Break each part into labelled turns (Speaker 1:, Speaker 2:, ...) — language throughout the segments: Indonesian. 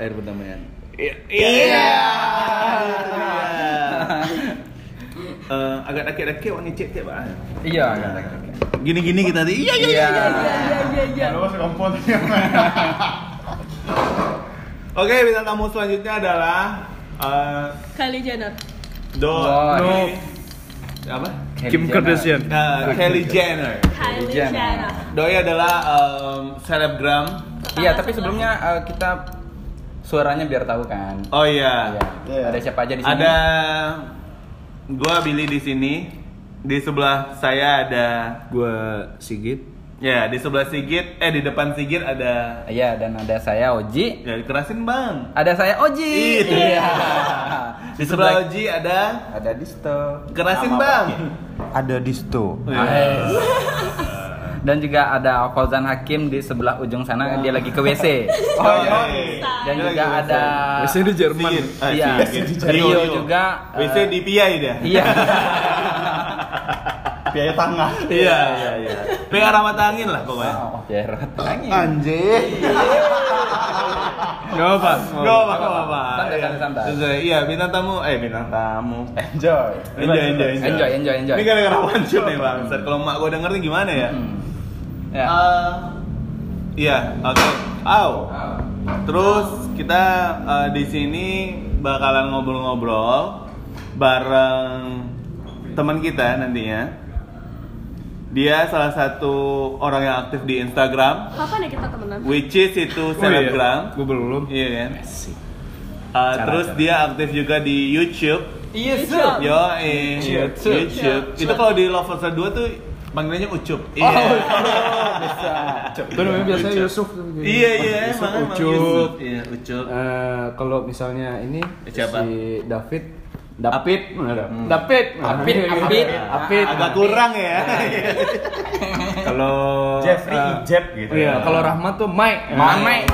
Speaker 1: air perdamaian.
Speaker 2: Iya.
Speaker 1: Iya. Eh, agak daki-daki orang ngecek tiap ah.
Speaker 3: Iya,
Speaker 1: Gini-gini kita tadi. Iya iya iya.
Speaker 3: Iya.
Speaker 4: iya iya
Speaker 2: Kalau sekompon
Speaker 1: Oke, bintang tamu selanjutnya adalah eh
Speaker 4: Kylie Jenner
Speaker 1: Do. No. apa?
Speaker 2: Kim Kardashian.
Speaker 1: Nah, Kylie Jenner.
Speaker 4: Kylie
Speaker 3: Jenner.
Speaker 1: Doi adalah em, selebgram.
Speaker 3: Iya, tapi sebelumnya eh, kita suaranya biar tahu kan.
Speaker 1: Oh iya.
Speaker 3: Iya. Ada siapa aja di sini?
Speaker 1: Ada gua Billy di sini. Di sebelah saya ada
Speaker 2: Gua Sigit.
Speaker 1: ya, di sebelah Sigit, eh di depan Sigit ada
Speaker 3: Iya, dan ada saya Oji.
Speaker 1: ya kerasin Bang.
Speaker 3: Ada saya Oji.
Speaker 1: Iya. Di sebelah Oji ada
Speaker 3: ada Disto.
Speaker 1: kerasin Bang.
Speaker 5: Ada disto.
Speaker 3: Nice. Dan juga ada Fauzan Hakim di sebelah ujung sana dia lagi ke WC.
Speaker 1: Oh iya.
Speaker 3: Dan
Speaker 1: Dia
Speaker 3: juga ada
Speaker 2: WC di Jerman.
Speaker 1: Sigit. Ah,
Speaker 3: Iya. Rio juga,
Speaker 1: WC
Speaker 3: eh,
Speaker 1: di PI dia.
Speaker 3: Iya.
Speaker 5: Biaya tengah.
Speaker 1: Iya, iya, iya. Pengen ramat angin lah pokoknya.
Speaker 3: Oh, biar angin.
Speaker 5: Anjir.
Speaker 2: Gak apa.
Speaker 1: Gak apa, gak apa.
Speaker 3: Santai, santai, santai.
Speaker 1: Santai. Iya, bintang tamu, eh bintang tamu.
Speaker 5: Enjoy.
Speaker 1: Enjoy, enjoy,
Speaker 3: Enjoy, enjoy, enjoy.
Speaker 1: Ini gara-gara one shot nih bang. Kalau mak gue denger nih gimana ya?
Speaker 3: Hmm. Ya.
Speaker 1: Eh, Iya, oke. Au. Terus kita eh, di sini bakalan ngobrol-ngobrol bareng teman kita nantinya. Dia salah satu orang yang aktif di Instagram,
Speaker 4: Kapan ya kita temenan?
Speaker 1: which is itu selebgram.
Speaker 2: Gue belum.
Speaker 1: Iya kan? Uh, terus dia aktif juga di YouTube.
Speaker 3: YouTube.
Speaker 1: Yo, eh,
Speaker 3: YouTube.
Speaker 1: YouTube. Itu kalau di Lovers 2 tuh panggilannya Ucup. Iya.
Speaker 3: Bisa.
Speaker 2: Itu namanya biasanya Yusuf.
Speaker 1: Iya, iya,
Speaker 2: Yusuf,
Speaker 1: emang
Speaker 2: Ucup.
Speaker 1: Yusuf. Iya, Ucup.
Speaker 2: Eh, kalau misalnya ini
Speaker 1: Siapa?
Speaker 2: si David David,
Speaker 1: Hmm.
Speaker 2: David,
Speaker 3: Apit, Apit.
Speaker 2: Apit.
Speaker 1: Agak kurang ya.
Speaker 2: Kalau
Speaker 5: Jeffrey
Speaker 2: eh,
Speaker 5: Ijeb gitu.
Speaker 2: Iya, kalau Rahmat tuh Mike.
Speaker 3: Mamai.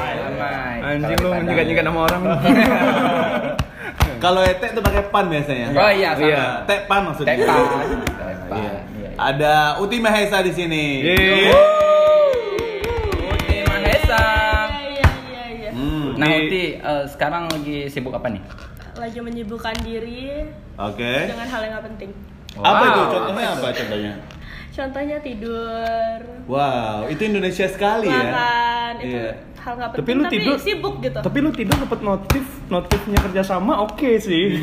Speaker 2: Anjing lu menyikat-nyikat nama orang.
Speaker 1: Kalau Ete tuh pakai pan biasanya.
Speaker 3: Oh iya, sama.
Speaker 2: Iya.
Speaker 1: Teh pan maksudnya.
Speaker 3: Tepan.
Speaker 1: Iya.
Speaker 3: Iya.
Speaker 1: Ada Uti Mahesa di sini.
Speaker 2: Yeay.
Speaker 3: Uti Mahesa.
Speaker 4: Iya iya iya
Speaker 1: Hmm.
Speaker 3: Nah, Uti eh, sekarang lagi sibuk apa nih?
Speaker 4: Lagi menyibukkan diri
Speaker 1: Oke.
Speaker 4: dengan hal yang gak penting
Speaker 1: Apa itu?
Speaker 3: Wow.
Speaker 1: Contohnya apa contohnya?
Speaker 4: Contohnya tidur
Speaker 1: Wow, itu Indonesia sekali ya.
Speaker 4: makan itu
Speaker 1: Iya.
Speaker 4: hal gak
Speaker 2: Tapi
Speaker 4: penting
Speaker 2: lu
Speaker 4: tapi,
Speaker 2: tidur
Speaker 4: sibuk gitu
Speaker 2: Tapi lu tidur dapat notif, notifnya kerjasama oke sih.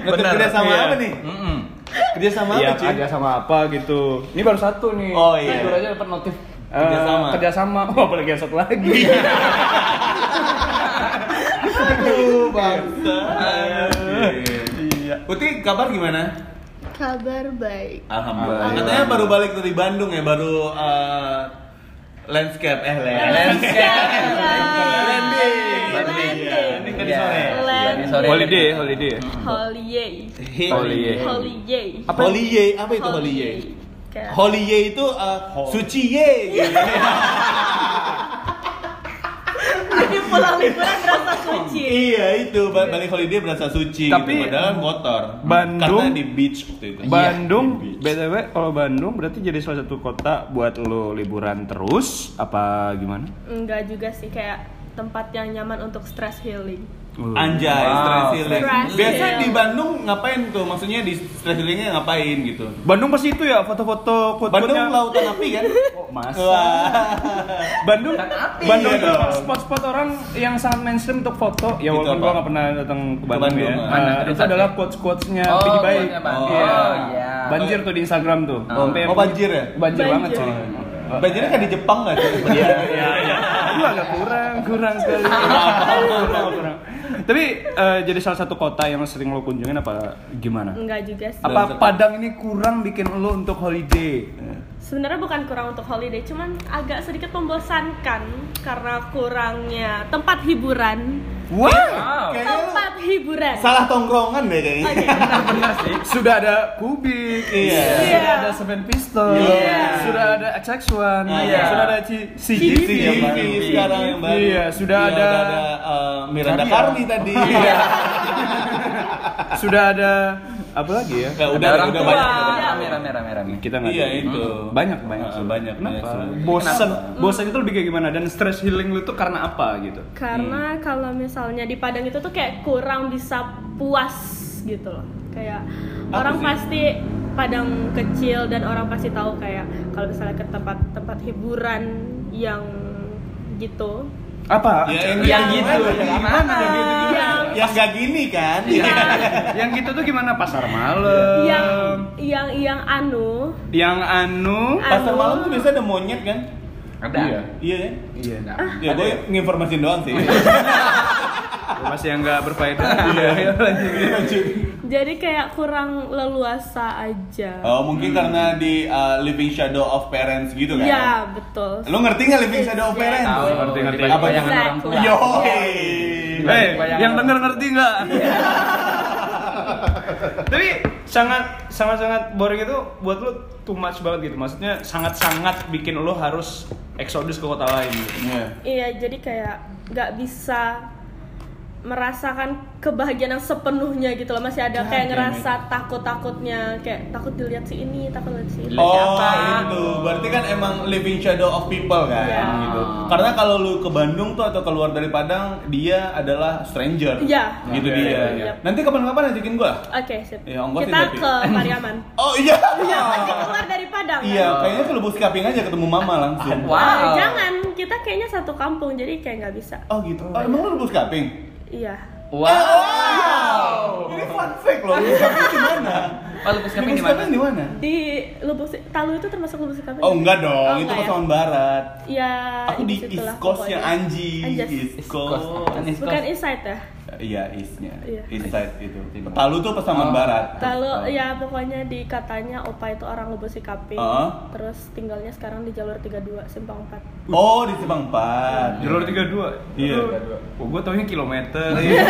Speaker 1: Ngetik kerja sama
Speaker 2: Iya.
Speaker 1: apa nih?
Speaker 3: Mm-mm.
Speaker 1: Kerja sama
Speaker 2: Iya,
Speaker 1: apa, cuy?
Speaker 2: kerja sama apa gitu. Ini baru satu nih.
Speaker 1: Oh, iya.
Speaker 2: Tidur aja dapat notif. eh,
Speaker 1: Kerjasama.
Speaker 2: kerjasama. Oh, apalagi yang satu lagi.
Speaker 1: Aduh, bangsa.
Speaker 2: Iya.
Speaker 1: Uti, kabar gimana?
Speaker 4: kabar baik
Speaker 1: Alhamdulillah. Katanya baru balik dari Bandung ya, baru uh, landscape eh landscape. Landing.
Speaker 4: Landing.
Speaker 1: Ini kan di
Speaker 3: Iya.
Speaker 1: sore.
Speaker 4: Landing.
Speaker 3: Sore.
Speaker 2: holiday, holiday.
Speaker 4: holiday
Speaker 2: Holiday.
Speaker 4: holiday
Speaker 1: Holiday, apa itu holiday? Holiday itu uh, suci ye. gitu.
Speaker 4: jadi pulang liburan berasa suci
Speaker 1: iya itu ba- balik holiday berasa suci
Speaker 2: Tapi-
Speaker 1: gitu. padahal kotor.
Speaker 2: Bandung-
Speaker 1: karena di beach waktu itu.
Speaker 2: Bandung,
Speaker 1: Iya,
Speaker 2: btw kalau Bandung berarti jadi salah satu kota buat lo liburan terus apa gimana?
Speaker 4: enggak juga sih kayak tempat yang nyaman untuk stress healing
Speaker 1: Anjay,
Speaker 3: Wow.
Speaker 1: stress healing.
Speaker 4: Stress
Speaker 1: Biasa
Speaker 4: healing.
Speaker 1: di Bandung ngapain tuh? Maksudnya di stress healingnya ngapain gitu?
Speaker 2: Bandung pasti itu ya foto-foto quote
Speaker 1: Bandung lautan api kan?
Speaker 2: Oh, masa? Bandung, Bandung
Speaker 1: Iya
Speaker 2: tuh
Speaker 1: dong.
Speaker 2: spot-spot orang yang sangat mainstream untuk foto. Ya
Speaker 1: Gitu
Speaker 2: walaupun gua nggak pernah datang ke Bandung,
Speaker 1: Bandung,
Speaker 2: ya.
Speaker 3: Mana?
Speaker 2: Nah, itu adalah quotes-quotesnya
Speaker 3: Oh,
Speaker 2: Pidi Baik.
Speaker 3: Pak.
Speaker 1: Oh,
Speaker 2: Iya.
Speaker 3: iya.
Speaker 2: Banjir tuh di Instagram tuh.
Speaker 1: Oh, oh, banjir ya?
Speaker 2: Banjir, banget
Speaker 4: Banjir.
Speaker 2: sih.
Speaker 1: Banjirnya kayak di Jepang nggak sih?
Speaker 2: Iya, iya, iya. Aduh agak kurang, kurang sekali. kurang, kurang. Tapi eh, jadi salah satu kota yang sering lo kunjungin apa gimana?
Speaker 4: enggak juga sih
Speaker 2: Apa Padang ini kurang bikin lo untuk holiday?
Speaker 4: sebenarnya bukan kurang untuk holiday cuman agak sedikit membosankan karena kurangnya tempat hiburan
Speaker 2: Wow,
Speaker 1: Kayaknya lu
Speaker 4: tempat hiburan
Speaker 1: salah tongkrongan deh kayaknya.
Speaker 4: Oke, benar.
Speaker 2: sudah ada Kubik,
Speaker 1: Iya.
Speaker 2: sudah
Speaker 4: Iya.
Speaker 2: ada Seven Pistol,
Speaker 4: Iya.
Speaker 2: sudah ada XX1,
Speaker 1: Iya.
Speaker 2: sudah ada C- CGV,
Speaker 1: CGV sekarang yang baru.
Speaker 2: Iya, sudah
Speaker 1: Iya,
Speaker 2: ada-
Speaker 1: ada uh, Miranda. Karni tadi.
Speaker 2: Iya. sudah ada apa lagi ya?
Speaker 1: Ya, udah,
Speaker 3: orang
Speaker 1: udah
Speaker 3: tua.
Speaker 1: banyak. udah banyak.
Speaker 3: Rame rame rame rame.
Speaker 2: Kita nggak
Speaker 1: Iya,
Speaker 2: ada.
Speaker 1: itu.
Speaker 2: Banyak banyak.
Speaker 1: Ah,
Speaker 2: sih.
Speaker 1: banyak, banyak
Speaker 2: Kenapa? Bosan, bosan itu lebih kayak gimana? Dan stress healing lu tuh karena apa gitu?
Speaker 4: Karena kalau misalnya di Padang itu tuh kayak kurang bisa puas gitu loh. Kayak
Speaker 1: Apa
Speaker 4: orang
Speaker 1: sih?
Speaker 4: pasti Padang kecil dan orang pasti tahu kayak kalau misalnya ke tempat-tempat hiburan yang gitu.
Speaker 2: Apa?
Speaker 1: Ya, yang,
Speaker 3: Yang gitu,
Speaker 1: gimana? Yang gitu gimana?
Speaker 4: Yang-
Speaker 1: Yang gak gini kan?
Speaker 2: Iya. yang gitu tuh gimana? Pasar malam.
Speaker 4: Yang yang yang anu
Speaker 2: yang anu.
Speaker 1: Pasar
Speaker 4: Anu.
Speaker 1: malam tuh biasa ada monyet kan?
Speaker 3: Ada.
Speaker 2: Iya.
Speaker 1: Iya kan?
Speaker 2: Iya.
Speaker 1: Ya gue nginformasin doang sih.
Speaker 2: Masih yang nggak berfaedah.
Speaker 1: Iya. Lanjut.
Speaker 4: Jadi kayak kurang leluasa aja.
Speaker 1: Oh mungkin karena di uh, Living Shadow of Parents gitu kan?
Speaker 4: Iya, betul.
Speaker 1: Lu ngerti nggak Living Shadow of
Speaker 4: Iya.
Speaker 1: Parents?
Speaker 3: Tahu,
Speaker 2: Ngerti, ngerti.
Speaker 1: Apa
Speaker 3: bayangan
Speaker 4: itu?
Speaker 3: orang tua.
Speaker 1: Yo.
Speaker 2: Eh,
Speaker 3: Bayangan
Speaker 2: yang denger ngerti nggak? Tapi sangat sangat sangat boring itu buat lu too much banget gitu. Maksudnya sangat sangat bikin lu harus eksodus ke kota lain. Gitu.
Speaker 1: Iya.
Speaker 4: Iya, jadi kayak nggak bisa merasakan kebahagiaan yang sepenuhnya gitu loh. Masih ada
Speaker 1: God
Speaker 4: kayak
Speaker 1: damn
Speaker 4: ngerasa takut-takutnya, kayak takut dilihat si ini, takut lihat si ini.
Speaker 1: Oh
Speaker 3: siapa?
Speaker 1: itu, berarti kan emang living shadow of people kan,
Speaker 4: Iya.
Speaker 1: gitu. Karena kalau lu ke Bandung tuh atau keluar dari Padang, dia adalah stranger.
Speaker 4: Iya.
Speaker 1: Gitu
Speaker 2: Iya,
Speaker 1: dia.
Speaker 2: iya,
Speaker 4: iya.
Speaker 1: Nanti kapan-kapan ajakin gua.
Speaker 4: Oke, sip.
Speaker 1: Ya,
Speaker 4: Kita
Speaker 1: ini
Speaker 4: ke Pariaman.
Speaker 1: Oh iya.
Speaker 4: Iya, pasti keluar dari Padang.
Speaker 1: Iya,
Speaker 4: kan?
Speaker 1: kayaknya ke Lubuk Kaping aja ketemu mama langsung.
Speaker 3: Wow.
Speaker 4: Eh, jangan, kita kayaknya satu kampung, jadi kayak nggak bisa.
Speaker 1: Oh gitu. Oh, emang lu Lubuk Kaping?
Speaker 4: Iya.
Speaker 3: Wow.
Speaker 1: Ini fun fact loh. Lubuk Kaping di mana?
Speaker 3: Oh, Lubuk Kaping di mana?
Speaker 1: Di mana?
Speaker 4: Di Lubuk Si- Talu itu termasuk Lubuk Kaping?
Speaker 1: Oh enggak dong,
Speaker 4: Oh,
Speaker 1: itu
Speaker 4: ya?
Speaker 1: Pasaman Barat.
Speaker 4: Ya,
Speaker 1: Aku di East Coast-nya
Speaker 4: pokoknya.
Speaker 1: Anji. East
Speaker 3: East Coast.
Speaker 1: Coast.
Speaker 3: Kan East
Speaker 4: Bukan
Speaker 3: Coast.
Speaker 4: inside ya?
Speaker 1: Iya, East-nya.
Speaker 4: Iya.
Speaker 1: East side itu. Talu tuh Pasaman
Speaker 3: Oh.
Speaker 1: Barat.
Speaker 4: Lalu ya pokoknya di katanya Opa itu orang Lubuk Sikaping.
Speaker 1: Heeh.
Speaker 4: Terus tinggalnya sekarang di jalur 32 Simpang 4.
Speaker 1: Oh, di Simpang 4.
Speaker 2: Jalur 32.
Speaker 1: Iya.
Speaker 2: Oh, gua taunya kilometer.
Speaker 1: Iya.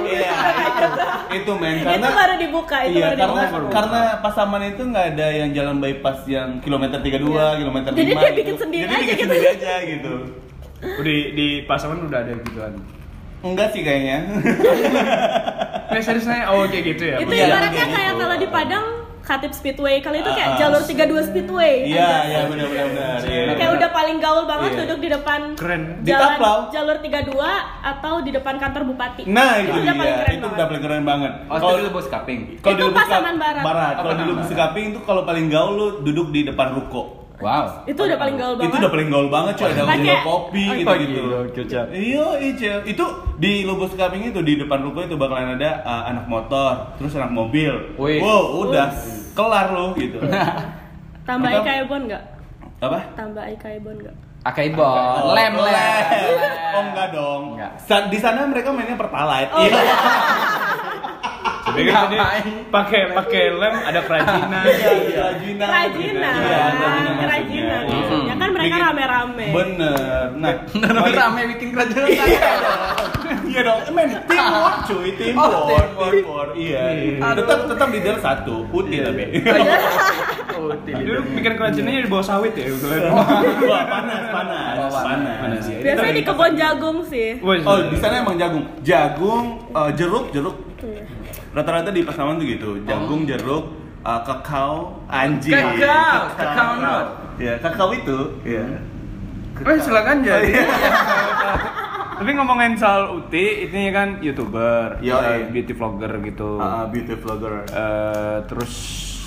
Speaker 1: Iya, itu, itu men karena
Speaker 4: itu baru dibuka, itu
Speaker 1: iya,
Speaker 4: baru
Speaker 1: karena
Speaker 4: dibuka.
Speaker 1: karena Pasaman itu nggak ada yang jalan bypass yang kilometer 32, kilometer 5
Speaker 4: Jadi dia
Speaker 1: gitu.
Speaker 4: bikin sendiri
Speaker 1: Jadi
Speaker 4: aja
Speaker 1: bikin
Speaker 4: gitu.
Speaker 1: sendiri aja gitu.
Speaker 2: Oh, di di Pasaman udah ada gituan.
Speaker 1: Enggak sih kayaknya.
Speaker 2: Nggak serius nanya, oh kayak gitu ya?
Speaker 4: itu
Speaker 1: Iya,
Speaker 4: ibaratnya
Speaker 1: kayak
Speaker 4: kayak
Speaker 1: gitu.
Speaker 4: kalau di Padang Khatib Speedway, kalau itu kayak
Speaker 1: Ah, ah.
Speaker 4: jalur 32 Speedway.
Speaker 1: Iya, iya benar benar benar. Iya.
Speaker 4: Kayak udah paling gaul banget
Speaker 1: Iya.
Speaker 4: duduk di depan
Speaker 2: Keren.
Speaker 1: Di
Speaker 4: jalan
Speaker 1: Taplau.
Speaker 4: jalur 32 atau di depan kantor bupati.
Speaker 1: Nah, itu,
Speaker 4: udah paling keren
Speaker 1: itu
Speaker 4: banget.
Speaker 1: udah paling keren banget.
Speaker 3: Oh, itu di Lubuk Kaping.
Speaker 1: kalau
Speaker 4: Itu
Speaker 1: di Kap-
Speaker 4: Barat.
Speaker 1: Barat.
Speaker 3: Oh,
Speaker 1: Kalau di
Speaker 3: Barat.
Speaker 1: Kaping itu kalau paling gaul lu duduk di depan ruko.
Speaker 3: Wow.
Speaker 4: Itu udah paling gaul banget.
Speaker 1: Itu udah paling gaul banget coy, ada jual kopi gitu gitu. Iya, iya. Itu di Lubuk Kaping itu di depan ruko itu bakalan ada uh, anak motor, terus anak mobil.
Speaker 3: Wih.
Speaker 1: Wow, udah kelar lo gitu.
Speaker 4: Tambah Ika Ebon enggak?
Speaker 1: Apa?
Speaker 4: Tambah Ebon enggak?
Speaker 3: Akaibon.
Speaker 1: Oh,
Speaker 3: Lem lem.
Speaker 1: Oh enggak dong.
Speaker 3: Enggak.
Speaker 1: Sa- Di sana mereka mainnya pertalite.
Speaker 4: Oh,
Speaker 1: Iya.
Speaker 2: Jadi kan pakai pakai lem ada kerajinan.
Speaker 1: Iya, kerajinan.
Speaker 4: Kerajinan.
Speaker 1: Iya, kerajinan
Speaker 4: Kerajinan.
Speaker 1: maksudnya.
Speaker 3: Hmm.
Speaker 4: Ya kan mereka rame-rame.
Speaker 1: Bener. Nah,
Speaker 3: Rame rame bikin kerajaan.
Speaker 1: Iya dong, men teamwork cuy, teamwork,
Speaker 3: Oh, teamwork,
Speaker 1: iya. Tetap tetap leader satu, putih tapi.
Speaker 3: Oh,
Speaker 2: Dulu bikin kerajinannya di bawah sawit ya. gitu kan.
Speaker 1: Wah panas, panas,
Speaker 3: panas.
Speaker 2: ya.
Speaker 4: Biasanya di kebun jagung sih.
Speaker 1: Oh di sana emang jagung, jagung, eh, jeruk,
Speaker 4: Iya.
Speaker 1: Rata-rata di Pasaman tuh gitu, jagung, jeruk, eh, kakao, anjing.
Speaker 3: Kakao, kakao nut.
Speaker 1: Ya, kakao itu, ya.
Speaker 2: Eh, silakan
Speaker 1: Oh,
Speaker 2: jadi.
Speaker 1: iya.
Speaker 2: Tapi ngomongin soal Uti, ini kan youtuber,
Speaker 1: Yo,
Speaker 2: ya,
Speaker 1: iya.
Speaker 2: beauty vlogger gitu.
Speaker 1: Ah, beauty vlogger.
Speaker 2: Eh, terus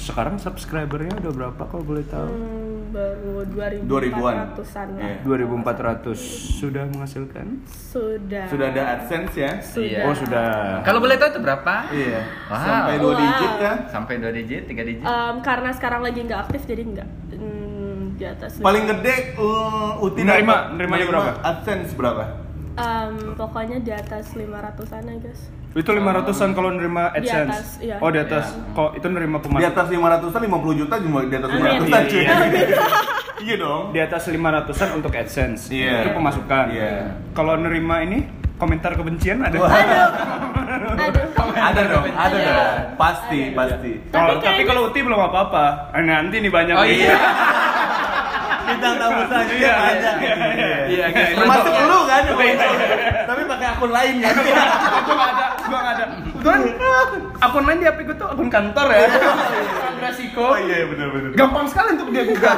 Speaker 2: sekarang subscribernya udah berapa kalau boleh tahu?
Speaker 4: Hmm, baru
Speaker 1: 2000-an.
Speaker 4: 2400-an lah.
Speaker 1: Iya.
Speaker 2: 2400 sudah menghasilkan?
Speaker 4: Sudah.
Speaker 1: Sudah ada AdSense ya?
Speaker 4: Sudah.
Speaker 2: Oh sudah.
Speaker 3: Kalau boleh tahu itu berapa?
Speaker 1: Iya.
Speaker 3: Wow.
Speaker 1: Sampai dua
Speaker 4: Wow.
Speaker 1: digit kan?
Speaker 3: Sampai dua digit, tiga digit.
Speaker 4: Em, karena sekarang lagi nggak aktif jadi nggak Hmm, di atas.
Speaker 1: Paling gede uh, Uti
Speaker 2: Nerima-
Speaker 1: nerima
Speaker 2: berapa?
Speaker 1: AdSense berapa?
Speaker 4: Em, pokoknya di atas 500-an ya guys.
Speaker 2: Itu 500-an kalau nerima
Speaker 4: Di
Speaker 2: AdSense.
Speaker 4: atas, iya.
Speaker 2: Oh, di atas. Kok itu nerima
Speaker 1: Di
Speaker 2: pemasukan?
Speaker 1: atas 500-an 50 juta cuma di atas
Speaker 4: Amin.
Speaker 1: 500-an cuy.
Speaker 2: Iya,
Speaker 1: Iya dong.
Speaker 2: Di atas 500-an untuk AdSense.
Speaker 1: Iya.
Speaker 2: Itu pemasukan.
Speaker 1: Iya.
Speaker 2: Kalau nerima ini komentar kebencian ada.
Speaker 1: Wah.
Speaker 4: Aduh.
Speaker 1: Ada dong, ada
Speaker 4: Ada.
Speaker 1: dong. Pasti,
Speaker 4: Ada.
Speaker 1: pasti.
Speaker 4: Tapi
Speaker 2: tapi kalau Uti belum apa-apa. Eh, nanti nih banyak.
Speaker 3: Oh iya.
Speaker 1: Bintang tamu selanjutnya
Speaker 2: Iya,
Speaker 1: ada.
Speaker 2: iya, iya,
Speaker 3: iya, iya.
Speaker 1: Termasuk lu kan?
Speaker 2: Iya, iya, iya.
Speaker 1: Tapi pakai akun lain ya.
Speaker 2: Gua nggak ada, gua nggak ada. Kebetulan akun lain di HP gue tuh akun kantor ya. Resiko.
Speaker 1: Oh iya benar benar.
Speaker 2: Gampang sekali untuk dia gugat.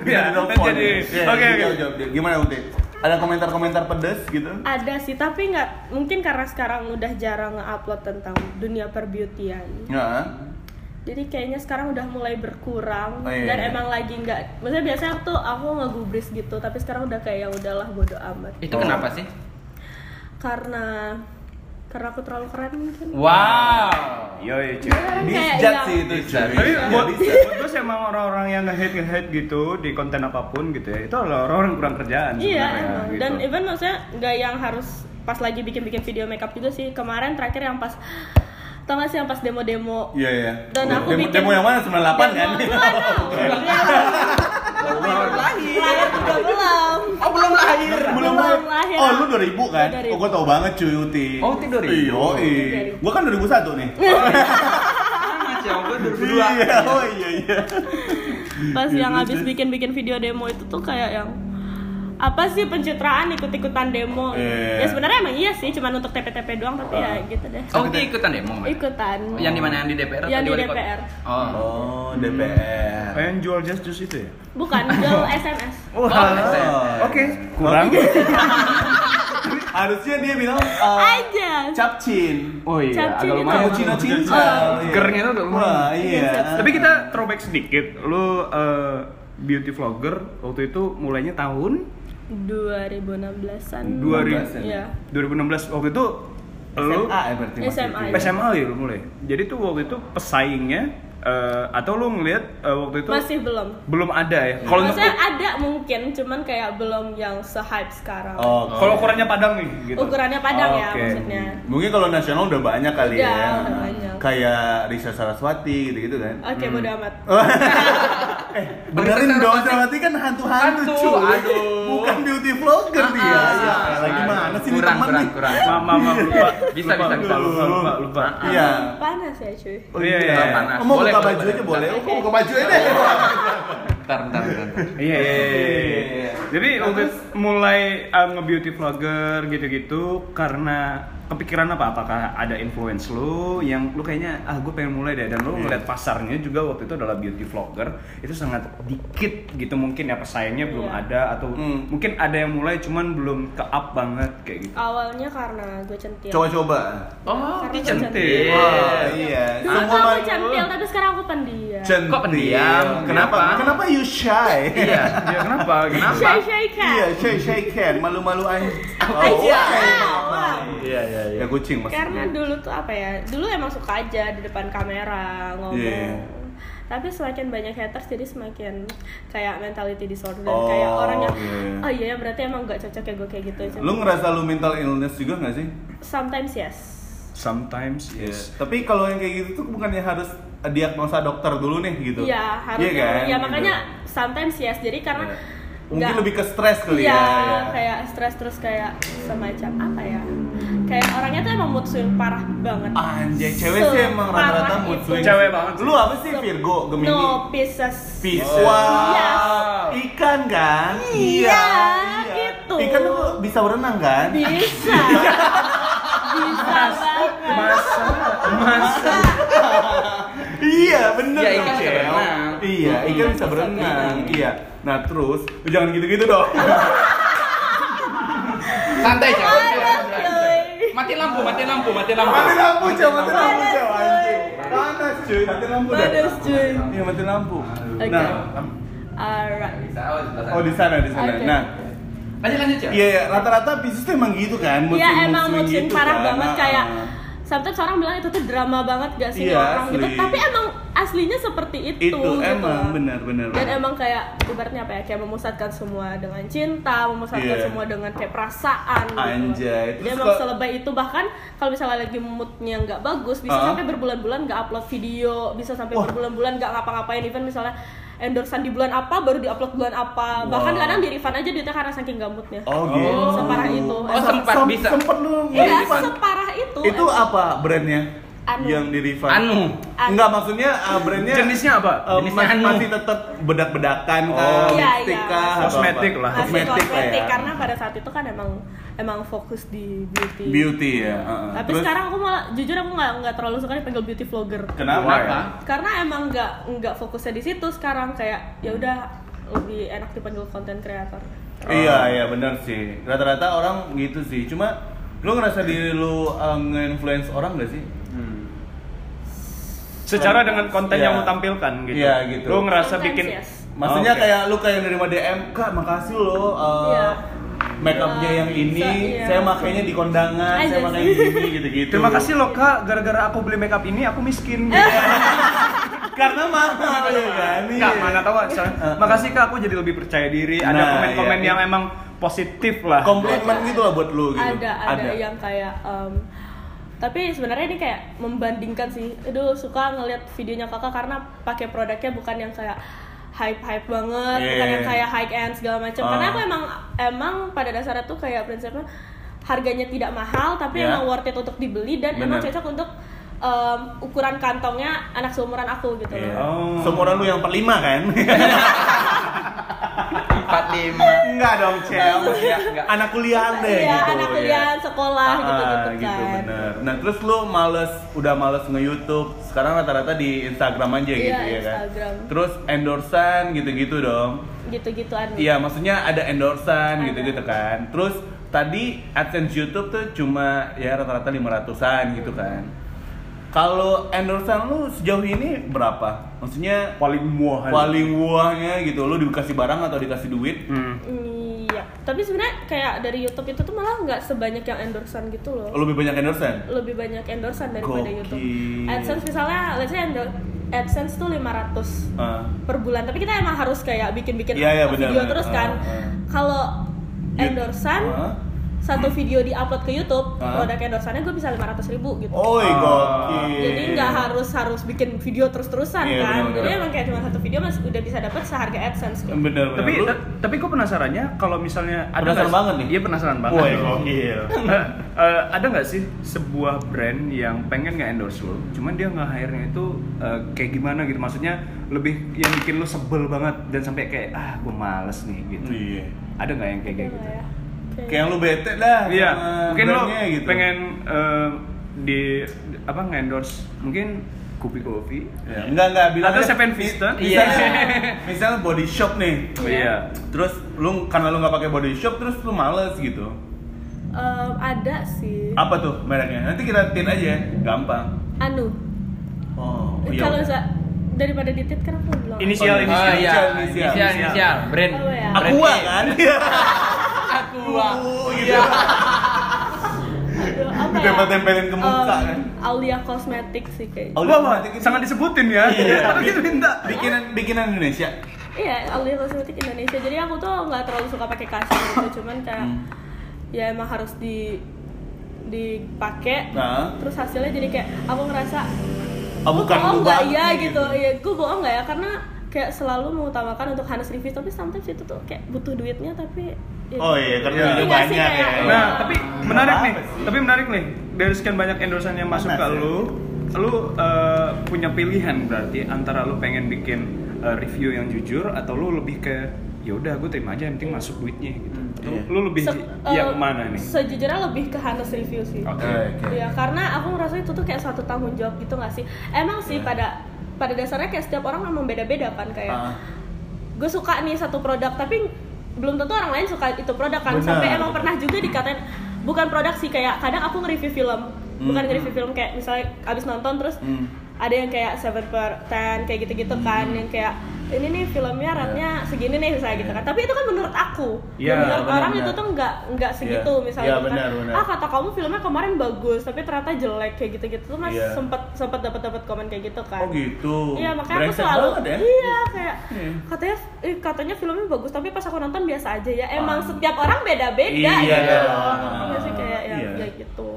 Speaker 1: Biar
Speaker 2: Ya,
Speaker 1: telepon.
Speaker 2: jadi
Speaker 1: Iya,
Speaker 2: oke
Speaker 1: iya,
Speaker 2: oke.
Speaker 1: Gimana Uti? Ada komentar-komentar pedes gitu?
Speaker 4: ada sih tapi nggak mungkin karena sekarang udah jarang nge-upload tentang dunia perbeautyan
Speaker 1: Nggak.
Speaker 4: Jadi kayaknya sekarang udah mulai berkurang
Speaker 1: Oh, iya,
Speaker 4: dan
Speaker 1: iya.
Speaker 4: emang lagi nggak maksudnya biasanya tuh aku ngegubris gitu tapi sekarang udah kayak ya udahlah bodo amat
Speaker 3: Itu
Speaker 1: Oh.
Speaker 3: kenapa sih?
Speaker 4: karena karena aku terlalu keren mungkin
Speaker 3: Wow.
Speaker 2: Yo yo
Speaker 4: yang-
Speaker 1: sih itu cuy.
Speaker 2: Tapi buat,
Speaker 1: bisa.
Speaker 2: buat gue sih emang orang-orang yang nge-hate nge-hate gitu di konten apa pun gitu ya. Itu adalah orang-orang yang kurang kerjaan
Speaker 4: iya
Speaker 2: sebenarnya,
Speaker 4: emang
Speaker 2: gitu.
Speaker 4: dan even maksudnya nggak yang harus pas lagi bikin-bikin video makeup juga sih kemarin terakhir yang pas tau gak sih yang pas demo-demo
Speaker 1: Iya iya.
Speaker 4: Dan aku
Speaker 1: demo,
Speaker 4: bikin-
Speaker 1: demo yang mana? 98 kan?
Speaker 4: Demo- Waduh,
Speaker 3: lahir.
Speaker 4: lahir juga belum
Speaker 3: Oh, belum lahir.
Speaker 1: Belum
Speaker 4: Belum lahir.
Speaker 1: Oh, lu 2000 kan?
Speaker 4: Gua 2000.
Speaker 1: Oh, gua tau banget cuy Uti.
Speaker 3: Oh, Uti 2000.
Speaker 1: Iya, iya. Gua kan 2001 nih.
Speaker 3: Masih aku
Speaker 1: Iya, oh iya iya.
Speaker 4: pas yang habis bikin-bikin video demo itu tuh kayak yang apa sih pencitraan ikut-ikutan demo
Speaker 1: Iya.
Speaker 4: ya sebenarnya emang iya sih cuman untuk TP-TP doang tapi ya gitu deh
Speaker 3: Oh, itu ikutan demo, Mbak?
Speaker 4: ikutan
Speaker 3: Yang di mana yang di DPR atau
Speaker 4: Yang di
Speaker 3: kota?
Speaker 4: DPR.
Speaker 3: Oh.
Speaker 1: Oh, DPR.
Speaker 2: Oh, yang jual just juice itu ya?
Speaker 4: bukan jual SMS
Speaker 2: Wah.
Speaker 1: Oh.
Speaker 2: Oke, kurang.
Speaker 1: Harusnya dia bilang uh,
Speaker 4: aja
Speaker 1: capcin.
Speaker 2: Oh iya,
Speaker 4: Capcin
Speaker 2: agak lumayan.
Speaker 1: Cappuccino cinta.
Speaker 4: Oh.
Speaker 1: Iya.
Speaker 2: Gernya tuh agak lumayan.
Speaker 1: Wah, iya.
Speaker 2: Tapi kita throwback sedikit. Lu eh, beauty vlogger waktu itu mulainya tahun
Speaker 4: 2016an
Speaker 2: 2000
Speaker 4: Iya
Speaker 2: 2016 waktu itu lu
Speaker 1: SMA ya berarti masih
Speaker 4: SMA,
Speaker 1: itu.
Speaker 4: ya.
Speaker 2: SMA ya lu mulai. Jadi tuh waktu itu pesaingnya eh, atau lu ngelihat eh, waktu itu
Speaker 4: masih belum
Speaker 2: belum ada ya. Kalau untuk
Speaker 4: maksudnya ada mungkin cuman kayak belum yang se-hype sekarang
Speaker 1: Oh,
Speaker 2: kalau ukurannya Padang nih gitu.
Speaker 4: ukurannya padang ya
Speaker 2: Oke.
Speaker 4: maksudnya
Speaker 1: Mungkin kalau nasional udah banyak kali
Speaker 4: Udah,
Speaker 1: ya.
Speaker 4: udah banyak.
Speaker 1: Kayak Risa Saraswati gitu-gitu kan.
Speaker 4: oke bodo amat
Speaker 1: eh, benerin
Speaker 3: Risa
Speaker 1: dong
Speaker 3: Saraswati.
Speaker 1: Saraswati kan hantu-hantu
Speaker 3: Hantu,
Speaker 1: cuy.
Speaker 3: aduh.
Speaker 1: Bukan beauty vlogger dia.
Speaker 3: Ah,
Speaker 1: Ya, lagi mana sih ini
Speaker 3: kurang,
Speaker 1: temen
Speaker 3: kurang,
Speaker 1: nih?
Speaker 3: kurang.
Speaker 2: Maaf, maaf, lupa.
Speaker 3: Bisa,
Speaker 2: lupa,
Speaker 3: bisa,
Speaker 2: lupa,
Speaker 3: bisa.
Speaker 2: lupa, lupa, lupa.
Speaker 1: Iya.
Speaker 4: panas ya cuy
Speaker 1: Oh,
Speaker 2: Iya, iya, iya.
Speaker 3: Panas.
Speaker 1: Oh, mau
Speaker 3: Boleh,
Speaker 1: buka baju
Speaker 3: boleh.
Speaker 1: aja boleh. Oh, mau buka baju aja deh.
Speaker 3: Bentar, bentar, bentar.
Speaker 2: Iya, iya, iya, iya, iya. Jadi itu mulai uh, nge-beauty vlogger gitu-gitu karena kepikiran apa? Apakah ada influence lu yang lu kayaknya ah gue pengen mulai deh dan lu ngeliat pasarnya juga waktu itu adalah beauty vlogger itu sangat dikit gitu mungkin ya pesaingnya belum
Speaker 4: Iya.
Speaker 2: ada atau
Speaker 1: Hmm.
Speaker 2: mungkin ada yang mulai cuman belum ke up banget kayak gitu.
Speaker 4: awalnya karena gue centil
Speaker 1: Coba-coba.
Speaker 3: Oh,
Speaker 4: Karena
Speaker 3: ini
Speaker 4: gue
Speaker 3: centil.
Speaker 1: Wah, iya.
Speaker 4: dulu aku
Speaker 1: man-
Speaker 4: centil tapi sekarang aku pendiam
Speaker 1: Centil.
Speaker 3: Kok pendiam?
Speaker 1: Kenapa?
Speaker 3: Kenapa?
Speaker 1: Kenapa you shy?
Speaker 3: Iya.
Speaker 2: Ya kenapa?
Speaker 3: Kenapa?
Speaker 4: shy shy cat
Speaker 1: Iya, shy shy cat, malu-malu aja. Oh,
Speaker 4: Iya.
Speaker 1: wah. Iya, iya, iya. Ya kucing maksudnya.
Speaker 4: karena dulu tuh apa ya dulu emang suka aja di depan kamera ngomong
Speaker 1: Iya.
Speaker 4: tapi semakin banyak haters jadi semakin kayak mentality disorder
Speaker 1: Oh,
Speaker 4: kayak orang yang
Speaker 1: iya.
Speaker 4: oh iya ya berarti emang gak cocok ya gue kayak gitu
Speaker 1: Lu ngerasa lu mental illness juga gak sih?
Speaker 4: sometimes yes
Speaker 2: Sometimes
Speaker 1: Iya.
Speaker 2: yes.
Speaker 1: Tapi kalau yang kayak gitu tuh bukannya harus diagnosa dokter dulu nih gitu?
Speaker 4: Iya harus
Speaker 1: Iya kan?
Speaker 4: ya
Speaker 1: Gitu.
Speaker 4: makanya sometimes yes jadi karena
Speaker 1: Iya. Mungkin
Speaker 4: nggak-
Speaker 1: lebih ke stres kali
Speaker 4: Iya,
Speaker 1: ya. ya.
Speaker 4: kayak stres terus kayak semacam apa ya? Kayak orangnya tuh emang mood swing parah banget.
Speaker 1: Anjay, cewek sih emang rata-rata mood swing.
Speaker 2: Cewek banget.
Speaker 1: Lu apa sih Virgo, Gemini?
Speaker 4: No Pisces.
Speaker 1: Pisces.
Speaker 2: Oh.
Speaker 1: Wow.
Speaker 4: Yes.
Speaker 1: Ikan kan?
Speaker 4: Iya, itu.
Speaker 1: Ikan tuh bisa berenang kan?
Speaker 4: Bisa. Bisa banget.
Speaker 2: Masa, masa.
Speaker 1: iya, bener
Speaker 3: Iya,
Speaker 1: dong,
Speaker 3: ikan bisa berenang.
Speaker 1: Iya, ikan bisa berenang. Iya. Nah, terus jangan gitu-gitu dong.
Speaker 3: Santai, Cel. Mati lampu, mati lampu, mati lampu.
Speaker 1: Mati lampu, Cel, mati lampu, anjing. Panas, cuy. Mati lampu dah.
Speaker 4: Panas, cuy.
Speaker 1: Iya, mati lampu. Nah,
Speaker 4: Alright.
Speaker 3: Oh,
Speaker 1: oh di sana, di sana.
Speaker 4: Oke.
Speaker 1: Nah,
Speaker 3: Lanjut, lanjut.
Speaker 1: Iya, iya, rata-rata Pisces tuh emang gitu kan,
Speaker 4: Iya emang
Speaker 1: gitu
Speaker 4: parah
Speaker 1: kan.
Speaker 4: banget
Speaker 1: Nah,
Speaker 4: kayak
Speaker 1: ah.
Speaker 4: Sometimes orang bilang itu tuh drama banget gak sih
Speaker 1: Iya,
Speaker 4: orang gitu
Speaker 1: asli.
Speaker 4: tapi emang aslinya seperti itu,
Speaker 1: itu
Speaker 4: gitu
Speaker 1: emang benar benar.
Speaker 4: dan emang kayak ibaratnya apa ya kayak memusatkan semua dengan cinta memusatkan
Speaker 1: Iya.
Speaker 4: semua dengan kayak perasaan gitu.
Speaker 1: Anjay,
Speaker 4: dia
Speaker 1: terus
Speaker 4: emang
Speaker 1: kok-
Speaker 4: selebay itu bahkan kalau misalnya lagi moodnya nggak bagus bisa
Speaker 1: Ah.
Speaker 4: sampai berbulan-bulan nggak upload video bisa sampai berbulan-bulan nggak ngapa-ngapain even misalnya endorsean di bulan apa baru diupload bulan apa bahkan
Speaker 1: Wow.
Speaker 4: kadang di refund aja duitnya karena saking gak moodnya
Speaker 1: Oh gitu.
Speaker 4: separah itu
Speaker 3: Oh, sempat
Speaker 1: Sem-
Speaker 3: bisa.
Speaker 1: Sempet lu
Speaker 4: Iya,
Speaker 1: ngefund.
Speaker 4: separah itu.
Speaker 1: Itu apa brandnya?
Speaker 4: Anu.
Speaker 1: yang di revive.
Speaker 3: Anu.
Speaker 4: Anu.
Speaker 1: Enggak maksudnya uh, brandnya
Speaker 2: Jenisnya apa?
Speaker 1: uh,
Speaker 3: Jenisnya
Speaker 1: masih,
Speaker 3: anu.
Speaker 1: masih tetap bedak-bedakan
Speaker 2: Oh.
Speaker 4: Iya,
Speaker 1: lipstick
Speaker 4: iya.
Speaker 1: atau
Speaker 2: Kosmetik lah.
Speaker 1: Kosmetik, lah
Speaker 4: kosmetik
Speaker 1: ya.
Speaker 4: karena pada saat itu kan emang emang fokus di beauty.
Speaker 1: beauty ya. uh-uh.
Speaker 4: Tapi
Speaker 1: Terus,
Speaker 4: sekarang aku malah jujur aku nggak nggak terlalu suka dipanggil beauty vlogger.
Speaker 1: kenapa?
Speaker 3: Kenapa?
Speaker 4: Karena emang nggak nggak fokusnya di situ sekarang kayak ya udah lebih enak dipanggil content creator.
Speaker 1: Iya, iya benar sih. Rata-rata orang gitu sih. Cuma lu ngerasa diri lu uh, nge-influence orang gak sih?
Speaker 2: Secara dengan konten
Speaker 1: Iya.
Speaker 2: yang lu tampilkan gitu.
Speaker 1: Iya, gitu.
Speaker 2: Lu ngerasa
Speaker 4: Sometimes,
Speaker 2: bikin
Speaker 4: yes.
Speaker 1: Maksudnya
Speaker 2: Oke.
Speaker 1: kayak lu kayak nerima DM, "Kak, makasih lo uh,
Speaker 4: Iya.
Speaker 1: make upnya
Speaker 4: Iya,
Speaker 1: yang ini,
Speaker 4: bisa, iya.
Speaker 1: saya makainya di kondangan,
Speaker 4: Aja
Speaker 1: saya pakai
Speaker 4: sih.
Speaker 1: gini gitu-gitu."
Speaker 2: Terima kasih loh kak, gara-gara aku beli makeup ini aku miskin.
Speaker 1: Karena mahal ya kan.
Speaker 2: Kak,
Speaker 1: Iya.
Speaker 2: mana tahu
Speaker 1: Uh-uh.
Speaker 2: makasih kak aku jadi lebih percaya diri. Ada
Speaker 1: Nah,
Speaker 2: komen-komen
Speaker 1: iya.
Speaker 2: yang emang positif lah.
Speaker 1: Komplimen gitu lah buat lu gitu.
Speaker 4: Ada, ada yang kayak em, tapi sebenarnya ini kayak membandingkan sih. Aduh, suka ngelihat videonya kakak karena pakai produknya bukan yang kayak hype hype banget,
Speaker 1: Iya.
Speaker 4: bukan yang kayak high end segala macam. Karena
Speaker 1: Ah.
Speaker 4: aku emang emang pada dasarnya tuh kayak prinsipnya harganya tidak mahal tapi
Speaker 1: Ya.
Speaker 4: emang worth it untuk dibeli dan emang
Speaker 1: Bener.
Speaker 4: cocok untuk em, ukuran kantongnya anak seumuran aku gitu
Speaker 1: Iya.
Speaker 2: Oh.
Speaker 1: Seumuran lu yang 45 kan?
Speaker 3: 45.
Speaker 1: Enggak dong, Cel. Maksudnya
Speaker 3: Enggak.
Speaker 1: anak kuliahan deh
Speaker 4: Iya,
Speaker 1: gitu.
Speaker 4: anak
Speaker 1: ya.
Speaker 4: kuliah, sekolah
Speaker 1: Ah,
Speaker 4: gitu-gitu kan.
Speaker 1: gitu bener. Nah terus lu males, udah males nge-youtube Sekarang rata-rata di Instagram aja gitu
Speaker 4: Iya,
Speaker 1: ya kan
Speaker 4: Instagram.
Speaker 1: Terus endorsan gitu-gitu dong
Speaker 4: Gitu-gituan.
Speaker 1: Iya maksudnya ada endorsan
Speaker 4: Ada.
Speaker 1: gitu-gitu kan Terus tadi AdSense YouTube tuh cuma ya rata-rata 500an gitu kan Kalau endorsan lu sejauh ini berapa? Maksudnya
Speaker 2: paling muah.
Speaker 1: paling wahnya gitu lu dikasih barang atau dikasih duit
Speaker 2: Hmm.
Speaker 4: Iya, tapi sebenarnya kayak dari YouTube itu tuh malah nggak sebanyak yang endorsan gitu loh.
Speaker 1: lebih banyak endorsan
Speaker 4: Lebih banyak endorsan daripada
Speaker 1: Gokil.
Speaker 4: YouTube. AdSense misalnya, let's say AdSense tuh 500
Speaker 1: Ah.
Speaker 4: per bulan, tapi kita emang harus kayak bikin-bikin
Speaker 1: Iya, iya, benar,
Speaker 4: video
Speaker 1: benar.
Speaker 4: terus kan.
Speaker 1: Ah.
Speaker 4: Kalau endorsan
Speaker 1: Ah.
Speaker 4: Satu video di-upload ke YouTube,
Speaker 1: Ah.
Speaker 4: produk endorsannya gue bisa 500 ribu gitu.
Speaker 1: Oi
Speaker 2: Ah.
Speaker 1: gokil
Speaker 4: Jadi nggak harus harus bikin video terus-terusan
Speaker 1: Iya,
Speaker 4: kan.
Speaker 1: benar,
Speaker 4: Jadi
Speaker 1: benar.
Speaker 4: emang kayak cuma satu video mas udah bisa dapat seharga AdSense gitu.
Speaker 1: bener bener
Speaker 2: Tapi
Speaker 1: Lu-
Speaker 2: ta- tapi gue penasarannya kalau misalnya ada
Speaker 1: Penasaran banget nih?
Speaker 2: Iya penasaran banget.
Speaker 1: Woi gokil
Speaker 2: Eh, ada nggak sih sebuah brand yang pengen nggak endorse lo, cuman dia nggak hire-nya itu eh, kayak gimana gitu? Maksudnya lebih yang bikin lo sebel banget dan sampai kayak ah gue males nih gitu.
Speaker 1: Iya
Speaker 2: Ada nggak yang kayak
Speaker 4: Iya
Speaker 2: gitu?
Speaker 4: ya? Kayak-
Speaker 1: lu bete dah
Speaker 2: Iya,
Speaker 1: sama
Speaker 2: mungkin
Speaker 1: brandnya gitu
Speaker 2: pengen eh, di apa nge-endorse mungkin Kopi Kopi.
Speaker 1: Ya, Enggak enggak bilang
Speaker 2: Atau Seven
Speaker 1: mi-
Speaker 2: Vista.
Speaker 1: Misalnya, misalnya body shop nih
Speaker 2: Oh, iya.
Speaker 1: Terus lu karena lu nggak pakai body shop terus lu males gitu
Speaker 4: Em, ada sih.
Speaker 1: Apa tuh mereknya? Nanti kita tin aja Gampang
Speaker 4: Anu.
Speaker 1: Oh iya
Speaker 4: Kalau bisa daripada ditit kan aku bilang.
Speaker 2: Inisial,
Speaker 1: Oh, iya.
Speaker 2: inisial.
Speaker 3: Oh iya,
Speaker 1: Inisial,
Speaker 3: inisial, inisial, brand.
Speaker 4: Apa ya?
Speaker 3: brand
Speaker 1: Aqua
Speaker 3: A.
Speaker 1: kan?
Speaker 3: Aqua.
Speaker 1: gitu
Speaker 3: Iya.
Speaker 4: Apa ya?
Speaker 1: Ditempel-tempelin ke muka,
Speaker 4: Em,
Speaker 1: kan?
Speaker 4: Aulia Cosmetic sih kayak.
Speaker 1: Oh,
Speaker 2: Wah, wah,
Speaker 1: Automatic itu-
Speaker 2: sangat disebutin ya.
Speaker 1: Iya.
Speaker 2: Tapi kita minta.
Speaker 1: Bikinan bikinan Indonesia
Speaker 4: Iya, Aulia Cosmetic Indonesia. Jadi aku tuh nggak terlalu suka pakai kasih gitu, cuman kayak
Speaker 1: Hmm.
Speaker 4: ya emang harus di dipakai.
Speaker 1: Nah.
Speaker 4: Terus hasilnya jadi kayak aku ngerasa
Speaker 1: Oh,
Speaker 4: "Gua
Speaker 1: bukan
Speaker 4: bohong nggak ya
Speaker 1: nih,
Speaker 4: gitu. Iya, gue bohong nggak ya karena kayak selalu mengutamakan untuk Hanes review tapi sometimes itu tuh kayak butuh duitnya tapi ya-
Speaker 1: Oh iya, karena
Speaker 4: Iya
Speaker 1: udah
Speaker 4: sih,
Speaker 1: banyak ya.
Speaker 2: Nah, tapi menarik nih. Tapi menarik nih. Dari sekian banyak endorsan yang masuk
Speaker 1: Panas
Speaker 2: ke
Speaker 1: ya?
Speaker 2: lu, lu eh, punya pilihan berarti antara lu pengen bikin eh, review yang jujur atau lu lebih ke ya udah gue terima aja yang penting masuk duitnya gitu. Atau
Speaker 1: Iya.
Speaker 2: lu lebih
Speaker 4: Se-
Speaker 2: yang
Speaker 4: eh,
Speaker 2: mana nih?
Speaker 4: Sejujurnya lebih ke Hanes review sih.
Speaker 2: Oke.
Speaker 1: Oke.
Speaker 4: Iya, karena aku ngerasa itu tuh kayak suatu tanggung jawab gitu gak sih? Emang sih
Speaker 1: Iya.
Speaker 4: pada pada dasarnya kayak setiap orang memang beda-beda kan kayak
Speaker 1: Ah.
Speaker 4: gue suka nih satu produk tapi belum tentu orang lain suka itu produk kan
Speaker 1: Benar.
Speaker 4: sampai emang pernah juga dikatain bukan produk sih kayak kadang aku nge-review film bukan
Speaker 1: Hmm.
Speaker 4: nge-review film kayak misalnya abis nonton terus
Speaker 1: Hmm.
Speaker 4: Ada yang kayak 7 per 10 kayak gitu-gitu kan yang kayak ini nih filmnya ratnya segini nih misalnya gitu kan tapi itu kan menurut aku
Speaker 2: Iya,
Speaker 4: menurut
Speaker 1: benar,
Speaker 4: orang
Speaker 1: benar.
Speaker 4: itu tuh nggak nggak segitu
Speaker 1: Iya.
Speaker 4: misalnya
Speaker 1: Iya,
Speaker 4: gitu kan
Speaker 1: benar, benar.
Speaker 4: ah kata kamu filmnya kemarin bagus tapi ternyata jelek kayak gitu-gitu tuh mas
Speaker 1: Iya.
Speaker 4: sempet sempet dapat dapat komen kayak gitu kan
Speaker 1: Oh gitu.
Speaker 4: Iya makanya aku
Speaker 1: Brengsek
Speaker 4: selalu
Speaker 1: banget ya.
Speaker 4: iya kayak
Speaker 1: Iya.
Speaker 4: katanya eh, katanya filmnya bagus tapi pas aku nonton biasa aja ya emang
Speaker 1: Ah.
Speaker 4: setiap orang beda-beda
Speaker 1: Iya,
Speaker 4: gitu
Speaker 1: iya.
Speaker 4: Iya sih kayak ya,
Speaker 1: Iya.
Speaker 4: ya gitu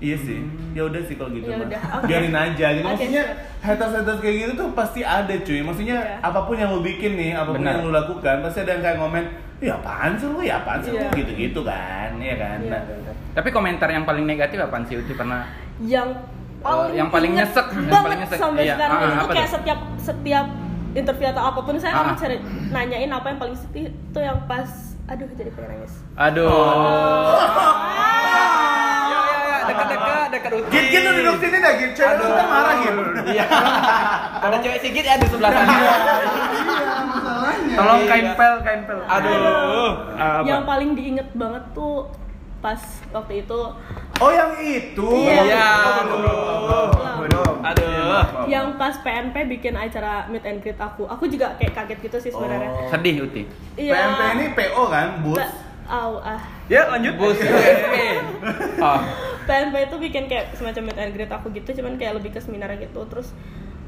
Speaker 1: Iya sih. Ya udah sih kalau gitu
Speaker 4: Ya
Speaker 1: mah.
Speaker 4: udah, oke.
Speaker 1: Biarin aja gitu.
Speaker 4: Oke,
Speaker 1: Maksudnya haters-haters kayak gitu tuh pasti ada cuy. Maksudnya
Speaker 4: Iya.
Speaker 1: apa pun yang lu bikin nih, apa pun
Speaker 3: Benar.
Speaker 1: yang lu lakukan, pasti ada yang kayak ngomen, "Ya apaan sih lu? Ya apaan sih lu?"
Speaker 4: Iya.
Speaker 1: gitu-gitu kan. Iya kan?
Speaker 4: Iya,
Speaker 1: Nah,
Speaker 4: bener.
Speaker 3: Tapi komentar yang paling negatif apaan sih Uti pernah?
Speaker 4: yang paling
Speaker 3: yang paling nyesek, yang
Speaker 4: banget
Speaker 3: paling nyesek.
Speaker 4: sampai
Speaker 3: Iya,
Speaker 4: sekarang
Speaker 3: ah,
Speaker 4: itu kayak
Speaker 3: tuh?
Speaker 4: setiap setiap interview atau apa pun saya
Speaker 3: Ah.
Speaker 4: cari nanyain apa yang paling sedih itu yang pas aduh jadi pengen nangis
Speaker 3: Aduh.
Speaker 1: Oh.
Speaker 3: Dekat-dekat, dekat uti.
Speaker 1: Git git lu duduk sini dah, Git. Cewek lu kan marah gitu.
Speaker 3: Iya. Ada cewek sigit ya di sebelah sana.
Speaker 1: Iya, masalahnya.
Speaker 2: Tolong
Speaker 3: Iya.
Speaker 2: kain pel, kain pel.
Speaker 3: Aduh.
Speaker 2: Ah,
Speaker 4: yang paling diinget banget tuh pas waktu itu
Speaker 1: Oh yang itu.
Speaker 3: Iya.
Speaker 4: Belum.
Speaker 1: Belum.
Speaker 3: Aduh.
Speaker 4: yang pas PNP bikin acara meet and greet aku aku juga kayak kaget gitu sih sebenarnya
Speaker 1: Oh.
Speaker 3: Sedih uti.
Speaker 4: iya
Speaker 1: PMP ini PO kan, bus.
Speaker 4: Au, ah
Speaker 2: Ya lanjut.
Speaker 3: Bus PNP. Oh.
Speaker 4: PNP itu bikin kayak semacam meet and greet aku gitu cuman kayak lebih ke seminar gitu. Terus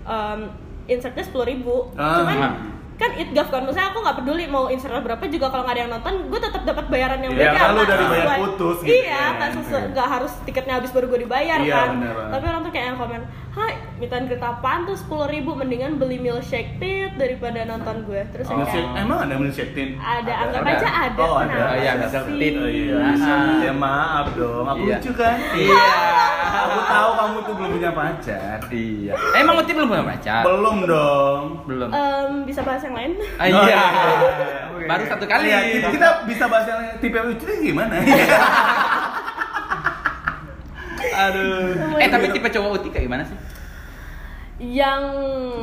Speaker 4: um, insertnya sepuluh ribu.
Speaker 1: Ah.
Speaker 4: cuman kan itgaf kan maksudnya aku nggak peduli mau insertnya berapa juga kalau nggak ada yang nonton gue tetap dapat bayaran yang
Speaker 1: Iya,
Speaker 4: beda
Speaker 1: karena lu
Speaker 4: nggak
Speaker 1: dari bayar
Speaker 4: sesuai-
Speaker 1: putus gitu
Speaker 4: iya
Speaker 1: ya.
Speaker 4: nggak sesu- nggak harus tiketnya habis baru gue dibayar
Speaker 1: Iya,
Speaker 4: kan.
Speaker 1: bener
Speaker 4: tapi orang tuh kayak yang komen hai and greet apaan tuh sepuluh ribu mendingan beli milkshake tit daripada nonton gue terus yang
Speaker 1: Milkshake-
Speaker 4: kayak
Speaker 1: Emang ada milkshake tin?
Speaker 4: ada anggap
Speaker 3: ada.
Speaker 4: aja ada
Speaker 1: Oh, ada.
Speaker 4: kenapa
Speaker 3: Iya, ada
Speaker 4: sih?
Speaker 3: tit.
Speaker 1: Oh iya.
Speaker 3: Ah.
Speaker 1: Ya maaf dong, aku
Speaker 3: Iya.
Speaker 1: lucu kan?
Speaker 3: Iya.
Speaker 1: Aku tahu kamu tuh belum punya pacar.
Speaker 3: Iya. Eh, Emang uti belum punya pacar?
Speaker 1: Belum dong.
Speaker 3: Belum.
Speaker 4: Em, bisa bahas yang lain
Speaker 3: Ah, iya.
Speaker 1: Oke.
Speaker 3: Baru satu kali.
Speaker 1: Iya, kita, kita bisa bahas yang tipe lucu gimana?
Speaker 3: Aduh. Eh, tapi tipe cowok uti kayak gimana sih?
Speaker 4: yang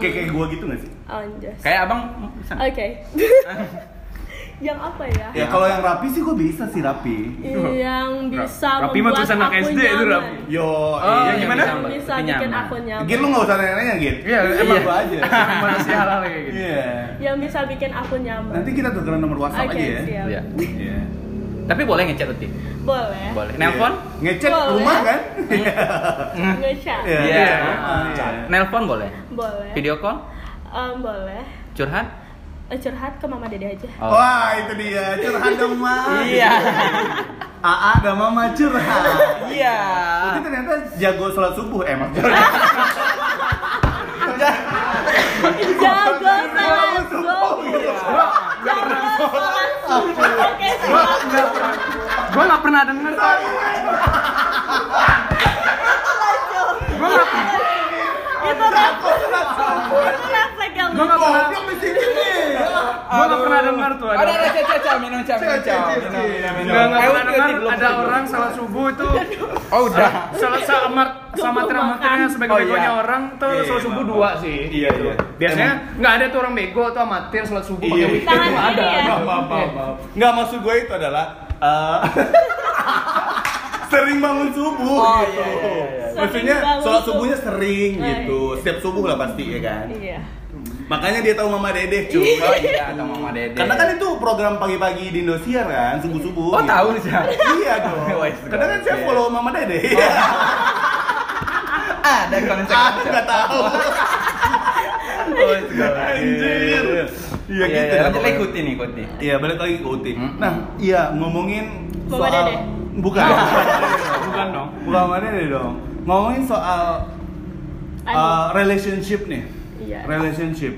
Speaker 1: kayak kayak gua gitu gak sih?
Speaker 4: anjas
Speaker 3: Kayak abang bisa.
Speaker 4: Oke. yang apa ya?
Speaker 1: Ya kalau yang rapi sih gua bisa sih rapi.
Speaker 4: Yang bisa
Speaker 2: Rapi mah
Speaker 4: membuat
Speaker 2: tulisan anak SD itu,
Speaker 4: nyaman.
Speaker 2: Rapi.
Speaker 1: Yo,
Speaker 3: Oh,
Speaker 1: iya
Speaker 3: yang
Speaker 1: gimana?
Speaker 3: bisa.
Speaker 4: Yang bisa bikin
Speaker 3: nyaman.
Speaker 4: aku nyaman.
Speaker 1: Git lu nggak usah nanya-nanya Git.
Speaker 2: Iya,
Speaker 1: emang
Speaker 2: iya.
Speaker 1: gua aja.
Speaker 2: Manusia halal kayak gitu.
Speaker 1: Iya.
Speaker 4: Yang bisa bikin aku nyaman.
Speaker 1: Nanti kita tukeran nomor WhatsApp
Speaker 4: Oke,
Speaker 1: aja ya.
Speaker 3: Iya.
Speaker 1: Iya.
Speaker 3: Tapi boleh ngechat uti?
Speaker 4: Boleh.
Speaker 3: Boleh. Nelpon?
Speaker 1: Ngecek
Speaker 4: Boleh.
Speaker 1: rumah kan?
Speaker 4: Nge-chat.
Speaker 1: Iya.
Speaker 3: Iya.
Speaker 1: Iya.
Speaker 3: Nelpon boleh?
Speaker 4: Boleh.
Speaker 3: Video call?
Speaker 4: Em, boleh.
Speaker 3: Curhat?
Speaker 4: Eh, Curhat ke mama dede aja.
Speaker 3: Oh.
Speaker 1: Wah, itu dia. Curhat dong, Ma.
Speaker 3: Iya.
Speaker 1: AA dan Mama curhat.
Speaker 3: Iya.
Speaker 1: Itu ternyata jago sholat subuh eh emang.
Speaker 4: Subuh. Jago salat subuh. Oke, siap.
Speaker 2: Gue gak pernah denger. Gue gak
Speaker 4: Itu refleks. Itu refleks yang
Speaker 2: Gua
Speaker 1: Goblok di sini nih.
Speaker 2: Gua pernah denger tuh ada.
Speaker 3: Ada ada cah cah minum minum minum.
Speaker 2: Enggak enggak pernah dengar ada orang salat subuh itu
Speaker 3: Oh, udah.
Speaker 2: salah sama sama
Speaker 4: makan.
Speaker 2: sebagai
Speaker 3: Oh, iya.
Speaker 2: begonya orang tuh
Speaker 1: Iya,
Speaker 2: salat
Speaker 1: iya,
Speaker 2: subuh
Speaker 1: maaf.
Speaker 2: dua sih.
Speaker 1: Iya, iya.
Speaker 2: Biasanya nggak ada tuh orang bego tuh amatir salat subuh
Speaker 1: Iya.
Speaker 2: pakai
Speaker 4: Tangan
Speaker 2: itu nggak ada.
Speaker 4: ya?
Speaker 1: Maaf, maaf, maaf, maaf. Nggak maksud gue itu adalah eh, sering bangun subuh
Speaker 3: Oh,
Speaker 1: gitu.
Speaker 3: iya, iya, iya.
Speaker 1: Maksudnya sholat
Speaker 4: subuh.
Speaker 1: subuhnya sering
Speaker 4: Oh,
Speaker 1: gitu. Setiap subuh lah pasti ya kan.
Speaker 4: Iya.
Speaker 1: Makanya dia tahu Mama Dedeh cuy.
Speaker 3: Oh iya, atau Mama Dede.
Speaker 1: Karena kan itu program pagi-pagi di Indosiar kan, subuh-subuh.
Speaker 3: Oh,
Speaker 1: gitu.
Speaker 3: tahu nih, Syah.
Speaker 1: Iya dong.
Speaker 3: Wes,
Speaker 1: Karena kan saya follow Mama Dedeh.
Speaker 3: ada konsep.
Speaker 1: Ah, nggak tahu.
Speaker 3: Oh,
Speaker 1: Anjir. Iya
Speaker 3: Iya,
Speaker 1: gitu.
Speaker 3: iya.
Speaker 1: dah
Speaker 3: Lanjut lagi
Speaker 1: pokoknya.
Speaker 3: ikuti nih, ikuti.
Speaker 1: Iya, balik lagi ke Uti.
Speaker 3: Hmm.
Speaker 1: Nah, iya ngomongin
Speaker 4: Mama
Speaker 1: soal
Speaker 4: Dede?
Speaker 1: bukan.
Speaker 2: Bukan dong.
Speaker 1: bukan Mama Dede dong. Ngomongin soal
Speaker 4: Anu.
Speaker 1: uh, relationship nih.
Speaker 4: Iya.
Speaker 1: Relationship.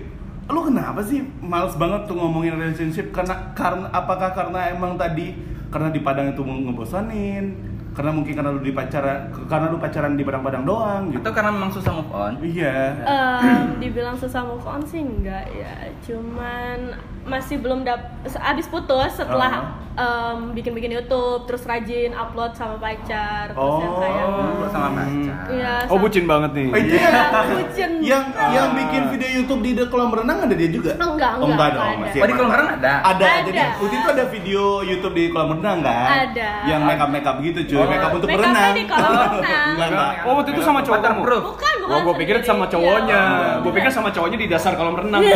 Speaker 1: Lu kenapa sih males banget tuh ngomongin relationship? Karena karena apakah karena emang tadi karena di Padang itu ngebosanin? Karena mungkin karena lu di pacaran karena lu pacaran di Padang-Padang doang gitu.
Speaker 3: Atau karena memang susah move on?
Speaker 1: Iya.
Speaker 4: Em, dibilang susah move on sih enggak ya cuman masih belum dap abis putus setelah em, bikin-bikin YouTube terus rajin upload sama pacar terus yang kayak
Speaker 3: Oh, sama pacar.
Speaker 4: Iya,
Speaker 2: Oh
Speaker 4: sama-
Speaker 2: bucin banget nih.
Speaker 1: Oh, itu
Speaker 4: Iya,
Speaker 1: yang,
Speaker 4: bucin.
Speaker 1: yang yang bikin video YouTube di kolam renang ada dia juga?
Speaker 4: Enggak,
Speaker 1: Oh,
Speaker 4: enggak,
Speaker 1: dong.
Speaker 4: enggak
Speaker 1: masih
Speaker 3: Oh, di kolam renang ada?
Speaker 1: Ada,
Speaker 4: Ada.
Speaker 1: jadi Uti tuh ada video YouTube di kolam renang kan?
Speaker 4: Ada.
Speaker 1: Yang makeup makeup gitu cuy,
Speaker 3: Oh,
Speaker 1: makeup untuk
Speaker 4: make-upnya
Speaker 1: berenang.
Speaker 4: di kolam renang.
Speaker 1: enggak enggak.
Speaker 2: Oh waktu itu sama cowok kamu?
Speaker 4: Bukan bukan
Speaker 2: Oh gue pikir sama cowoknya.
Speaker 4: Iya.
Speaker 2: Gue pikir sama cowoknya di dasar kolam renang.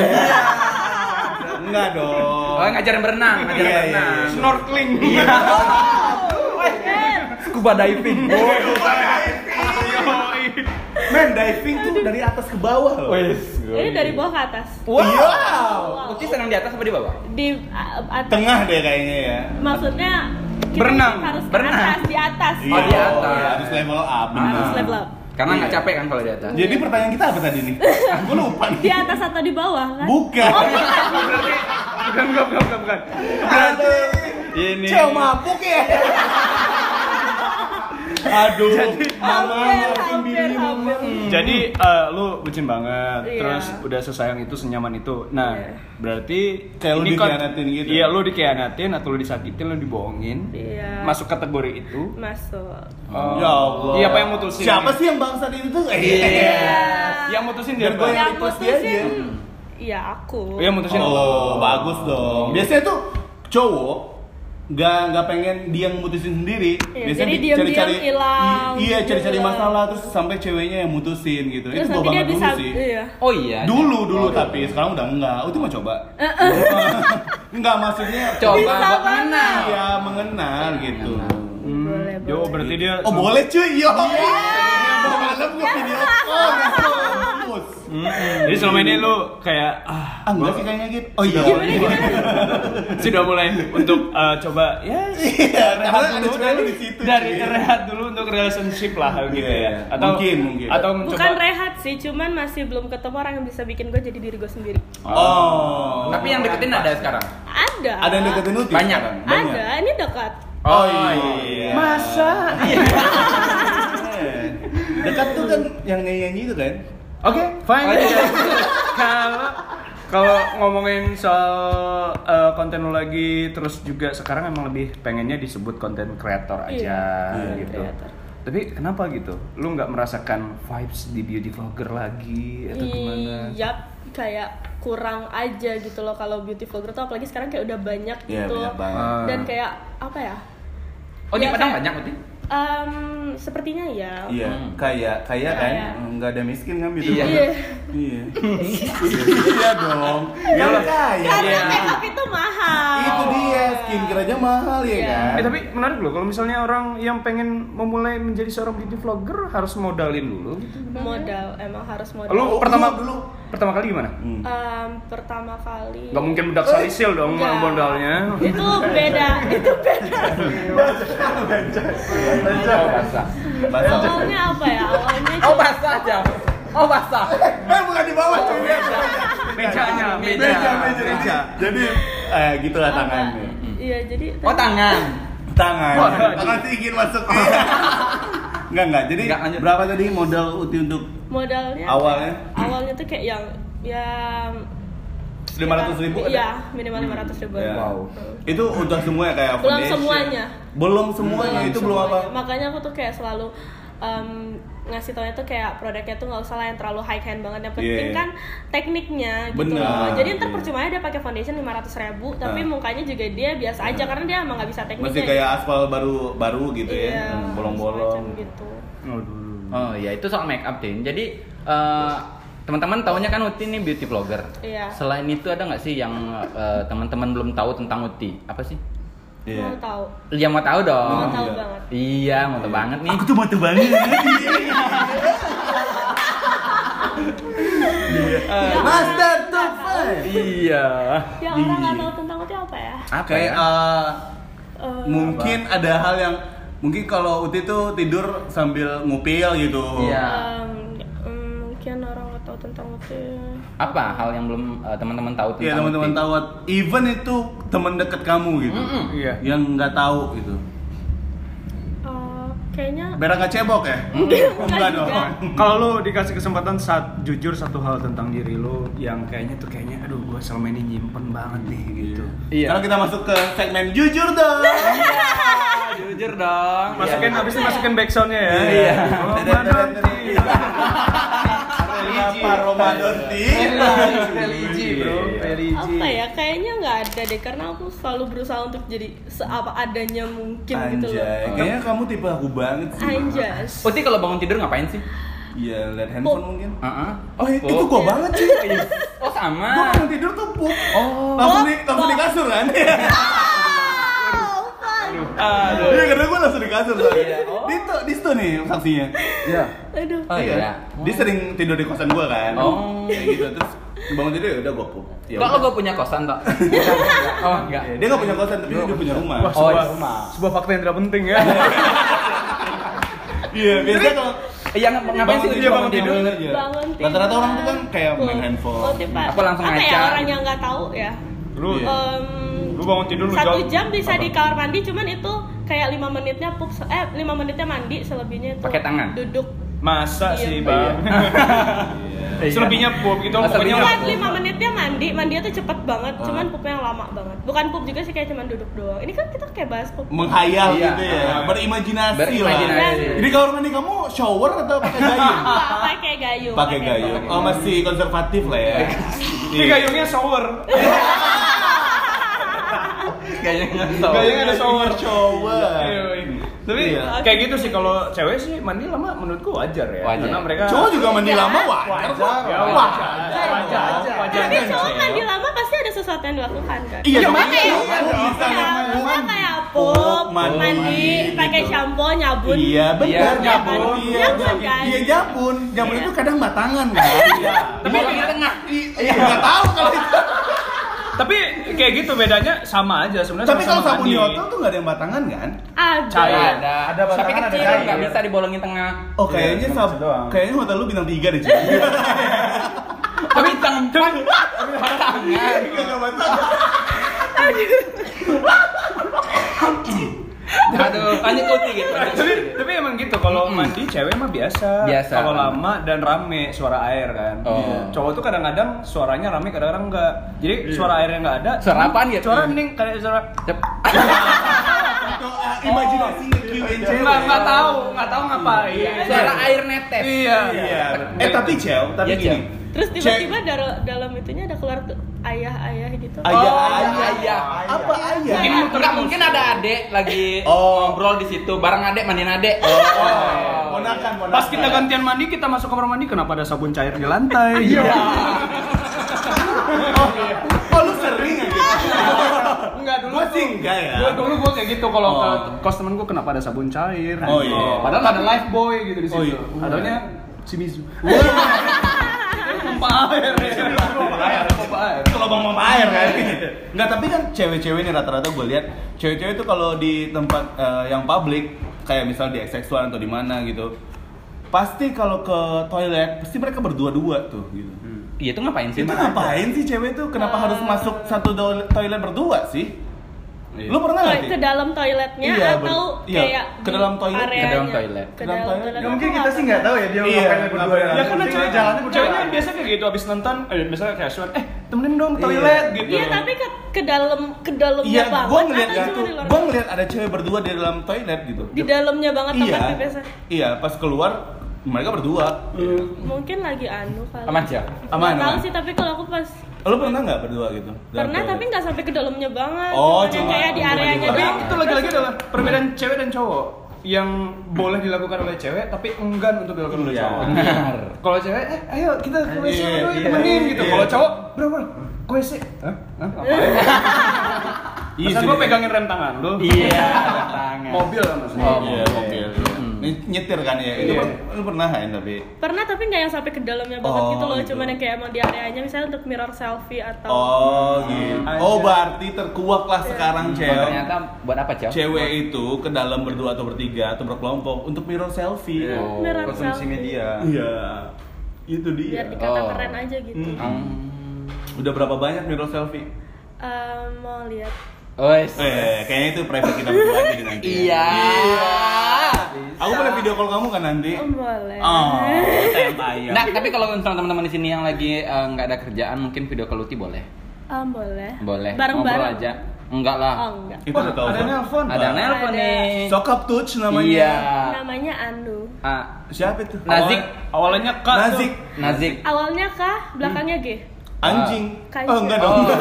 Speaker 1: Enggak dong.
Speaker 3: Oh, ngajarin berenang, ngajarin
Speaker 1: Iya, iya,
Speaker 3: berenang.
Speaker 1: iya.
Speaker 2: Snorkeling.
Speaker 3: Scuba diving.
Speaker 1: Men diving tuh dari atas ke bawah loh.
Speaker 4: ini dari bawah ke atas
Speaker 3: Wow. Uti senang di atas apa di bawah?
Speaker 4: di atas
Speaker 1: Tengah deh kayaknya ya.
Speaker 4: maksudnya kita
Speaker 2: Berenang.
Speaker 4: harus
Speaker 3: Berenang.
Speaker 4: atas di atas
Speaker 3: Oh, di atas.
Speaker 1: iya, harus level up.
Speaker 4: harus level up
Speaker 3: Karena nggak
Speaker 1: Iya.
Speaker 3: capek kan kalau di atas.
Speaker 1: Jadi pertanyaan kita apa tadi nih? Gue lupa nih.
Speaker 4: di atas atau di bawah kan
Speaker 1: Bukan.
Speaker 2: Bukan bukan bukan bukan. bukan.
Speaker 1: Berarti
Speaker 3: Ini.
Speaker 1: Cel mabuk ya. Aduh,
Speaker 4: hampir
Speaker 1: mamanya
Speaker 4: hampir hampir
Speaker 2: Jadi eh, lu bucin banget,
Speaker 4: Iya.
Speaker 2: terus udah sesayang itu, senyaman itu. Nah,
Speaker 4: Iya.
Speaker 2: berarti
Speaker 1: Kayak lu dikhianatin gitu?
Speaker 2: Iya, lu dikhianatin atau lu disakitin, lu dibohongin.
Speaker 4: Iya.
Speaker 2: Masuk kategori itu.
Speaker 4: masuk
Speaker 2: Oh.
Speaker 1: Ya Allah.
Speaker 2: Iya, apa yang mutusin?
Speaker 1: Siapa sih yang bangsat itu?
Speaker 4: Iya.
Speaker 2: Yang mutusin dia
Speaker 1: gua
Speaker 2: apa?
Speaker 1: yang repost dia aja.
Speaker 4: mutusin iya aku
Speaker 2: Iya, mutusin.
Speaker 1: Oh, bagus dong. Biasanya tuh cowok nggak nggak pengen dia yang mutusin sendiri.
Speaker 4: Iya,
Speaker 1: Biasanya
Speaker 4: jadi
Speaker 1: di-
Speaker 4: diam-diam
Speaker 1: cari-cari-
Speaker 4: hilang,
Speaker 1: Iya, cari-cari
Speaker 4: hilang.
Speaker 1: masalah terus sampai ceweknya yang mutusin gitu.
Speaker 4: terus
Speaker 1: itu
Speaker 4: dia
Speaker 1: banget
Speaker 4: bisa
Speaker 1: dulu sih.
Speaker 4: iya
Speaker 3: Oh iya.
Speaker 1: Dulu dulu tapi sekarang udah enggak. Itu mau coba. enggak maksudnya
Speaker 3: Coba
Speaker 4: Bisa
Speaker 3: mengenal.
Speaker 1: Iya, mengenal gitu.
Speaker 2: Hmm,
Speaker 4: Boleh,
Speaker 2: Jo,
Speaker 4: boleh.
Speaker 2: berarti dia
Speaker 1: Oh, boleh cuy. Yo. Malam video call.
Speaker 2: Hmm, Jadi selama ini lu kayak ah,
Speaker 1: Ah, enggak sih kayaknya gitu. Oh iya.
Speaker 2: sudah mulai untuk eh, coba ya
Speaker 1: Iya,
Speaker 2: rehat dulu dari,
Speaker 1: di situ.
Speaker 2: dari
Speaker 1: cuy.
Speaker 2: rehat dulu untuk relationship lah gitu
Speaker 1: Iya,
Speaker 2: ya atau
Speaker 1: mungkin, mungkin.
Speaker 2: atau mencoba
Speaker 4: bukan rehat sih cuman masih belum ketemu orang yang bisa bikin gue jadi diri gue sendiri
Speaker 1: Oh.
Speaker 3: Tapi yang deketin ada sekarang.
Speaker 4: ada
Speaker 1: ada yang deketin lu
Speaker 3: Banyak.
Speaker 1: sekarang?
Speaker 4: ada ini dekat
Speaker 1: Oh iya.
Speaker 2: masa
Speaker 1: Dekat tuh kan yang nyanyi-nyanyi itu kan?
Speaker 2: Oke, fine.
Speaker 3: Oh, iya.
Speaker 2: Kalau kalau ngomongin soal eh, konten lu lagi, terus juga sekarang emang lebih pengennya disebut konten kreator aja
Speaker 4: Iya,
Speaker 2: gitu.
Speaker 4: creator.
Speaker 2: Tapi kenapa gitu? Lu nggak merasakan vibes di beauty vlogger lagi atau gimana?
Speaker 4: Iya, kayak kurang aja gitu loh kalau beauty vlogger tuh apalagi sekarang kayak udah banyak
Speaker 1: Iya,
Speaker 4: gitu.
Speaker 1: banyak banget.
Speaker 2: Ah.
Speaker 4: Dan kayak apa ya?
Speaker 3: Oh di
Speaker 4: Ya,
Speaker 3: Padang
Speaker 4: kayak-
Speaker 3: banyak berarti?
Speaker 4: Em, sepertinya ya.
Speaker 1: Iya,
Speaker 3: Hmm.
Speaker 1: kayak kayak kan
Speaker 4: Kayak.
Speaker 1: nggak ada miskin kan gitu.
Speaker 3: Iya.
Speaker 4: Iya.
Speaker 1: Iya. Iya dong. Kan kaya.
Speaker 4: Karena
Speaker 1: Iya.
Speaker 4: makeup itu mahal.
Speaker 1: Itu dia skincare aja mahal ya
Speaker 4: Iya.
Speaker 1: kan?
Speaker 2: Eh tapi menarik loh kalau misalnya orang yang pengen memulai menjadi seorang beauty vlogger harus modalin dulu gitu.
Speaker 4: modal emang harus modal.
Speaker 2: Lu
Speaker 1: Oh,
Speaker 2: pertama
Speaker 1: dulu, dulu.
Speaker 2: Pertama kali gimana?
Speaker 1: Hmm.
Speaker 4: Em, pertama kali.
Speaker 2: Gak mungkin bedak salisil dong
Speaker 4: Enggak.
Speaker 2: modalnya.
Speaker 4: Itu beda, itu beda.
Speaker 3: Oh basah.
Speaker 4: Awalnya apa ya? Awalnya
Speaker 3: Oh basah aja. Oh basah.
Speaker 1: Eh bukan di bawah cuy.
Speaker 2: Mejanya,
Speaker 1: Meja, meja, meja. Jadi eh gitulah tangannya.
Speaker 4: Iya, jadi
Speaker 3: Oh tangan.
Speaker 1: Tangan. Tangan sih ingin masuk. Enggak enggak. Jadi
Speaker 3: Enggak, lanjut.
Speaker 1: berapa tadi modal Uti untuk
Speaker 4: modalnya
Speaker 1: Awalnya?
Speaker 4: kayak- awalnya tuh kayak yang yang
Speaker 1: 500 ribu ada?
Speaker 4: Iya, minimal 500 ribu.
Speaker 1: Ya.
Speaker 3: Wow.
Speaker 1: Itu udah semua ya kayak
Speaker 4: Belum
Speaker 1: foundation?
Speaker 4: semuanya.
Speaker 1: Belum semuanya. itu belum apa?
Speaker 4: semuanya. Makanya aku tuh kayak selalu em, ngasih taunya tuh kayak produknya tuh nggak usah lah yang terlalu high end banget. Yang penting
Speaker 1: Iya.
Speaker 4: kan tekniknya gitu
Speaker 1: Bener.
Speaker 4: loh. Jadi ntar
Speaker 1: Iya.
Speaker 4: percuma aja dia pakai foundation 500 ribu, tapi
Speaker 1: Ah.
Speaker 4: mukanya juga dia biasa aja karena dia emang nggak bisa tekniknya.
Speaker 1: Masih kayak aspal baru baru gitu
Speaker 4: Iya,
Speaker 1: ya. Hmm, Bolong-bolong.
Speaker 4: gitu.
Speaker 2: Aduh.
Speaker 3: Oh iya itu soal make up Tin. Jadi eh, teman-teman taunya kan Uti ini beauty vlogger.
Speaker 4: Iya.
Speaker 3: Selain itu ada nggak sih yang eh, teman-teman belum tahu tentang Uti? Apa sih?
Speaker 1: Iya.
Speaker 4: Mau tahu?
Speaker 3: Yang mau tahu dong.
Speaker 4: Mau tahu
Speaker 1: iya.
Speaker 4: banget.
Speaker 3: Iya, mau tahu banget nih.
Speaker 1: Aku tuh mau tuh banget. Master top five.
Speaker 3: Iya.
Speaker 4: Yang orang nggak tahu tentang itu apa ya?
Speaker 3: Apa
Speaker 1: Kayak
Speaker 3: ya?
Speaker 1: eh,
Speaker 4: Eh,
Speaker 1: mungkin ada hal yang mungkin kalau Uti tuh tidur sambil ngupil gitu.
Speaker 3: Iya.
Speaker 4: em, mungkin orang nggak tahu tentang itu.
Speaker 3: Apa hal yang belum eh, teman-teman tahu tentang
Speaker 1: Iya teman-teman tahu even itu teman deket kamu gitu.
Speaker 2: Iya.
Speaker 1: Yang nggak tahu gitu.
Speaker 4: Eh, kayaknya
Speaker 1: Berak nggak cebok ya? Enggak dong.
Speaker 4: juga.
Speaker 2: Kalau lu dikasih kesempatan saat jujur satu hal tentang diri lu yang kayaknya tuh kayaknya aduh gua selama ini nyimpen banget nih gitu.
Speaker 3: Iya.
Speaker 1: Sekarang kita masuk ke segmen jujur dong.
Speaker 3: Jujur dong.
Speaker 2: Masukin
Speaker 3: Iya.
Speaker 2: habis itu masukin backsoundnya ya.
Speaker 3: Iya.
Speaker 2: Ramadan
Speaker 1: Kenapa Ramadan
Speaker 3: Religi, religi, bro.
Speaker 2: Religi.
Speaker 4: apa ya kayaknya nggak ada deh karena aku selalu berusaha untuk jadi seapa adanya mungkin gitu loh
Speaker 1: Anjay, kayaknya kamu tipe aku banget sih.
Speaker 4: anjas
Speaker 3: Uti kalau bangun tidur ngapain sih?
Speaker 1: Iya, lihat handphone mungkin.
Speaker 3: Heeh.
Speaker 1: Oh, itu
Speaker 3: pup.
Speaker 1: gua banget sih.
Speaker 3: Oh sama.
Speaker 1: Gua bangun tidur tuh pup.
Speaker 3: Oh.
Speaker 1: Langsung di langsung di kasur kan?
Speaker 3: Aduh.
Speaker 1: Iya, karena gua langsung di kasur soalnya.
Speaker 3: Iya. Oh.
Speaker 1: Dito, Disto nih saksinya. Iya.
Speaker 4: aduh
Speaker 3: Oh iya.
Speaker 1: Dia sering tidur di kosan gua kan.
Speaker 3: Oh.
Speaker 1: Kayak gitu terus bangun tidur ya udah gua pup. Ya
Speaker 3: Kok lo gak punya kosan, Tok? Oh, enggak.
Speaker 1: Iya, Dia nggak punya kosan tapi dia punya rumah.
Speaker 2: Wah,
Speaker 3: Oh,
Speaker 2: sebuah,
Speaker 3: rumah.
Speaker 2: sebuah fakta yang tidak penting ya.
Speaker 1: Iya, biasanya kalau
Speaker 3: Iya, ngap- ngapain sih
Speaker 1: tidur,
Speaker 3: bangun tidur?
Speaker 4: bangun tidur
Speaker 1: Rata-rata orang tuh kan kayak main handphone.
Speaker 4: oh,
Speaker 3: Apa langsung
Speaker 4: apa ya
Speaker 3: ngaca?
Speaker 4: orang yang nggak tahu ya
Speaker 2: Lu
Speaker 1: Iya.
Speaker 2: Lu bangun tidur lu
Speaker 4: satu jam bisa
Speaker 2: apa?
Speaker 4: di kamar mandi cuman itu kayak lima menitnya pup se- eh lima menitnya mandi selebihnya itu
Speaker 3: Pakai tangan?
Speaker 4: duduk
Speaker 2: Masa
Speaker 4: Iya.
Speaker 2: sih bang? Selebihnya pup gitu,
Speaker 3: Oh,
Speaker 2: pokoknya
Speaker 4: Bukan lima menitnya mandi, mandinya tuh cepet banget, cuman pupnya yang lama banget. Bukan pup juga sih kayak cuman duduk doang. Ini kan kita kayak bahas pup.
Speaker 1: menghayal
Speaker 3: Iya.
Speaker 1: gitu ya berimajinasi,
Speaker 3: Berimajinasi.
Speaker 1: lah jadi kalau mandi kamu shower atau pakai gayung
Speaker 4: pakai gayung.
Speaker 1: pakai gayung oh masih konservatif lah ya
Speaker 2: Ini gayungnya shower.
Speaker 3: Kayaknya
Speaker 2: Gayungnya ada shower. Iya, Tapi
Speaker 1: Iya.
Speaker 2: kayak gitu sih kalau cewek sih mandi lama menurutku wajar ya.
Speaker 3: Wajar.
Speaker 2: Karena mereka
Speaker 1: cowok juga mandi
Speaker 4: Wajar.
Speaker 1: lama wajar kok
Speaker 2: Ya,
Speaker 1: wajar
Speaker 2: wajar.
Speaker 1: wajar
Speaker 2: Wajar.
Speaker 4: Tapi
Speaker 2: Wajar.
Speaker 4: cowok mandi lama pasti ada sesuatu yang dilakukan kan?
Speaker 1: iya
Speaker 4: Makanya
Speaker 1: iya,
Speaker 4: ya,
Speaker 1: bisa
Speaker 4: ya,
Speaker 1: mandi.
Speaker 4: maksudnya kayak pup,
Speaker 1: mandi,
Speaker 4: mandi, pakai
Speaker 1: gitu.
Speaker 4: shampoo, nyabun.
Speaker 1: Iya benar
Speaker 3: Iya,
Speaker 1: nyabun.
Speaker 4: nyabun.
Speaker 1: Iya,
Speaker 4: Nyabun, kan?
Speaker 1: iya nyabun. Nyabun
Speaker 4: Iya.
Speaker 1: itu kadang batangan kan. Iya.
Speaker 3: Tapi di tengah.
Speaker 1: Iya, nggak tahu kalau itu.
Speaker 2: Tapi kayak gitu bedanya sama aja sebenarnya.
Speaker 1: Tapi kalau sabun di hotel tuh nggak ada yang batangan kan?
Speaker 4: Ada.
Speaker 2: Cair.
Speaker 3: Ada.
Speaker 5: Ada
Speaker 3: Tapi
Speaker 5: batangan, ada
Speaker 3: kecil
Speaker 5: cair.
Speaker 3: nggak bisa dibolongin tengah.
Speaker 1: Oh kayaknya sab kayaknya hotel lu bintang tiga deh cuy.
Speaker 3: Tapi tempat batangan.
Speaker 1: Nggak batangan.
Speaker 3: Aduh, lanjut kuti gitu.
Speaker 2: tapi tapi emang gitu kalau mandi cewek mah biasa.
Speaker 3: Biasa.
Speaker 2: Kalau lama dan rame suara air kan.
Speaker 3: Oh.
Speaker 2: Iya. Cowok tuh kadang-kadang suaranya rame kadang-kadang enggak. Jadi suara airnya enggak ada.
Speaker 3: Suara apaan gitu?
Speaker 2: Suara mending kayak suara
Speaker 3: Cep.
Speaker 1: Itu imajinasi cewek.
Speaker 2: Enggak enggak tahu, enggak tahu ngapain.
Speaker 3: Suara air netes.
Speaker 2: Iya.
Speaker 1: Iya. Eh tapi cel, tapi
Speaker 3: Iya,
Speaker 1: gini.
Speaker 4: Terus tiba-tiba dalam itunya ada keluar tuh ayah-ayah gitu.
Speaker 1: Ayah,
Speaker 3: Oh,
Speaker 1: ayah,
Speaker 3: ayah.
Speaker 1: Apa ayah?
Speaker 3: Mungkin enggak mungkin ada adek lagi
Speaker 1: Oh.
Speaker 3: ngobrol di situ bareng adek mandiin adek.
Speaker 1: Oh, ponakan, ponakan.
Speaker 2: Pas kita gantian mandi, kita masuk kamar mandi, kenapa ada sabun cair di lantai? Iya.
Speaker 1: Oh, lu sering ya gitu?
Speaker 2: Enggak dulu.
Speaker 1: Gua sih enggak ya.
Speaker 2: Gua dulu gua kayak gitu kalau ke
Speaker 1: Oh.
Speaker 2: kos temen gua kenapa ada sabun cair?
Speaker 1: Oh, iya.
Speaker 2: Padahal ada life boy gitu di
Speaker 1: Oh,
Speaker 2: situ.
Speaker 1: iya.
Speaker 2: Adanya Shimizu. Pompa air. Pompa air. Pompa air.
Speaker 1: Kalau bang mama air kan. Enggak, tapi kan cewek-cewek ini rata-rata gue lihat cewek-cewek itu kalau di tempat eh, yang publik kayak misal di XX1 atau di mana gitu. Pasti kalau ke toilet pasti mereka berdua-dua tuh gitu.
Speaker 3: Iya itu ngapain sih?
Speaker 1: Itu ngapain sih cewek itu? Kenapa harus masuk satu toilet berdua sih?
Speaker 3: Iya.
Speaker 1: Lu pernah nggak?
Speaker 4: Ke, dalam toiletnya
Speaker 1: Iya,
Speaker 4: atau
Speaker 1: iya,
Speaker 4: kayak
Speaker 1: ke
Speaker 4: di
Speaker 1: dalam toilet.
Speaker 4: areanya?
Speaker 3: Ke dalam toilet.
Speaker 4: Ke
Speaker 1: dalam
Speaker 4: dalam
Speaker 1: toilet.
Speaker 4: toilet.
Speaker 5: Ya mungkin kita sih nggak tahu ya dia
Speaker 1: Iya,
Speaker 5: ngapain berdua ya.
Speaker 2: Ya karena cewek
Speaker 5: jalannya
Speaker 2: ceweknya biasa kayak gitu abis nonton, eh biasanya kayak suan, eh temenin dong toilet gitu.
Speaker 4: Iya, tapi ke ke dalam ke dalamnya
Speaker 1: Iya,
Speaker 4: banget
Speaker 1: gua ngeliat
Speaker 4: atau
Speaker 1: gitu. Gua ngeliat ada cewek berdua di dalam toilet gitu.
Speaker 4: di dalamnya banget
Speaker 1: Iya.
Speaker 4: tempatnya biasa.
Speaker 1: Iya, pas keluar mereka berdua.
Speaker 4: Mungkin lagi anu kali.
Speaker 3: Aman sih.
Speaker 1: Aman,
Speaker 4: Nggak tahu
Speaker 1: aman.
Speaker 4: sih tapi kalau aku pas
Speaker 1: Lu pernah nggak berdua gitu? dalam
Speaker 4: pernah tapi nggak sampai ke dalamnya banget.
Speaker 1: Oh, cuma-
Speaker 4: kayak di areanya
Speaker 1: di
Speaker 2: Tapi
Speaker 4: doang.
Speaker 2: itu lagi-lagi adalah perbedaan cewek dan cowok yang boleh dilakukan oleh cewek tapi enggan untuk dilakukan oleh
Speaker 5: Iya.
Speaker 2: cowok.
Speaker 3: Benar.
Speaker 2: Kalau cewek, eh ayo kita ke WC
Speaker 1: Iya,
Speaker 2: dulu,
Speaker 1: iya,
Speaker 2: temenin gitu.
Speaker 1: iya.
Speaker 2: Kalau cowok, bro bro, ke WC. Hah? Hah? Ngapain?
Speaker 1: Iya
Speaker 2: gue pegangin rem tangan lu?
Speaker 3: Iya, tangan.
Speaker 2: Mobil kan maksudnya.
Speaker 3: Oh,
Speaker 1: Iya, mobil. Ny- Nyetir kan ya? Itu
Speaker 2: Iya.
Speaker 1: per- lu pernah kan tapi?
Speaker 4: Pernah tapi nggak yang sampai ke dalamnya banget
Speaker 1: Oh,
Speaker 4: gitu loh,
Speaker 1: gitu.
Speaker 4: cuman yang kayak emang di areanya misalnya untuk mirror selfie atau
Speaker 1: Oh gitu.
Speaker 2: Aja.
Speaker 1: Oh berarti terkuak lah sekarang
Speaker 3: Oh,
Speaker 1: cewek.
Speaker 3: ternyata buat apa, Cel?
Speaker 1: Cewek itu ke dalam berdua atau bertiga atau berkelompok untuk mirror selfie.
Speaker 5: Iya.
Speaker 3: Oh,
Speaker 4: mirror
Speaker 5: Konsumsi
Speaker 4: selfie.
Speaker 5: media.
Speaker 1: Iya. Itu dia.
Speaker 4: biar dikata
Speaker 3: Oh.
Speaker 4: keren aja gitu.
Speaker 1: Hmm.
Speaker 3: Hmm.
Speaker 1: Udah berapa banyak mirror selfie?
Speaker 4: Eh, mau lihat
Speaker 3: Wes.
Speaker 1: Eh, kayaknya itu private kita berdua aja di nanti.
Speaker 3: Iya.
Speaker 1: Aku boleh video call kamu kan nanti?
Speaker 4: Oh, boleh.
Speaker 1: Oh, sayang.
Speaker 3: Nah, tapi kalau misalnya teman-teman di sini yang lagi eh, nggak ada kerjaan, mungkin video call Luti boleh.
Speaker 4: Ah, boleh.
Speaker 3: Boleh.
Speaker 4: Bareng-bareng.
Speaker 3: Ngobrol aja. Enggak lah.
Speaker 4: Oh, enggak.
Speaker 1: Itu ada telepon.
Speaker 2: Ada nelpon.
Speaker 3: Ada nelpon nih.
Speaker 1: Sokap touch namanya.
Speaker 3: Iya.
Speaker 4: Namanya Anu.
Speaker 3: Ah,
Speaker 1: Siapa itu?
Speaker 3: Nazik.
Speaker 2: Awal- awalnya kak. tuh.
Speaker 1: Nazik.
Speaker 3: Nazik.
Speaker 4: Awalnya kah, belakangnya G.
Speaker 1: Anjing. Oh, enggak dong.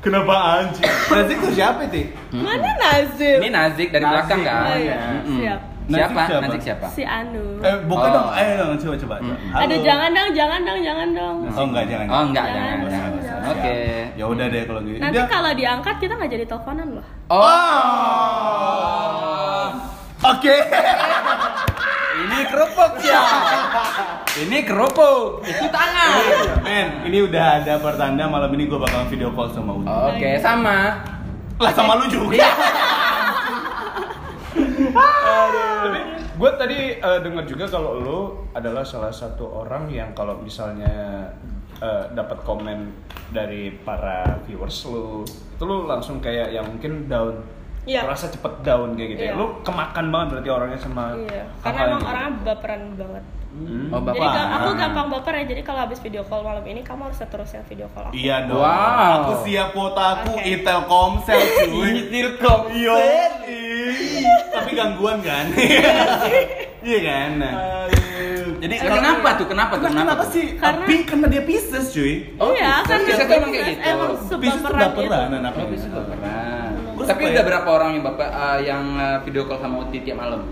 Speaker 3: Oh.
Speaker 1: Kenapa anjing? Nazik itu siapa itu?
Speaker 4: Mana Nazim?
Speaker 3: Ini Nazik dari
Speaker 2: Nazik.
Speaker 3: belakang kan?
Speaker 4: Oh, iya.
Speaker 3: Mm-mm.
Speaker 4: Siap.
Speaker 1: Nazik
Speaker 3: Siapa?
Speaker 1: siapa?
Speaker 3: Nazik siapa?
Speaker 4: Si Anu.
Speaker 1: Eh, buka
Speaker 3: Oh.
Speaker 1: dong. Ayo dong, coba coba. coba. Halo.
Speaker 4: Aduh, jangan dong, jangan dong, jangan dong.
Speaker 1: Oh, enggak, jangan.
Speaker 3: Oh, enggak,
Speaker 4: Jangan,
Speaker 3: jangan,
Speaker 4: jangan,
Speaker 3: jangan.
Speaker 4: jangan.
Speaker 3: Oke.
Speaker 1: Ya udah deh kalau gitu.
Speaker 4: Nanti kalau diangkat kita nggak jadi teleponan loh.
Speaker 3: Oh.
Speaker 1: Oke.
Speaker 3: Ini kerupuk ya. Ini kerupuk. Itu tangan.
Speaker 1: Men, ini udah ada pertanda malam ini gue bakal video call sama Udi.
Speaker 3: Oke, sama.
Speaker 1: Lah sama lu juga.
Speaker 3: Iya.
Speaker 2: Tapi gue tadi eh, dengar juga kalau lu adalah salah satu orang yang kalau misalnya eh, dapat komen dari para viewers lu, itu lu langsung kayak yang mungkin down
Speaker 4: Iya.
Speaker 2: merasa cepet down kayak gitu ya.
Speaker 4: Iya.
Speaker 2: Lu kemakan banget berarti orangnya sama
Speaker 4: Iya, karena emang
Speaker 2: gitu.
Speaker 4: orangnya baperan banget.
Speaker 2: Hmm.
Speaker 3: Oh,
Speaker 4: Jadi
Speaker 3: Bapak.
Speaker 4: ga- aku gampang baper ya. Jadi kalau habis video call malam ini kamu harus terusnya video call aku.
Speaker 1: Iya dong.
Speaker 3: Wow.
Speaker 1: Aku siap kuota aku
Speaker 4: Oke.
Speaker 1: Intel Komsel cuy.
Speaker 3: Telkom.
Speaker 1: Yo. Tapi gangguan kan? Iya kan? Nah. Jadi
Speaker 3: Eh, kenapa tuh? Kenapa tuh?
Speaker 1: Kenapa, kenapa sih?
Speaker 4: Karena-
Speaker 1: Pink karena dia Pisces cuy.
Speaker 3: Oh,
Speaker 4: iya,
Speaker 3: Pisces.
Speaker 4: kan
Speaker 3: Pisces tuh emang kayak gitu.
Speaker 4: Emang
Speaker 1: Pisces tuh
Speaker 4: sebaperan
Speaker 1: baperan anaknya.
Speaker 3: Oh, Pisces baperan. Tapi udah
Speaker 1: ya.
Speaker 3: berapa orang yang bapak eh, yang eh, video call sama Uti tiap malam?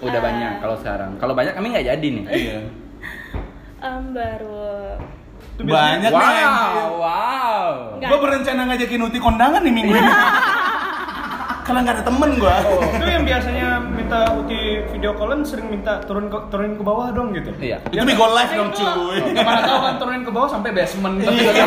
Speaker 3: Udah
Speaker 4: Eh.
Speaker 3: banyak kalau sekarang. Kalau banyak kami nggak jadi nih.
Speaker 1: Iya.
Speaker 4: Em, baru
Speaker 1: Banyak nih.
Speaker 3: Wow, wow.
Speaker 4: Nggak.
Speaker 1: Gue berencana ngajakin Uti kondangan nih minggu ini. Karena nggak ada temen gue.
Speaker 2: itu yang biasanya minta Uti video callan sering minta turun ke turunin ke bawah dong gitu.
Speaker 3: Iya.
Speaker 1: Itu Bigo Live dong cuy.
Speaker 3: Oh, Mana tahu kan turunin ke bawah sampai basement.
Speaker 1: Iya.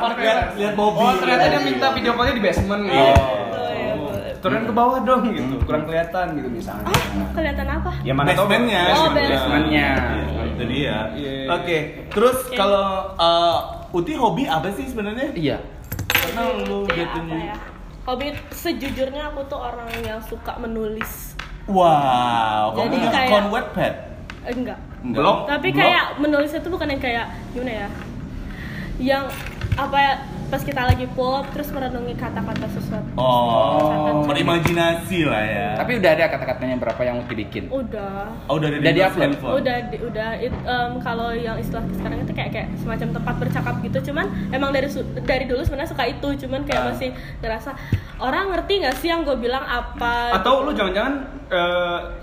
Speaker 3: Parkir.
Speaker 1: Lihat lihat mobil.
Speaker 3: Oh, ternyata dia minta video callnya di basement.
Speaker 1: Oh.
Speaker 3: gitu.
Speaker 4: Ya.
Speaker 2: Turunin ke bawah dong gitu. Kurang kelihatan gitu misalnya.
Speaker 4: Ah, kelihatan apa?
Speaker 2: Ya mana
Speaker 1: Basementnya.
Speaker 4: Oh,
Speaker 3: basementnya.
Speaker 1: Iya, Itu dia.
Speaker 2: Iya.
Speaker 1: Oke. Terus kalau uh, Uti hobi apa sih sebenarnya?
Speaker 3: Iya.
Speaker 1: Karena lu jatuhnya.
Speaker 4: Hobi sejujurnya aku tuh orang yang suka menulis.
Speaker 1: Wow. Kamu
Speaker 4: Jadi
Speaker 1: nggak
Speaker 4: kayak-? Eh, enggak.
Speaker 1: Enggak.
Speaker 2: Blog?
Speaker 4: Tapi
Speaker 1: Blog?
Speaker 4: kayak menulis itu bukan yang kayak gimana ya? Yang apa ya? Pas kita lagi pop terus merenungi kata-kata sesuatu.
Speaker 1: Oh, berimajinasi lah ya.
Speaker 3: Tapi udah ada kata-katanya berapa yang Uti bikin?
Speaker 4: Udah.
Speaker 1: oh, udah ada
Speaker 3: Udah
Speaker 1: di handphone?
Speaker 4: udah di- udah it- em, kalau yang istilah sekarang itu kayak kayak semacam tempat bercakap gitu cuman emang dari dari dulu sebenarnya suka itu cuman kayak
Speaker 1: Ah.
Speaker 4: masih ngerasa orang ngerti nggak sih yang gue bilang apa
Speaker 2: Atau
Speaker 4: gitu.
Speaker 2: lu jangan-jangan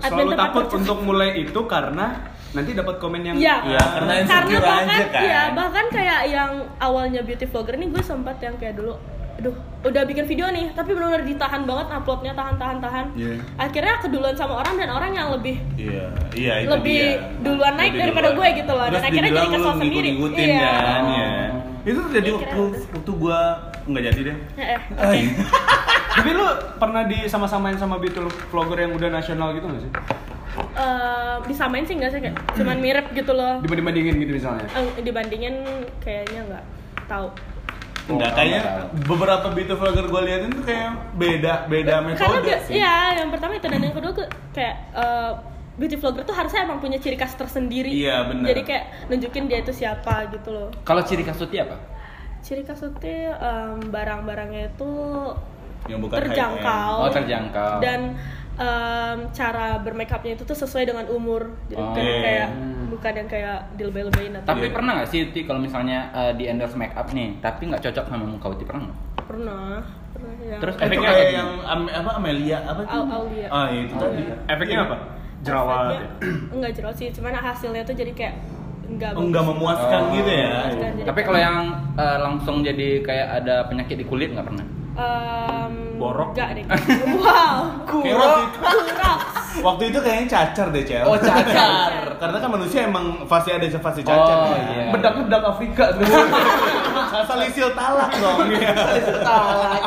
Speaker 4: Admin
Speaker 2: selalu takut
Speaker 4: bercakap.
Speaker 2: untuk mulai itu karena nanti dapat komen yang
Speaker 4: Iya,
Speaker 1: Iya, karena insecure
Speaker 4: bahkan
Speaker 1: aja kan.
Speaker 4: iya bahkan kayak yang awalnya beauty vlogger nih gue sempat yang kayak dulu aduh udah bikin video nih tapi benar-benar ditahan banget uploadnya tahan tahan tahan
Speaker 1: Iya.
Speaker 4: akhirnya keduluan sama orang dan orang yang lebih
Speaker 1: Iya, iya itu
Speaker 4: Lebih
Speaker 1: dia.
Speaker 4: duluan naik
Speaker 1: Lebih
Speaker 4: daripada
Speaker 1: duluan.
Speaker 4: gue gitu loh. Dan
Speaker 1: Terus
Speaker 4: akhirnya
Speaker 1: dibilang
Speaker 4: jadi kesel
Speaker 1: lu
Speaker 4: sendiri.
Speaker 1: ngikut-ngikutin
Speaker 4: Iya.
Speaker 1: kan, ya. Itu terjadi
Speaker 4: Iya,
Speaker 1: waktu waktu gua nggak jadi deh.
Speaker 4: Eh, eh, oke
Speaker 2: Tapi lu pernah disama-samain sama beauty vlogger yang udah nasional gitu gak sih?
Speaker 4: Eh, disamain sih nggak sih kayak cuman mirip gitu loh
Speaker 2: Dibanding-bandingin gitu misalnya.
Speaker 4: Eh, dibandingin kayaknya nggak tahu
Speaker 1: Enggak,
Speaker 3: Oh,
Speaker 1: kayaknya
Speaker 3: enggak
Speaker 1: beberapa beauty vlogger gua liatin tuh kayak beda beda
Speaker 4: karena
Speaker 1: metode
Speaker 4: dia-
Speaker 1: sih.
Speaker 4: iya yang pertama itu dan yang kedua gue kayak eh, beauty vlogger tuh harusnya emang punya ciri khas tersendiri
Speaker 1: Iya, benar.
Speaker 4: jadi kayak nunjukin dia itu siapa gitu loh
Speaker 3: Kalau ciri khas Uti apa?
Speaker 4: ciri khas tuh em, barang-barangnya itu
Speaker 1: Yang bukan
Speaker 4: terjangkau
Speaker 3: Oh, terjangkau.
Speaker 4: dan em, cara bermakeupnya itu tuh sesuai dengan umur jadi
Speaker 3: Oh.
Speaker 4: bukan kayak bukan yang kayak dilebay-lebayin atau
Speaker 3: Tapi
Speaker 1: Iya.
Speaker 3: pernah nggak sih Uti kalau misalnya eh, di endorse make up nih, tapi nggak cocok sama muka Uti pernah nggak?
Speaker 4: pernah pernah ya
Speaker 3: Terus
Speaker 1: Itu
Speaker 3: efeknya
Speaker 1: kayak
Speaker 3: apa?
Speaker 1: yang Am- apa Amelia apa tuh?
Speaker 4: Au- Aulia.
Speaker 1: Ah, iya, itu tadi.
Speaker 2: Efeknya apa? Jerawat.
Speaker 4: Efeknya- enggak jerawat sih cuman hasilnya tuh jadi kayak enggak
Speaker 1: Oh, enggak memuaskan
Speaker 3: Oh.
Speaker 1: gitu ya.
Speaker 4: Memuaskan.
Speaker 3: Tapi kalau yang eh, langsung jadi kayak ada penyakit di kulit nggak pernah?
Speaker 4: Em,
Speaker 2: Borok.
Speaker 4: enggak deh wow
Speaker 1: Kayak waktu itu,
Speaker 4: kurang
Speaker 1: waktu itu kayaknya cacar deh, Cel.
Speaker 3: Oh, cacar.
Speaker 1: Karena kan manusia emang fase ada fase cacar.
Speaker 3: Oh,
Speaker 1: kan.
Speaker 3: iya.
Speaker 2: Bedaknya bedak Afrika tuh.
Speaker 1: Salisil talak dong.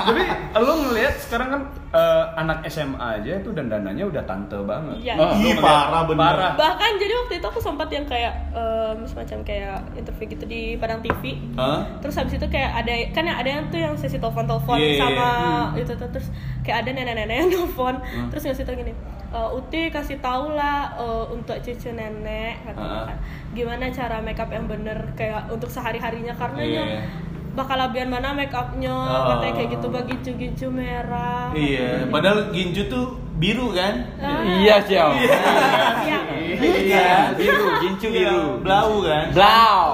Speaker 2: Tapi lo ngelihat sekarang kan eh, anak SMA aja itu dandanannya udah tante banget.
Speaker 4: Iya.
Speaker 3: Oh.
Speaker 1: Ih, parah bener.
Speaker 2: Parah.
Speaker 4: bahkan jadi waktu itu aku sempat yang kayak em, semacam kayak interview gitu di Padang TV
Speaker 1: Hah?
Speaker 4: terus habis itu kayak ada kan ada yang tuh yang sesi telepon telepon
Speaker 1: Iya,
Speaker 4: sama
Speaker 1: iya.
Speaker 4: itu tuh terus kayak ada nenek-nenek yang telepon terus ngasih tau gini "E, Uti kasih tau lah e, untuk cucu nenek katanya
Speaker 1: Ah.
Speaker 4: kan gimana cara makeup yang bener kayak untuk sehari harinya karena
Speaker 1: Iya.
Speaker 4: Bakal labian mana makeupnya
Speaker 1: Oh.
Speaker 4: katanya kayak gitu bagi gincu-gincu merah
Speaker 1: Iya, padahal ginju tuh biru kan?
Speaker 4: Ah.
Speaker 3: Iya, Ciao.
Speaker 4: Iya.
Speaker 3: Iya, biru, gincu
Speaker 1: Iya,
Speaker 3: biru.
Speaker 1: blau kan?
Speaker 3: Blau.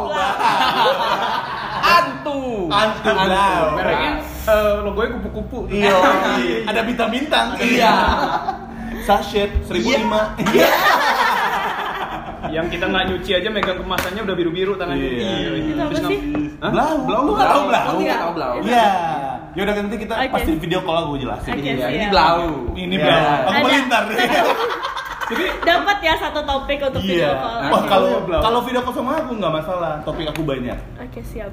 Speaker 3: Antu.
Speaker 1: Antu blau.
Speaker 2: Mereknya eh, logonya kupu-kupu.
Speaker 1: Iya, ada bintang-bintang.
Speaker 3: Iya.
Speaker 1: Sachet 1005. Iya.
Speaker 2: Yang kita nggak nyuci aja megang kemasannya udah biru-biru tangannya.
Speaker 1: Iya.
Speaker 4: Itu apa
Speaker 2: Terus
Speaker 4: sih?
Speaker 2: ngap- Hah?
Speaker 1: Blau, blau lu nggak tahu blau?
Speaker 3: Nggak tahu blau?
Speaker 1: Iya. Yaudah nanti kita
Speaker 4: Oke.
Speaker 1: pasti video call aku jelasin.
Speaker 4: Oke,
Speaker 3: Iya, ini blau.
Speaker 1: Ini
Speaker 3: Iya.
Speaker 1: blau. Aku melintar.
Speaker 4: dapat ya satu topik untuk video
Speaker 1: Iya.
Speaker 4: call
Speaker 1: Wah,
Speaker 4: Oke.
Speaker 1: kalau
Speaker 2: Iya, blau.
Speaker 1: kalau video call sama aku nggak masalah. Topik aku banyak.
Speaker 4: oke siap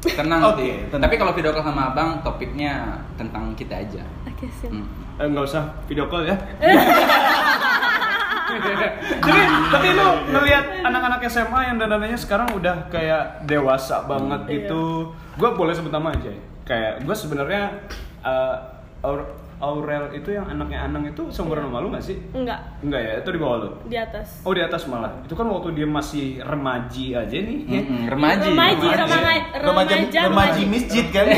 Speaker 3: Tenang,
Speaker 1: tenang.
Speaker 3: Tapi kalau video call sama Abang, topiknya tentang kita aja.
Speaker 4: oke siap
Speaker 3: Hmm.
Speaker 2: Eh, nggak usah video call ya. Jadi, tapi lu ngelihat anak-anak SMA yang dandanannya sekarang udah kayak dewasa banget
Speaker 4: Iya.
Speaker 2: gitu. Gue boleh sebut nama aja. ya? Kayak gue sebenarnya eh, Aurel itu yang anaknya Anang itu seumuran sama lu nggak sih?
Speaker 4: enggak
Speaker 2: Enggak ya, itu di bawah lu.
Speaker 4: di atas
Speaker 2: Oh di atas malah. Itu kan waktu dia masih remaji aja nih. ya.
Speaker 3: Mm-mm, remaji.
Speaker 4: remaji
Speaker 2: Remaja.
Speaker 4: remaja
Speaker 1: Remaja
Speaker 4: remaja
Speaker 1: remaji masjid kan?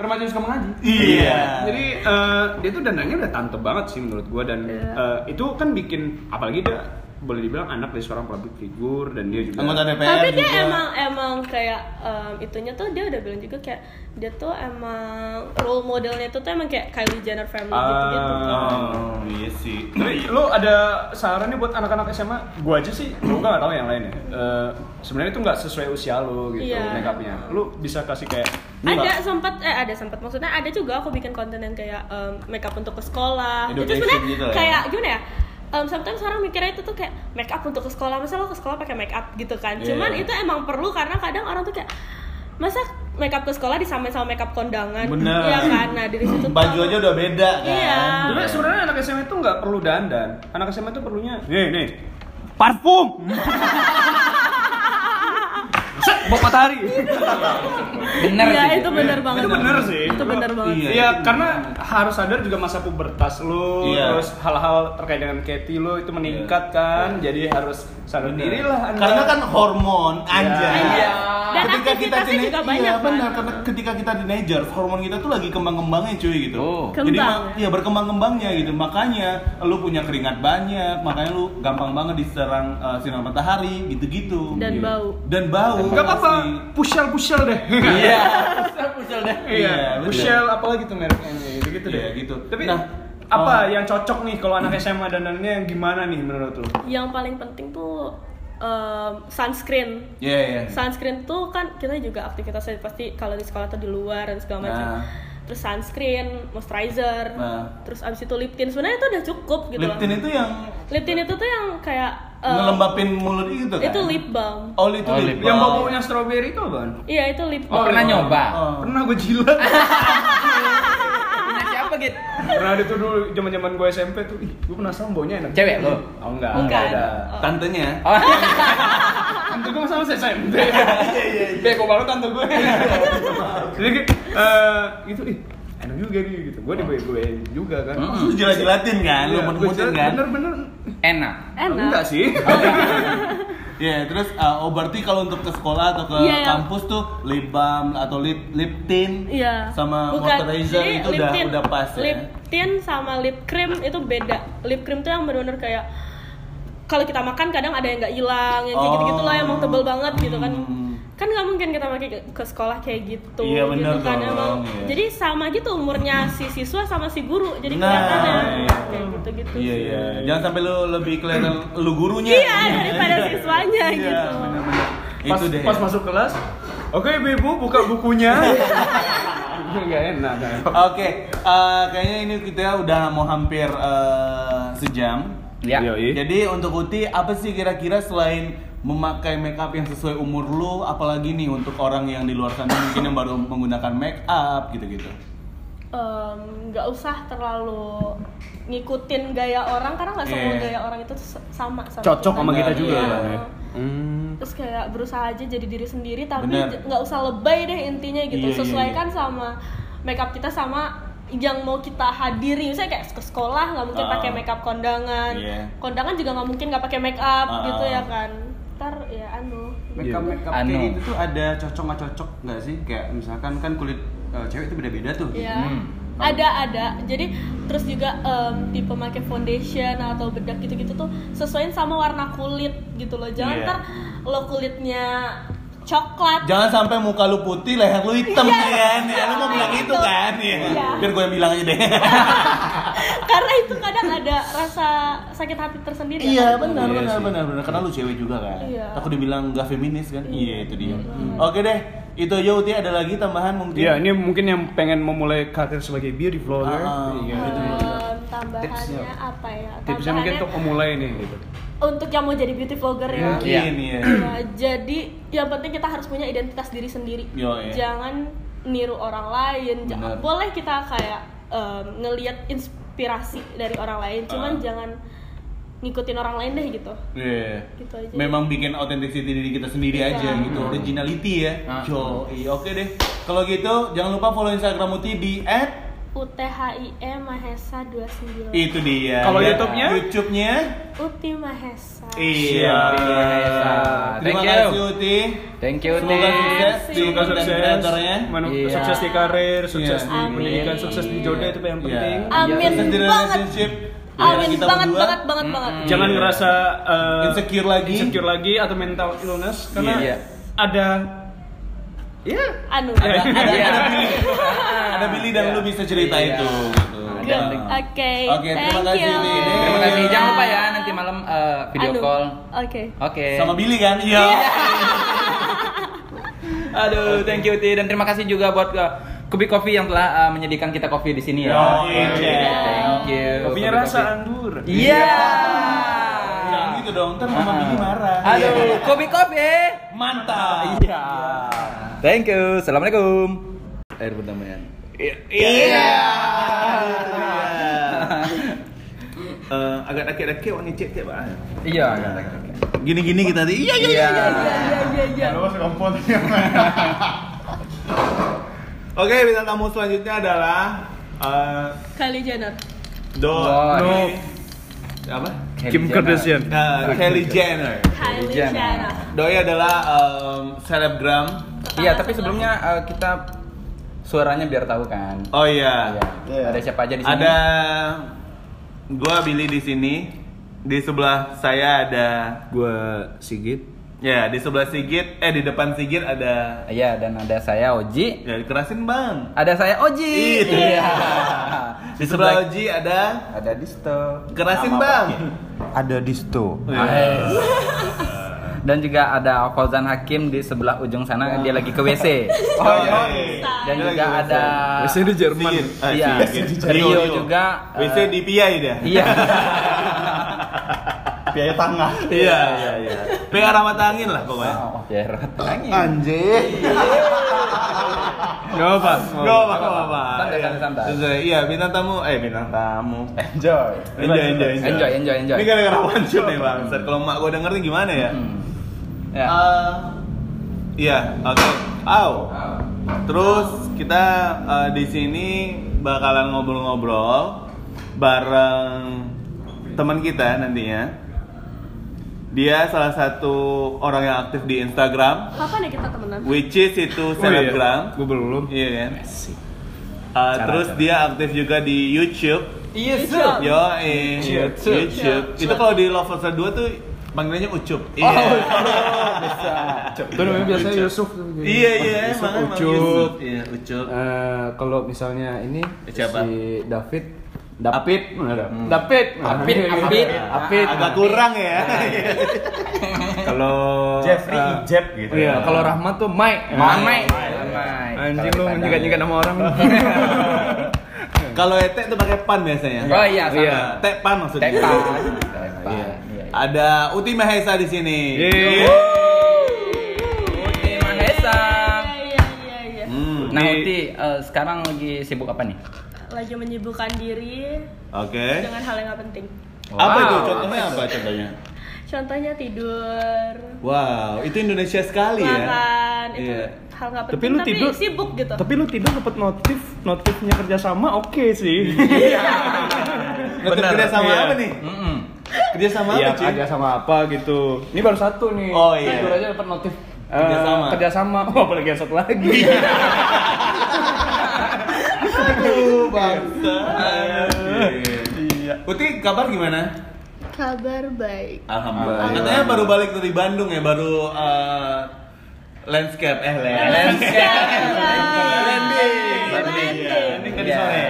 Speaker 2: Remaja yang suka mengaji.
Speaker 1: Iya.
Speaker 2: Jadi eh, dia tuh dandannya udah tante banget sih menurut gua dan
Speaker 4: Iya.
Speaker 2: eh, itu kan bikin apalagi dia boleh dibilang anak dari seorang public figure dan dia juga
Speaker 1: Anggota DPR
Speaker 4: tapi dia
Speaker 1: juga.
Speaker 4: emang emang kayak em, itunya tuh dia udah bilang juga kayak dia tuh emang role modelnya tuh tuh emang kayak Kylie Jenner family gitu gitu.
Speaker 1: Oh, iya sih.
Speaker 2: Tapi lu ada saran nih buat anak-anak SMA? Gua aja sih, gua nggak tahu yang lainnya. Eh, sebenarnya itu nggak sesuai usia lu gitu
Speaker 4: Iya.
Speaker 2: make upnya. Lu bisa kasih kayak
Speaker 4: ada sempat eh ada sempat maksudnya ada juga aku bikin konten yang kayak em, makeup untuk ke sekolah itu sebenarnya
Speaker 1: gitu ya.
Speaker 4: kayak gimana ya Em, sometimes orang mikirnya itu tuh kayak make up untuk ke sekolah masa lo ke sekolah pakai make up gitu kan
Speaker 1: Iya.
Speaker 4: cuman itu emang perlu karena kadang orang tuh kayak masa make up ke sekolah disamain sama make up kondangan
Speaker 1: Bener.
Speaker 4: iya kan nah dari situ tuh
Speaker 1: Baju aja udah beda kan.
Speaker 4: Iya.
Speaker 2: Sebenarnya sebenarnya anak SMA itu nggak perlu dandan. Anak SMA itu perlunya nih nih parfum. Bawa matahari.
Speaker 3: Bener
Speaker 4: Iya
Speaker 3: sih.
Speaker 4: itu bener banget
Speaker 2: Itu bener sih.
Speaker 4: itu bener banget
Speaker 1: Iya.
Speaker 2: Iya, karena harus sadar juga masa pubertas lu,
Speaker 1: Iya.
Speaker 2: terus hal-hal terkait dengan Katy lu itu meningkat kan, jadi harus sadar
Speaker 1: Bener.
Speaker 2: diri lah Anda.
Speaker 1: Karena kan hormon anjay.
Speaker 2: Iya.
Speaker 4: Dan
Speaker 1: tine-
Speaker 4: juga
Speaker 1: iya,
Speaker 4: banyak,
Speaker 1: benar
Speaker 4: kan?
Speaker 1: karena ketika kita teenager hormon kita tuh lagi kembang-kembangnya cuy gitu.
Speaker 3: Oh.
Speaker 1: Jadi
Speaker 4: Kembang,
Speaker 1: iya berkembang-kembangnya gitu. Makanya lu punya keringat banyak, makanya lu gampang banget diserang uh, sinar matahari gitu-gitu.
Speaker 4: Dan
Speaker 1: Iya.
Speaker 4: bau.
Speaker 1: Dan bau.
Speaker 2: Gak apa-apa,
Speaker 1: asli.
Speaker 2: pushel-pushel deh.
Speaker 3: Iya. Pusel-pusel deh.
Speaker 2: Iya,
Speaker 1: Iya,
Speaker 2: pushel apalagi tuh mereknya gitu, gitu deh.
Speaker 1: Iya, gitu.
Speaker 2: Tapi
Speaker 1: Nah,
Speaker 2: apa
Speaker 1: oh.
Speaker 2: yang cocok nih kalau anak SMA dandannya yang gimana nih menurut lu?
Speaker 4: yang paling penting tuh em, sunscreen
Speaker 1: Iya, iya.
Speaker 4: sunscreen tuh kan kita juga aktivitasnya pasti kalau di sekolah tuh di luar dan segala macam.
Speaker 1: Nah.
Speaker 4: Terus sunscreen, moisturizer,
Speaker 1: Nah.
Speaker 4: terus abis itu lip tint. Sebenarnya itu udah cukup gitu
Speaker 1: Lip tint itu yang
Speaker 4: Lip tint itu tuh yang kayak em,
Speaker 1: ngelembapin mulut gitu kan?
Speaker 4: itu lip balm.
Speaker 1: Oh, itu
Speaker 3: Oh,
Speaker 1: lip
Speaker 3: lip
Speaker 2: Yang
Speaker 1: balm.
Speaker 2: baunya strawberry itu apaan?
Speaker 4: Iya itu lip
Speaker 3: Oh,
Speaker 4: balm.
Speaker 3: pernah nyoba?
Speaker 1: Oh.
Speaker 2: Pernah gue jilat.
Speaker 3: Punya siapa gitu?
Speaker 2: pernah ada tuh dulu zaman-zaman gue SMP tuh. Ih, gue penasaran baunya enak.
Speaker 3: Cewek lo?
Speaker 2: Oh enggak,
Speaker 4: Bukan.
Speaker 2: ada.
Speaker 4: Oh.
Speaker 1: Tantenya.
Speaker 3: Oh.
Speaker 2: Tante gue sama SMP. Bego banget tante gue. Jadi eh gitu ih juga nih gitu. Gue dibawa juga kan.
Speaker 3: Mm.
Speaker 1: Lu jilat-jilatin kan, lu
Speaker 2: Iya,
Speaker 1: mut-mutin kan?
Speaker 2: Bener-bener.
Speaker 3: Enak.
Speaker 4: Enak.
Speaker 2: Enggak sih.
Speaker 1: Iya, terus uh, oh berarti kalau untuk ke sekolah atau ke
Speaker 4: Iya, iya.
Speaker 1: kampus tuh lip balm atau lip lip tint
Speaker 4: Iya.
Speaker 1: sama
Speaker 4: Bukan.
Speaker 1: moisturizer
Speaker 4: Jadi
Speaker 1: itu
Speaker 4: lip
Speaker 1: udah
Speaker 4: tint-
Speaker 1: udah pas ya.
Speaker 4: Lip tint sama lip cream itu beda. Lip cream tuh yang benar-benar kayak kalau kita makan kadang ada yang nggak hilang, yang kayak
Speaker 1: Oh.
Speaker 4: gitu-gitu lah, emang tebel banget gitu kan.
Speaker 1: Hmm.
Speaker 4: Kan nggak mungkin kita pakai ke, sekolah kayak gitu.
Speaker 1: Iya, bener
Speaker 4: gitu kan
Speaker 1: dong,
Speaker 4: emang.
Speaker 1: iya.
Speaker 4: Jadi sama gitu umurnya si siswa sama si guru. Jadi
Speaker 1: Nah,
Speaker 4: kelihatannya
Speaker 1: iya.
Speaker 4: kayak gitu-gitu.
Speaker 1: Iya
Speaker 4: sih.
Speaker 1: iya. Jangan sampai lu lebih kelihatan lu gurunya.
Speaker 4: Iya, daripada siswanya
Speaker 1: Iya,
Speaker 4: gitu.
Speaker 1: bener-bener.
Speaker 2: Pas,
Speaker 1: Itu deh.
Speaker 2: pas masuk kelas, oke ibu buka bukunya. Enggak enak. kan?
Speaker 1: Oke, eh, kayaknya ini kita udah mau hampir eh, sejam.
Speaker 3: Ya.
Speaker 1: Jadi untuk Uti apa sih kira-kira selain memakai makeup yang sesuai umur lu, apalagi nih untuk orang yang di luar sana mungkin yang baru menggunakan make up gitu-gitu.
Speaker 4: Em, nggak usah terlalu ngikutin gaya orang karena nggak semua
Speaker 1: Iya.
Speaker 4: gaya orang itu sama sama
Speaker 2: Cocok sama kita juga
Speaker 4: Iya.
Speaker 2: kan ya. Hmm.
Speaker 4: terus kayak berusaha aja jadi diri sendiri tapi nggak usah lebay deh intinya gitu
Speaker 1: Iya, iya,
Speaker 4: sesuaikan sama makeup kita sama yang mau kita hadiri misalnya kayak ke sekolah nggak mungkin
Speaker 1: Ah.
Speaker 4: pakai makeup kondangan
Speaker 1: Iya.
Speaker 4: kondangan juga nggak mungkin nggak pakai makeup
Speaker 1: Ah.
Speaker 4: gitu ya kan ntar ya anu
Speaker 1: Makeup makeup
Speaker 3: Anu.
Speaker 1: kayak gitu tuh ada cocok nggak cocok nggak sih? Kayak misalkan kan kulit eh, cewek itu beda-beda tuh.
Speaker 4: ya
Speaker 3: Hmm.
Speaker 4: ada ada jadi terus juga em, tipe pakai foundation atau bedak gitu-gitu tuh sesuaiin sama warna kulit gitu loh jangan
Speaker 1: Iya.
Speaker 4: ntar lo kulitnya coklat
Speaker 1: Jangan sampai muka lu putih, leher lu hitam
Speaker 4: Iya.
Speaker 1: ya kan? Ya, lu mau bilang itu kan? Iya.
Speaker 4: Iya.
Speaker 1: Biar gue yang bilang aja deh.
Speaker 4: karena itu kadang ada rasa sakit hati tersendiri
Speaker 1: Iya
Speaker 4: kan?
Speaker 1: benar
Speaker 2: Iya
Speaker 1: benar
Speaker 2: sih.
Speaker 1: benar benar karena lu cewek juga kan.
Speaker 4: Iya.
Speaker 1: Aku dibilang gak feminis kan? Iya itu dia. Oke deh, itu aja Uti ada lagi tambahan mungkin?
Speaker 2: Iya, ini mungkin yang pengen memulai karir sebagai beauty vlogger.
Speaker 1: Ah,
Speaker 2: Iya.
Speaker 1: gitu.
Speaker 4: Em, tambahannya
Speaker 2: Tipsnya.
Speaker 4: apa ya
Speaker 2: Tipsnya mungkin untuk pemulai nih gitu.
Speaker 4: Untuk yang mau jadi beauty vlogger ya
Speaker 1: Mungkin ya.
Speaker 4: Ya, jadi yang penting kita harus punya identitas diri sendiri.
Speaker 1: Yo, iya.
Speaker 4: Jangan niru orang lain. Jangan, boleh kita kayak em, ngelihat inspirasi dari orang lain, cuman
Speaker 1: Ah.
Speaker 4: jangan ngikutin orang lain deh gitu
Speaker 1: Iya.
Speaker 4: Gitu aja.
Speaker 1: Memang bikin authenticity diri kita sendiri
Speaker 4: Iya.
Speaker 1: aja gitu, originality ya.
Speaker 3: Ah.
Speaker 1: Jo, oke deh. Kalau gitu jangan lupa follow Instagram Uti di
Speaker 4: UTHIE Mahesa 29
Speaker 1: itu dia.
Speaker 2: Kalau
Speaker 1: Ya,
Speaker 2: YouTube-nya?
Speaker 1: YouTube-nya
Speaker 4: Uti Mahesa
Speaker 1: Iya.
Speaker 3: Mahesa.
Speaker 1: Terima
Speaker 3: Thank you.
Speaker 1: kasih Uti.
Speaker 3: Thank you,
Speaker 1: Semoga
Speaker 3: Teh.
Speaker 1: sukses
Speaker 4: Semoga
Speaker 2: Semoga sukses,
Speaker 1: kreatornya.
Speaker 3: Iya.
Speaker 2: sukses di karir, sukses
Speaker 1: Iya.
Speaker 2: di pendidikan, sukses di jodoh itu yang
Speaker 1: Iya.
Speaker 2: penting.
Speaker 4: Amin
Speaker 1: Sukses di
Speaker 4: banget.
Speaker 1: relationship.
Speaker 4: Amin
Speaker 1: kita
Speaker 4: banget
Speaker 1: berdua.
Speaker 4: banget banget banget
Speaker 2: Jangan ngerasa uh,
Speaker 1: Insecure lagi.
Speaker 2: insecure lagi atau mental illness karena
Speaker 3: Iya.
Speaker 2: ada ya
Speaker 4: Anu
Speaker 1: Ada, ada,
Speaker 3: Iya.
Speaker 1: ada Billy. Ada Billy dan
Speaker 3: Iya.
Speaker 1: lu bisa cerita
Speaker 3: Iya.
Speaker 1: itu.
Speaker 4: Oke
Speaker 1: Oke, terima kasih. Nih.
Speaker 3: Terima kasih. Jangan lupa ya nanti malam eh, video
Speaker 4: Anu.
Speaker 3: call.
Speaker 4: Oke
Speaker 3: Oke.
Speaker 1: Sama Billy kan? Iya.
Speaker 3: Aduh, thank you Ti dan terima kasih juga buat uh, Kubi Coffee yang telah uh, menyediakan kita kopi di sini ya.
Speaker 1: Yo,
Speaker 3: Oke,
Speaker 1: iya.
Speaker 3: Thank you.
Speaker 2: kopinya
Speaker 3: Kubi
Speaker 2: rasa
Speaker 3: Coffee.
Speaker 2: anggur.
Speaker 3: Iya.
Speaker 1: Jangan gitu dong, ntar Mama Billy marah.
Speaker 3: Aduh, Kubi Coffee.
Speaker 1: Mantap.
Speaker 3: Iya. Thank you. Assalamualaikum. Air perdamaian.
Speaker 1: Iya. Eh, agak dakik-dakik orang ngecek tiap ah.
Speaker 3: Iya.
Speaker 1: Gini-gini kita tadi. Iya, iya,
Speaker 3: Iya.
Speaker 4: Iya iya iya
Speaker 1: Oke, bintang tamu selanjutnya adalah eh
Speaker 4: Kylie Jenner
Speaker 1: Do. No. apa?
Speaker 2: Kim Kardashian.
Speaker 1: Eh, Kylie Jenner.
Speaker 4: Kylie
Speaker 3: Jenner.
Speaker 1: Doi adalah em, selebgram.
Speaker 3: Iya, tapi sebelumnya uh, kita suaranya biar tahu kan.
Speaker 1: Oh iya.
Speaker 3: Iya. Ada siapa aja di sini?
Speaker 1: Ada gua Billy di sini. Di sebelah saya ada
Speaker 2: Gua Sigit.
Speaker 1: ya di sebelah Sigit, eh di depan Sigit ada
Speaker 3: Iya, dan ada saya Oji.
Speaker 1: ya kerasin Bang.
Speaker 3: Ada saya Oji.
Speaker 1: Iya. Di sebelah Oji ada
Speaker 3: ada Disto.
Speaker 1: kerasin
Speaker 3: Nama
Speaker 1: Bang.
Speaker 6: Ada disto.
Speaker 3: Nice. Dan juga ada Fauzan Hakim di sebelah ujung sana dia lagi ke WC.
Speaker 1: Oh iya.
Speaker 3: Dan juga ada
Speaker 2: WC di Jerman.
Speaker 1: Ah,
Speaker 3: Iya,
Speaker 1: Sigit.
Speaker 3: Rio juga
Speaker 1: WC
Speaker 3: eh,
Speaker 1: di Piai dia.
Speaker 3: Iya.
Speaker 6: Biaya tangga.
Speaker 1: Iya, iya, iya. Pengen ramat angin lah pokoknya.
Speaker 3: Oh, biar angin.
Speaker 6: Anjir.
Speaker 2: Gak apa.
Speaker 1: Gak apa, gak apa.
Speaker 3: Santai,
Speaker 1: Iya.
Speaker 3: santai, santai.
Speaker 1: Santai. Iya, bintang tamu, eh bintang tamu.
Speaker 6: Enjoy.
Speaker 1: Enjoy, enjoy,
Speaker 3: Enjoy, enjoy, enjoy.
Speaker 1: Ini gara-gara one shot nih bang. Kalau mak gue denger nih gimana ya?
Speaker 3: Hmm. Ya.
Speaker 1: Eh, Iya, oke. Au. Terus kita eh, di sini bakalan ngobrol-ngobrol bareng teman kita nantinya. Dia salah satu orang yang aktif di Instagram,
Speaker 4: Kapan ya kita temenan?
Speaker 1: which is itu selebgram.
Speaker 2: Gue belum.
Speaker 1: Iya kan? Uh, terus dia aktif juga di YouTube.
Speaker 3: Iya,
Speaker 4: Su.
Speaker 1: Yo, eh,
Speaker 3: YouTube.
Speaker 1: YouTube. Itu kalau di Lovers 2 tuh panggilannya Ucup. Iya.
Speaker 3: bisa.
Speaker 2: Itu namanya biasanya Yusuf.
Speaker 1: Iya, iya,
Speaker 2: Yusuf
Speaker 1: emang emang
Speaker 2: Ucup.
Speaker 1: Yusuf. Iya, Ucup.
Speaker 2: Eh, kalau misalnya ini
Speaker 1: Siapa?
Speaker 2: si David David?
Speaker 1: Hmm.
Speaker 2: David
Speaker 3: Apit, Apit.
Speaker 2: Apit
Speaker 1: Agak kurang ya.
Speaker 2: kalau
Speaker 6: Jeffrey
Speaker 2: eh,
Speaker 6: Ijeb gitu.
Speaker 2: iya kalau Rahmat tuh Mike
Speaker 3: Mamai.
Speaker 2: anjing lu menjigat-jigat nama orang
Speaker 1: Kalau Ete tuh pakai pan biasanya.
Speaker 3: Oh iya, sama.
Speaker 2: Iya.
Speaker 1: Teh pan maksudnya. Iya.
Speaker 3: Tepan. Iya.
Speaker 1: Ada Uti Mahesa di sini.
Speaker 2: Yeay.
Speaker 1: Iya.
Speaker 3: Uti Mahesa.
Speaker 4: Iya iya iya
Speaker 1: Hmm.
Speaker 3: Nah, Uti eh, sekarang lagi sibuk apa nih?
Speaker 4: Lagi menyibukkan diri
Speaker 1: Oke.
Speaker 4: dengan hal yang gak penting
Speaker 1: Apa
Speaker 3: Wow.
Speaker 1: itu contohnya apa contohnya?
Speaker 4: Contohnya tidur
Speaker 1: Wow, itu Indonesia sekali ya.
Speaker 4: makan itu
Speaker 1: Iya.
Speaker 4: hal nggak penting
Speaker 2: Tapi lu tidur-
Speaker 4: sibuk gitu
Speaker 2: tapi lu tidur dapat notif notifnya kerjasama oke sih
Speaker 1: Betul kerja sama
Speaker 2: Iya.
Speaker 1: apa nih?
Speaker 3: Mm-mm.
Speaker 1: Kerja sama
Speaker 2: Iya,
Speaker 1: apa, Ci?
Speaker 2: kerja sama apa gitu ini baru satu nih
Speaker 1: Oh, iya.
Speaker 2: tidur aja dapat notif Eh,
Speaker 1: Kerjasama.
Speaker 2: kerjasama oh apalagi yang satu lagi
Speaker 1: Aduh, bangsa. Iya. Uti kabar gimana?
Speaker 4: kabar baik
Speaker 1: Alhamdulillah. Katanya baru balik dari Bandung ya, baru eh, landscape eh landscape. Landing.
Speaker 3: Landing.
Speaker 1: Landing tadi sore.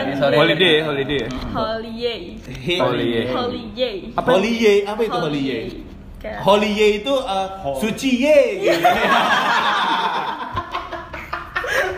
Speaker 4: Land.
Speaker 3: Tadi sore.
Speaker 2: holiday holiday
Speaker 4: holiday
Speaker 2: Holiday.
Speaker 4: holiday
Speaker 1: Apa? Holiday, apa itu holiday? Holiday itu eh, suci ye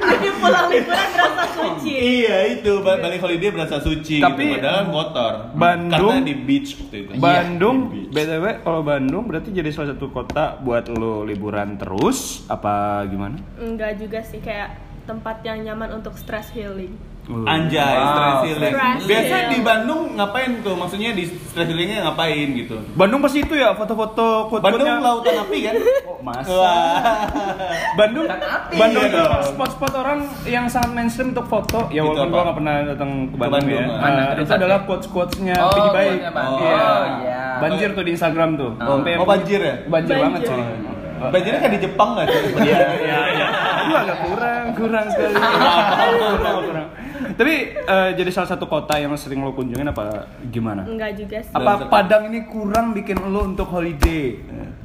Speaker 4: jadi pulang liburan berasa suci
Speaker 1: Iya itu ba- balik holiday berasa suci
Speaker 2: Tapi-
Speaker 1: gitu padahal kotor.
Speaker 2: Bandung-
Speaker 1: karena di beach waktu itu.
Speaker 2: Bandung,
Speaker 1: Iya,
Speaker 2: btw kalau Bandung berarti jadi salah satu kota buat lo liburan terus apa gimana?
Speaker 4: enggak juga sih kayak tempat yang nyaman untuk stress healing
Speaker 1: Anjay,
Speaker 3: Wow,
Speaker 1: stress healing. Biasa di Bandung ngapain tuh? Maksudnya di stress healingnya ngapain gitu?
Speaker 2: Bandung pasti itu ya foto-foto
Speaker 1: Bandung
Speaker 2: quote-quote-nya.
Speaker 1: lautan api kan?
Speaker 2: Oh, masa.
Speaker 1: Wah.
Speaker 2: Bandung,
Speaker 3: api.
Speaker 2: Bandung
Speaker 1: Iya
Speaker 2: tuh
Speaker 1: dong.
Speaker 2: spot-spot orang yang sangat mainstream untuk foto. Ya walaupun gua nggak pernah datang ke Bandung,
Speaker 1: Bandung,
Speaker 2: ya.
Speaker 1: ah.
Speaker 3: Mana?
Speaker 2: Nah, itu adalah quotes-quotesnya
Speaker 3: Oh,
Speaker 2: Pidi Baik.
Speaker 3: Bandung.
Speaker 2: Iya.
Speaker 3: Oh, iya.
Speaker 2: Banjir tuh di Instagram tuh.
Speaker 3: Oh.
Speaker 1: Oh, banjir ya?
Speaker 2: Banjir, banget sih.
Speaker 1: Banjirnya kayak di Jepang nggak sih?
Speaker 2: Iya, iya, iya. Aduh agak kurang, kurang sekali. kurang, kurang. Tapi eh, jadi salah satu kota yang sering lo kunjungin apa gimana?
Speaker 4: Enggak juga sih.
Speaker 2: Apa Padang ini kurang bikin lo untuk holiday?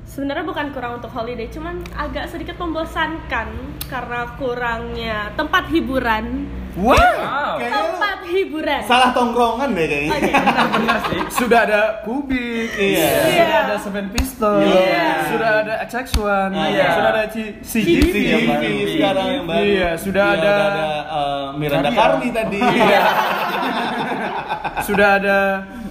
Speaker 4: Sebenarnya bukan kurang untuk holiday, cuman agak sedikit membosankan karena kurangnya tempat hiburan.
Speaker 2: Wow.
Speaker 3: Wow.
Speaker 4: Tempat hiburan.
Speaker 1: salah tongkrongan deh kayaknya.
Speaker 4: Oke.
Speaker 3: Benar sih.
Speaker 2: Sudah ada Kubik,
Speaker 1: Iya.
Speaker 2: sudah ada Seven Pistol,
Speaker 1: Iya.
Speaker 2: sudah ada XX1,
Speaker 1: Iya.
Speaker 2: sudah ada CGV,
Speaker 1: CGV sekarang yang baru.
Speaker 2: Iya, sudah
Speaker 1: Iya,
Speaker 2: ada-
Speaker 1: udah ada eh, Miranda. Karni tadi.
Speaker 2: Iya. sudah ada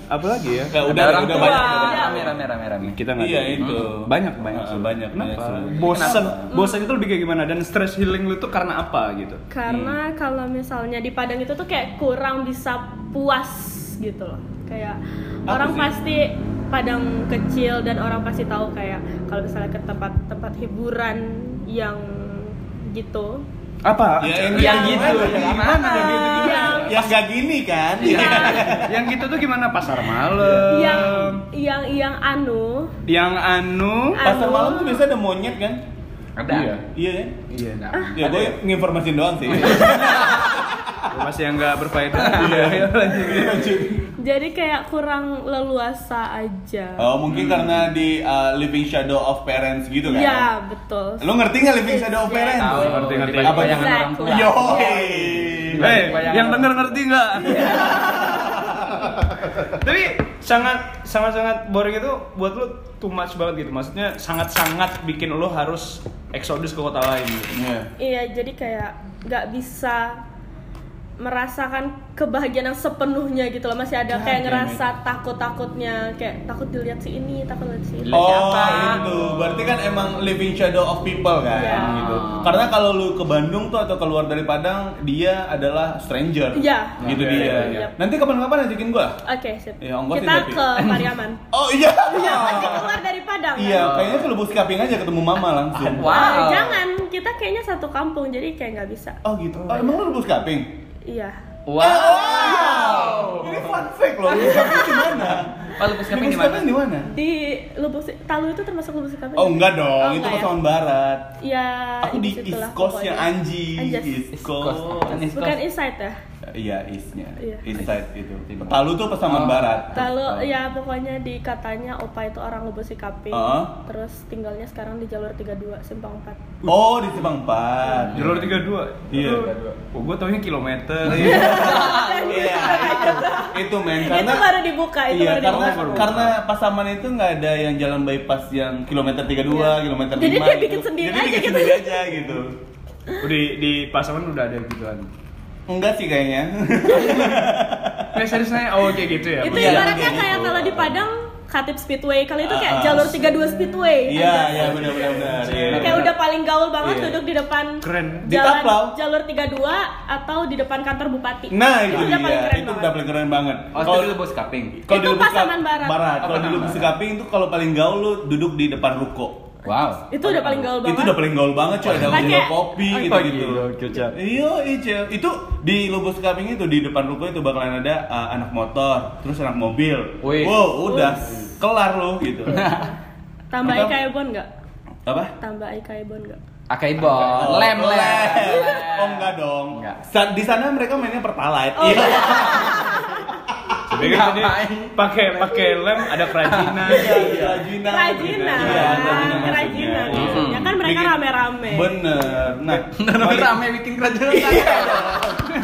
Speaker 2: apa lagi ya?
Speaker 1: Nggak,
Speaker 3: Ada
Speaker 1: udah
Speaker 3: orang
Speaker 1: udah
Speaker 3: tua.
Speaker 1: banyak.
Speaker 4: Iya.
Speaker 3: Rame rame rame rame.
Speaker 2: Kita nggak
Speaker 1: Iya
Speaker 2: ada.
Speaker 1: itu.
Speaker 2: Banyak banyak
Speaker 1: Ah, banyak,
Speaker 2: Kenapa?
Speaker 1: banyak sih.
Speaker 2: Bosan, bosan itu lebih kayak gimana? Dan stress healing lu tuh karena apa gitu?
Speaker 4: Karena kalau misalnya di Padang itu tuh kayak kurang bisa puas gitu loh. Kayak
Speaker 1: Apa
Speaker 4: orang
Speaker 1: sih?
Speaker 4: pasti Padang kecil dan orang pasti tahu kayak kalau misalnya ke tempat-tempat hiburan yang gitu.
Speaker 2: Apa?
Speaker 1: Ya, yang,
Speaker 3: Yang
Speaker 1: gitu.
Speaker 3: gitu.
Speaker 1: Yang gimana? Yang gitu gimana?
Speaker 4: Yang-
Speaker 1: Yang nggak gini kan?
Speaker 4: Iya.
Speaker 2: yang gitu tuh gimana? Pasar malam.
Speaker 4: yang yang yang anu
Speaker 2: yang anu
Speaker 1: Pasar
Speaker 4: Anu.
Speaker 1: malam tuh biasa ada monyet kan?
Speaker 3: Ada.
Speaker 2: Iya.
Speaker 1: Iya kan?
Speaker 2: Iya.
Speaker 1: Ya gue nginformasin doang sih.
Speaker 2: Masih yang nggak berfaedah.
Speaker 1: Iya.
Speaker 4: jadi kayak kurang leluasa aja
Speaker 1: Oh mungkin karena di uh, living shadow of parents gitu kan?
Speaker 4: ya betul
Speaker 1: Lo ngerti nggak living shadow of
Speaker 4: Iya.
Speaker 1: parents?
Speaker 3: Tahu.
Speaker 2: Ngerti, ngerti.
Speaker 3: Apa yang
Speaker 4: tuh?
Speaker 3: orang tua?
Speaker 1: Yo.
Speaker 2: Hei, yang denger ngerti nggak? Tapi sangat sangat sangat boring itu buat lu too much banget gitu. Maksudnya sangat sangat bikin lu harus eksodus ke kota lain.
Speaker 1: Iya.
Speaker 4: iya jadi kayak nggak bisa merasakan kebahagiaan yang sepenuhnya gitu loh masih ada
Speaker 1: God
Speaker 4: kayak ngerasa takut takutnya kayak takut dilihat si ini takut lihat si ini
Speaker 1: Oh
Speaker 3: siapa?
Speaker 1: itu, berarti kan emang living shadow of people kan
Speaker 4: Iya.
Speaker 1: gitu. Karena kalau lu ke Bandung tuh atau keluar dari Padang, dia adalah stranger.
Speaker 4: Iya.
Speaker 1: Gitu
Speaker 2: Iya,
Speaker 1: dia.
Speaker 2: iya,
Speaker 4: iya.
Speaker 1: Nanti kapan-kapan ajakin gua.
Speaker 4: oke sip
Speaker 1: Iya, ongkosin
Speaker 4: kita
Speaker 1: tapi.
Speaker 4: ke Pariaman
Speaker 1: Oh iya.
Speaker 4: Iya, pasti keluar dari Padang
Speaker 1: Iya,
Speaker 4: kan?
Speaker 1: kayaknya ke Lubuk Kaping aja ketemu Mama langsung.
Speaker 3: Wow.
Speaker 4: Eh, jangan, kita kayaknya satu kampung jadi kayak nggak bisa.
Speaker 1: Oh gitu. Oh, emang lu Lubuk Kaping?
Speaker 4: Iya.
Speaker 3: Wow.
Speaker 1: Ini fun fact loh. Lubuk Kaping di mana?
Speaker 3: Pak Lupus Kaping di
Speaker 1: Lubuk
Speaker 3: mana?
Speaker 1: Di mana?
Speaker 4: Di Lubuk Si- Talu itu termasuk Lubuk Sikaping?
Speaker 1: Oh enggak dong,
Speaker 4: Oh,
Speaker 1: itu
Speaker 4: enggak ya?
Speaker 1: Barat.
Speaker 4: Ya,
Speaker 1: Aku di East Coast yang
Speaker 4: pokoknya.
Speaker 1: Anji. East
Speaker 3: Coast. Kan
Speaker 4: Bukan. East Side ya?
Speaker 1: Iya, Eastnya.
Speaker 4: Iya.
Speaker 1: East side itu.
Speaker 3: Timur.
Speaker 1: Talu tuh Pasaman
Speaker 3: Oh.
Speaker 1: Barat.
Speaker 4: Lalu ya pokoknya di katanya Opa itu orang Lubuk Sikaping.
Speaker 1: Heeh.
Speaker 4: Terus tinggalnya sekarang di jalur 32 Simpang 4.
Speaker 1: Oh, di Simpang 4.
Speaker 2: Jalur 32.
Speaker 1: Iya.
Speaker 2: Oh, gua taunya kilometer.
Speaker 1: Iya. Iya. Itu men karena
Speaker 4: itu baru dibuka, itu
Speaker 1: Iya,
Speaker 4: baru
Speaker 1: karena
Speaker 4: dibuka.
Speaker 1: karena Pasaman itu nggak ada yang jalan bypass yang kilometer 32, kilometer 5
Speaker 4: Jadi dia bikin sendiri
Speaker 1: Jadi
Speaker 4: aja
Speaker 1: bikin
Speaker 4: gitu.
Speaker 1: sendiri aja gitu.
Speaker 2: Oh, di di Pasaman udah ada gituan.
Speaker 1: Enggak sih kayaknya.
Speaker 2: Kayak seriusnya oh kayak gitu ya.
Speaker 4: itu
Speaker 1: Iya,
Speaker 4: ibaratnya
Speaker 1: kayak gitu.
Speaker 4: kalau di Padang Katip Speedway, kalau itu kayak
Speaker 1: ah.
Speaker 4: jalur 32 Speedway.
Speaker 1: Iya, iya benar benar benar. Iya.
Speaker 4: Kayak udah paling gaul banget
Speaker 1: Iya.
Speaker 4: duduk di depan
Speaker 2: Keren.
Speaker 1: Di
Speaker 4: jalan
Speaker 1: Taplau.
Speaker 4: jalur 32 atau di depan kantor bupati.
Speaker 1: Nah, itu
Speaker 4: udah paling
Speaker 1: dia.
Speaker 4: keren
Speaker 1: Itu
Speaker 4: banget.
Speaker 1: udah paling keren banget.
Speaker 3: Oh, itu dulu Bos Kaping.
Speaker 1: kalau
Speaker 4: Itu
Speaker 1: di Lubuk
Speaker 4: Pasaman
Speaker 1: Kap-
Speaker 4: Barat.
Speaker 1: Barat.
Speaker 3: Oh,
Speaker 1: Kalau di Lubuk
Speaker 3: Barat.
Speaker 1: Kaping itu kalau paling gaul lu duduk di depan ruko.
Speaker 3: Wow.
Speaker 4: Itu udah paling gaul banget.
Speaker 1: Itu udah paling gaul banget cuy, ada window kopi
Speaker 4: Oh,
Speaker 1: gitu-gitu.
Speaker 2: kecap.
Speaker 1: Iya, iya. Itu di Lubuk Kaping itu di depan ruko itu bakalan ada uh, anak motor, terus anak mobil.
Speaker 3: Wih.
Speaker 1: Wow, udah kelar lo gitu.
Speaker 4: Tambah
Speaker 1: Atau-
Speaker 4: Ika Ebon enggak?
Speaker 1: Apa?
Speaker 4: Tambah Ika Ebon enggak?
Speaker 3: Akaibon,
Speaker 1: Oh,
Speaker 3: lem lem.
Speaker 1: Oh enggak dong.
Speaker 3: Enggak.
Speaker 1: Sa- di sana mereka mainnya pertalite.
Speaker 4: Oh,
Speaker 1: Iya.
Speaker 2: Kan tadi
Speaker 3: Ngapain?
Speaker 2: pakai pakai lem ada kerajinan.
Speaker 1: Iya, kerajinan.
Speaker 4: Kerajinan.
Speaker 1: Iya, kerajinan
Speaker 4: Kerajinan.
Speaker 1: maksudnya.
Speaker 4: Kan mereka rame-rame.
Speaker 1: Bener. Nah,
Speaker 3: Rame
Speaker 1: balik-
Speaker 3: rame bikin kerajaan.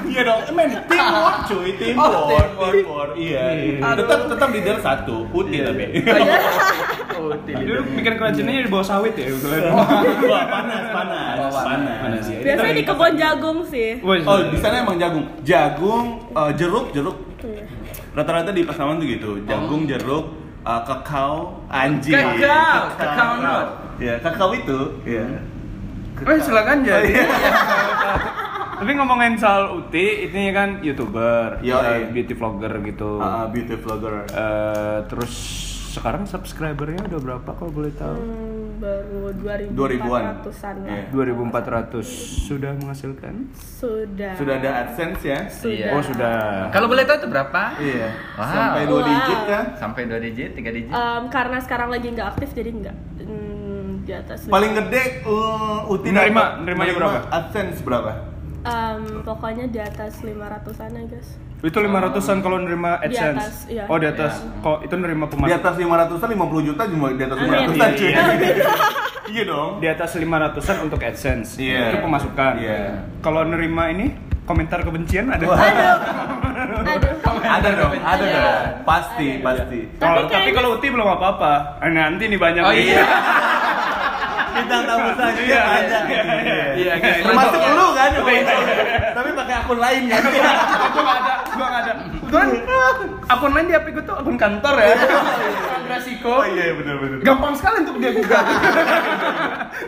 Speaker 1: Iya dong, men teamwork cuy,
Speaker 3: Oh, teamwork.
Speaker 1: teamwork, iya. Tetap tetap leader satu, putih tapi.
Speaker 2: Dulu bikin kerajinannya di bawah sawit ya.
Speaker 1: Wah panas, panas,
Speaker 3: Oh,
Speaker 1: panas.
Speaker 2: panas, ya.
Speaker 4: Biasanya di kebun jagung sih.
Speaker 1: Oh di sana emang jagung, jagung, eh, jeruk, jeruk.
Speaker 4: Iya.
Speaker 1: Rata-rata di pasaman tuh gitu, jagung, jeruk, eh, kakao, anjing.
Speaker 3: Kakao, kakao nut.
Speaker 1: Ya kakao itu, ya.
Speaker 2: Oh silakan jadi. Tapi ngomongin soal Uti, ini kan youtuber,
Speaker 1: Yo,
Speaker 2: eh,
Speaker 1: iya.
Speaker 2: beauty vlogger gitu.
Speaker 1: Ah, ah, beauty vlogger.
Speaker 2: Eh, terus sekarang subscribernya udah berapa kalau boleh tahu?
Speaker 4: Hmm, baru
Speaker 1: 2000-an.
Speaker 4: 2400-an lah.
Speaker 1: Iya.
Speaker 2: 2400 sudah menghasilkan?
Speaker 4: Sudah.
Speaker 1: Sudah ada AdSense ya?
Speaker 4: Sudah.
Speaker 2: Oh sudah.
Speaker 3: Kalau boleh tahu itu berapa?
Speaker 1: Iya.
Speaker 3: Wow.
Speaker 1: Sampai dua
Speaker 4: Wow.
Speaker 1: digit kan?
Speaker 3: Sampai dua digit, tiga digit.
Speaker 4: Em, karena sekarang lagi nggak aktif jadi nggak hmm, di atas.
Speaker 1: Paling gede uh, Uti
Speaker 2: Nerima-
Speaker 1: nerima
Speaker 2: berapa?
Speaker 1: AdSense berapa?
Speaker 4: Em, pokoknya di atas 500-an ya guys.
Speaker 2: Itu 500-an kalau nerima
Speaker 4: Di
Speaker 2: AdSense.
Speaker 4: atas, iya.
Speaker 2: Oh, di atas. Kok itu nerima
Speaker 1: Di
Speaker 2: pemasukan?
Speaker 1: atas 500-an 50 juta cuma di atas
Speaker 4: Amin.
Speaker 1: 500-an cuy.
Speaker 2: Iya,
Speaker 1: Iya dong.
Speaker 2: Di atas 500-an untuk AdSense.
Speaker 1: Iya.
Speaker 2: Itu pemasukan.
Speaker 1: Iya.
Speaker 2: Kalau nerima ini komentar kebencian ada?
Speaker 4: Aduh. Aduh.
Speaker 1: Ada dong, ada
Speaker 4: Ada.
Speaker 1: dong. Pasti,
Speaker 4: Ada.
Speaker 1: pasti.
Speaker 4: Tapi
Speaker 2: tapi kalau Uti belum apa-apa. Eh, Nanti nih banyak.
Speaker 3: Oh iya.
Speaker 1: Bintang tamu saja
Speaker 2: Iya,
Speaker 1: banyak.
Speaker 2: iya, iya,
Speaker 3: iya, iya.
Speaker 1: Termasuk lu kan?
Speaker 2: Iya,
Speaker 1: Tapi pakai akun lain kan?
Speaker 2: gua nggak ada, gua nggak ada. Kebetulan akun lain di HP gua tuh akun kantor ya. Akun resiko.
Speaker 1: Oh iya benar benar.
Speaker 2: Gampang sekali untuk dia gugat.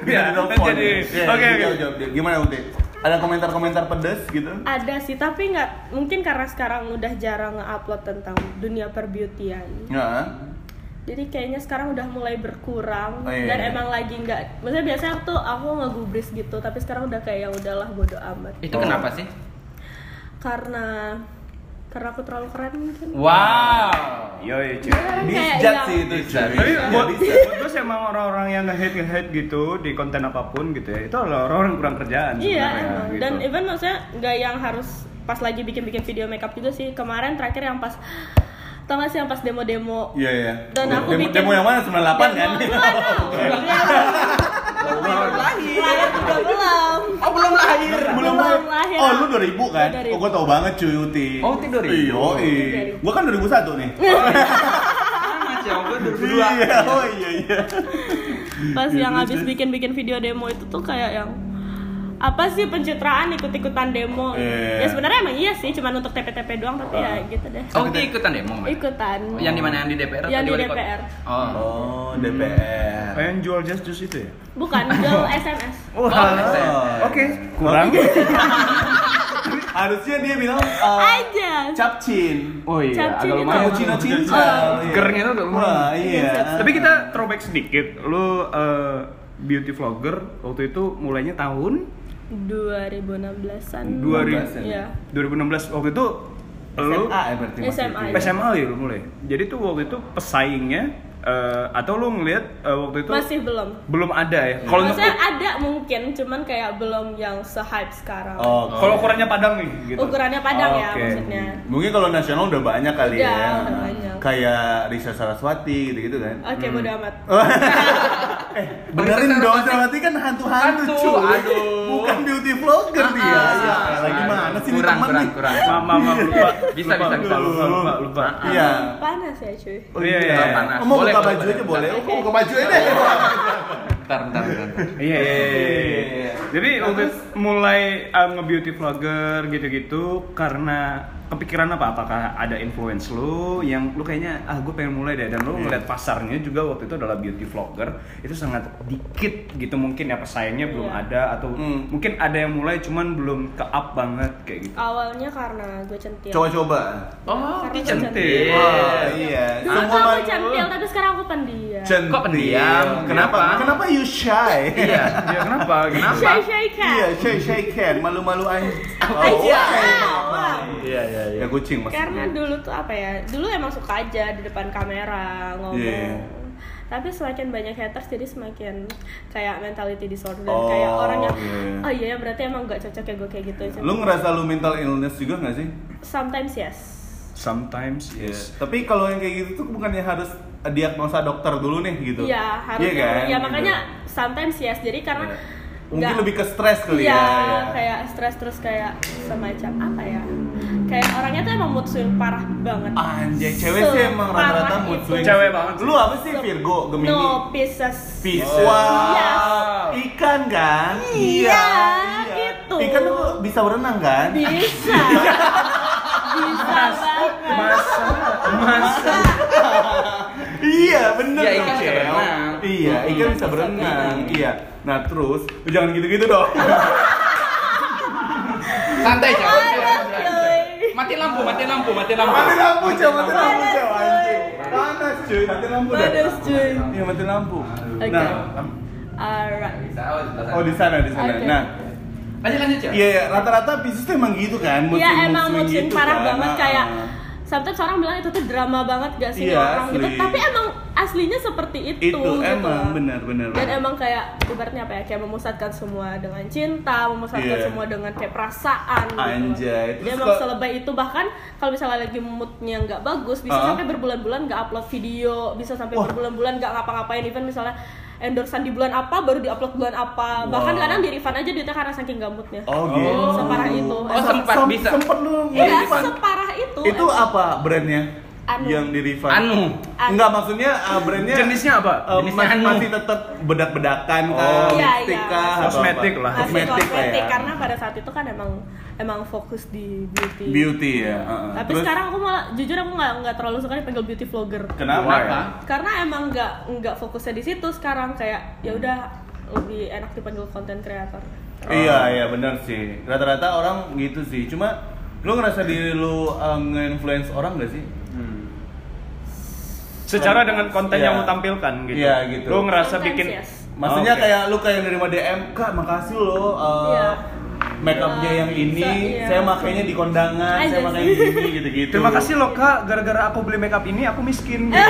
Speaker 1: Bisa
Speaker 2: Ya,
Speaker 1: ditelepon.
Speaker 2: jadi,
Speaker 1: Iya,
Speaker 2: oke oke.
Speaker 1: Gimana Uti? Ada komentar-komentar pedes gitu?
Speaker 4: Ada sih, tapi nggak mungkin karena sekarang udah jarang nge-upload tentang dunia perbeautyan.
Speaker 1: Nggak.
Speaker 4: Jadi kayaknya sekarang udah mulai berkurang
Speaker 1: Oh, iya.
Speaker 4: dan emang lagi nggak. Maksudnya biasanya tuh aku ngegubris gitu, tapi sekarang udah kayak ya udahlah bodo amat.
Speaker 3: Itu kenapa sih?
Speaker 4: Karena karena aku terlalu keren mungkin.
Speaker 3: Wow.
Speaker 2: Yo yo cuy.
Speaker 4: Yang-
Speaker 1: sih itu.
Speaker 2: Tapi
Speaker 1: Iya,
Speaker 2: buat sih emang orang-orang yang nge-hate nge-hate gitu di konten apa pun gitu ya. Itu adalah orang-orang yang kurang kerjaan
Speaker 4: Iya emang.
Speaker 2: gitu.
Speaker 4: Dan even maksudnya nggak yang harus pas lagi bikin-bikin video makeup juga sih. Kemarin terakhir yang pas tau gak sih yang pas demo-demo
Speaker 1: Iya iya.
Speaker 4: Dan aku
Speaker 1: demo,
Speaker 4: bikin-
Speaker 1: demo yang mana 98 kan?
Speaker 4: Demo- Waduh. Lahir juga belum.
Speaker 3: Oh belum lahir.
Speaker 1: Belum
Speaker 4: Belum lahir.
Speaker 1: Oh lu 2000 kan?
Speaker 4: 2000.
Speaker 1: Oh gua tau banget cuy Uti.
Speaker 3: Oh, Uti 2000.
Speaker 1: Iya, iya.
Speaker 4: 2000.
Speaker 1: Gua kan 2001 nih.
Speaker 3: Sama gue
Speaker 1: Iya, oh iya iya.
Speaker 4: Pas
Speaker 1: Iya,
Speaker 4: yang habis bikin-bikin video demo itu tuh kayak yang apa sih pencitraan ikut-ikutan demo
Speaker 1: Iya.
Speaker 4: ya sebenarnya emang iya sih cuman untuk TP-TP doang tapi ya gitu deh
Speaker 3: Oh, dia ikutan demo. Mbak?
Speaker 4: ikutan
Speaker 3: Yang di mana yang di DPR atau
Speaker 4: Yang di? DPR.
Speaker 3: Oh.
Speaker 1: Oh, DPR.
Speaker 2: Oh, yang jual just juice itu ya?
Speaker 4: bukan jual SMS
Speaker 2: Oh,
Speaker 3: Oh,
Speaker 2: Oke, kurang.
Speaker 1: Harusnya dia bilang uh,
Speaker 4: aja
Speaker 1: capcin.
Speaker 2: Oh iya,
Speaker 4: Capcin
Speaker 2: agak
Speaker 4: itu.
Speaker 2: lumayan.
Speaker 4: Oh.
Speaker 1: Iya.
Speaker 2: Gernya tuh agak lumayan.
Speaker 1: Wah, iya.
Speaker 2: Tapi kita throwback sedikit. Lu eh, beauty vlogger waktu itu mulainya tahun
Speaker 4: 2016an
Speaker 2: 2000
Speaker 4: Iya
Speaker 2: 2016 waktu itu lu
Speaker 1: SMA ya berarti
Speaker 4: SMA. Iya.
Speaker 2: SMA ya lu mulai. Jadi tuh waktu itu pesaingnya eh, atau lu ngeliat eh, waktu itu
Speaker 4: masih belum
Speaker 2: belum ada ya. Kalau untuk
Speaker 4: maksudnya ada mungkin cuman kayak belum yang se-hype sekarang
Speaker 1: Oh,
Speaker 2: kalau ukurannya padang nih gitu.
Speaker 4: ukurannya padang ya
Speaker 2: Oke.
Speaker 4: maksudnya
Speaker 1: Mungkin kalau nasional udah banyak kali
Speaker 4: Udah,
Speaker 1: ya.
Speaker 4: udah banyak.
Speaker 1: Kayak Risa Saraswati gitu-gitu kan.
Speaker 4: oke bodo amat
Speaker 1: eh, benerin
Speaker 3: Risa
Speaker 1: dong,
Speaker 3: Saraswati.
Speaker 1: Kan hantu-hantu
Speaker 3: Hantu,
Speaker 1: cuy.
Speaker 3: aduh.
Speaker 1: Bukan beauty vlogger dia.
Speaker 3: Ah,
Speaker 1: Ya,
Speaker 3: ah,
Speaker 1: lagi
Speaker 3: ah,
Speaker 1: mana sih ini
Speaker 3: kurang, kurang,
Speaker 1: nih?
Speaker 2: maaf, lupa.
Speaker 3: Bisa,
Speaker 2: lupa,
Speaker 3: bisa,
Speaker 2: lupa,
Speaker 3: bisa.
Speaker 2: lupa, lupa, lupa.
Speaker 1: Iya.
Speaker 4: panas ya cuy
Speaker 1: Oh
Speaker 2: Iya,
Speaker 1: iya.
Speaker 3: Panas.
Speaker 1: Oh, mau
Speaker 3: Boleh,
Speaker 1: buka
Speaker 3: boleh,
Speaker 1: baju
Speaker 3: boleh.
Speaker 1: aja boleh. Oh, buka baju aja deh.
Speaker 3: Bentar, bentar, bentar.
Speaker 2: Iya, iya, iya, iya.
Speaker 1: Iya.
Speaker 2: Jadi waktu itu mulai uh, nge-beauty vlogger gitu-gitu karena kepikiran apa? Apakah ada influence lu yang lu kayaknya ah gue pengen mulai deh dan lu
Speaker 1: Iya.
Speaker 2: ngeliat pasarnya juga waktu itu adalah beauty vlogger itu sangat dikit gitu mungkin ya pesaingnya belum
Speaker 4: Iya.
Speaker 2: ada atau
Speaker 1: Hmm.
Speaker 2: mungkin ada yang mulai cuman belum ke up banget kayak gitu.
Speaker 4: awalnya karena gue centil
Speaker 1: Coba-coba.
Speaker 3: Oh,
Speaker 4: Karena gue
Speaker 3: cantik.
Speaker 1: Wah, iya.
Speaker 4: dulu aku centil tapi sekarang aku pendiam
Speaker 1: Centil.
Speaker 3: Kok pendiam?
Speaker 1: Kenapa?
Speaker 3: Kenapa?
Speaker 1: Kenapa you shy?
Speaker 3: Iya.
Speaker 2: Ya kenapa? Kenapa?
Speaker 4: shy shy cat
Speaker 1: Iya, shy shy can, malu-malu aja.
Speaker 4: Aja.
Speaker 1: wow. Iya, iya, iya. Ya kucing maksudnya.
Speaker 4: karena dulu tuh apa ya dulu emang suka aja di depan kamera ngomong
Speaker 1: Iya.
Speaker 4: tapi semakin banyak haters jadi semakin kayak mentality disorder
Speaker 1: Oh,
Speaker 4: kayak orangnya
Speaker 1: iya.
Speaker 4: oh iya ya berarti emang gak cocok ya gue kayak gitu
Speaker 1: Lu ngerasa lu mental illness juga gak sih?
Speaker 4: sometimes yes
Speaker 2: Sometimes
Speaker 1: Iya.
Speaker 2: yes.
Speaker 1: Tapi kalau yang kayak gitu tuh bukannya harus diagnosa dokter dulu nih gitu?
Speaker 4: Iya harusnya
Speaker 1: Iya kan?
Speaker 4: ya
Speaker 1: Gitu.
Speaker 4: makanya sometimes yes jadi karena
Speaker 1: Iya. Mungkin
Speaker 4: nggak-
Speaker 1: lebih ke stres kali
Speaker 4: Iya,
Speaker 1: ya. ya.
Speaker 4: kayak stres terus kayak semacam apa ya? Kayak orangnya tuh emang mood swing parah banget.
Speaker 1: Anjay, cewek sih emang rata-rata mood
Speaker 4: itu.
Speaker 1: swing.
Speaker 2: Cewek banget sih.
Speaker 1: Lu apa sih Virgo, Gemini?
Speaker 4: No Pisces.
Speaker 1: Pisces.
Speaker 2: Oh.
Speaker 1: Wow. Ikan kan?
Speaker 4: Iya, itu.
Speaker 1: Ikan tuh bisa berenang kan?
Speaker 4: Bisa. Bisa banget.
Speaker 2: Masa, masa.
Speaker 1: iya, bener.
Speaker 3: Iya,
Speaker 1: dong,
Speaker 3: ikan bisa berenang.
Speaker 1: Iya, ikan bisa berenang. Iya. Nah, terus lu jangan gitu-gitu dong.
Speaker 3: Santai, Cok. Mati lampu, mati lampu, mati lampu.
Speaker 1: Mati lampu, Cok, mati lampu, anjing. Panas, cuy, mati lampu.
Speaker 4: Panas, cuy.
Speaker 1: Iya, mati lampu. Nah,
Speaker 4: Alright.
Speaker 1: oh di sana, di sana.
Speaker 4: Oke.
Speaker 1: Nah,
Speaker 3: Lanjut lanjut, Cok.
Speaker 1: iya, rata-rata Pisces tuh emang gitu kan,
Speaker 4: Iya emang
Speaker 1: gitu
Speaker 4: parah
Speaker 1: kan.
Speaker 4: banget
Speaker 1: Nah,
Speaker 4: kayak
Speaker 1: ah.
Speaker 4: Sometimes orang bilang itu tuh drama banget gak sih
Speaker 1: Iya,
Speaker 4: orang gitu. tapi emang aslinya seperti itu,
Speaker 1: Itu
Speaker 4: gitu.
Speaker 1: emang, benar, benar,
Speaker 4: dan emang kayak ibaratnya apa ya kayak memusatkan semua dengan cinta memusatkan
Speaker 1: Iya.
Speaker 4: semua dengan kayak perasaan gitu.
Speaker 1: Anjay,
Speaker 4: Dia
Speaker 1: terus
Speaker 4: emang selebay itu. Bahkan kalau misalnya lagi moodnya nggak bagus bisa
Speaker 1: Ah.
Speaker 4: sampai berbulan-bulan nggak upload video bisa sampai berbulan-bulan nggak ngapa-ngapain. Even misalnya endorsean di bulan apa baru diupload bulan apa bahkan
Speaker 1: Wah.
Speaker 4: kadang di refund aja duitnya karena saking gambutnya
Speaker 1: Oh gitu.
Speaker 4: separah itu
Speaker 3: Oh, sempat
Speaker 1: Sem-
Speaker 3: bisa.
Speaker 1: Sempet lu
Speaker 4: Iya, separah itu.
Speaker 1: Itu apa brandnya?
Speaker 4: Anu.
Speaker 1: Yang di refund?
Speaker 3: Anu.
Speaker 4: Anu.
Speaker 1: Enggak, maksudnya uh, brandnya
Speaker 2: Jenisnya apa?
Speaker 1: uh,
Speaker 3: Jenisnya
Speaker 1: masih,
Speaker 3: anu.
Speaker 1: masih tetap bedak-bedakan kah,
Speaker 2: Oh.
Speaker 4: Iya,
Speaker 1: lipstick
Speaker 4: iya.
Speaker 1: atau
Speaker 2: Kosmetik lah.
Speaker 4: Masih
Speaker 1: Kosmetik, lah ya.
Speaker 4: karena pada saat itu kan emang emang fokus di beauty.
Speaker 1: Beauty ya. uh-uh.
Speaker 4: Tapi
Speaker 1: Terus,
Speaker 4: sekarang aku malah jujur aku nggak nggak terlalu suka dipanggil beauty vlogger.
Speaker 1: kenapa?
Speaker 3: Kenapa?
Speaker 4: Karena emang nggak nggak fokusnya di situ sekarang kayak ya udah lebih enak dipanggil content creator.
Speaker 1: Iya, iya benar sih. Rata-rata orang gitu sih. Cuma lu ngerasa diri lu uh, nge-influence orang gak sih?
Speaker 2: Secara dengan konten
Speaker 1: Iya.
Speaker 2: yang lu tampilkan gitu.
Speaker 1: Iya, gitu.
Speaker 2: Lu ngerasa
Speaker 4: Sometimes,
Speaker 2: bikin
Speaker 4: yes.
Speaker 1: Maksudnya
Speaker 2: Oke.
Speaker 1: kayak lu kayak nerima DM, Kak, makasih lo uh,
Speaker 4: Iya.
Speaker 1: Make upnya yang ini,
Speaker 4: Iya.
Speaker 1: saya makainya di kondangan, saya
Speaker 4: Aja
Speaker 1: makainya
Speaker 4: sih.
Speaker 1: gini gitu-gitu.
Speaker 2: Terima kasih loh kak, gara-gara aku beli makeup ini aku miskin. Gitu.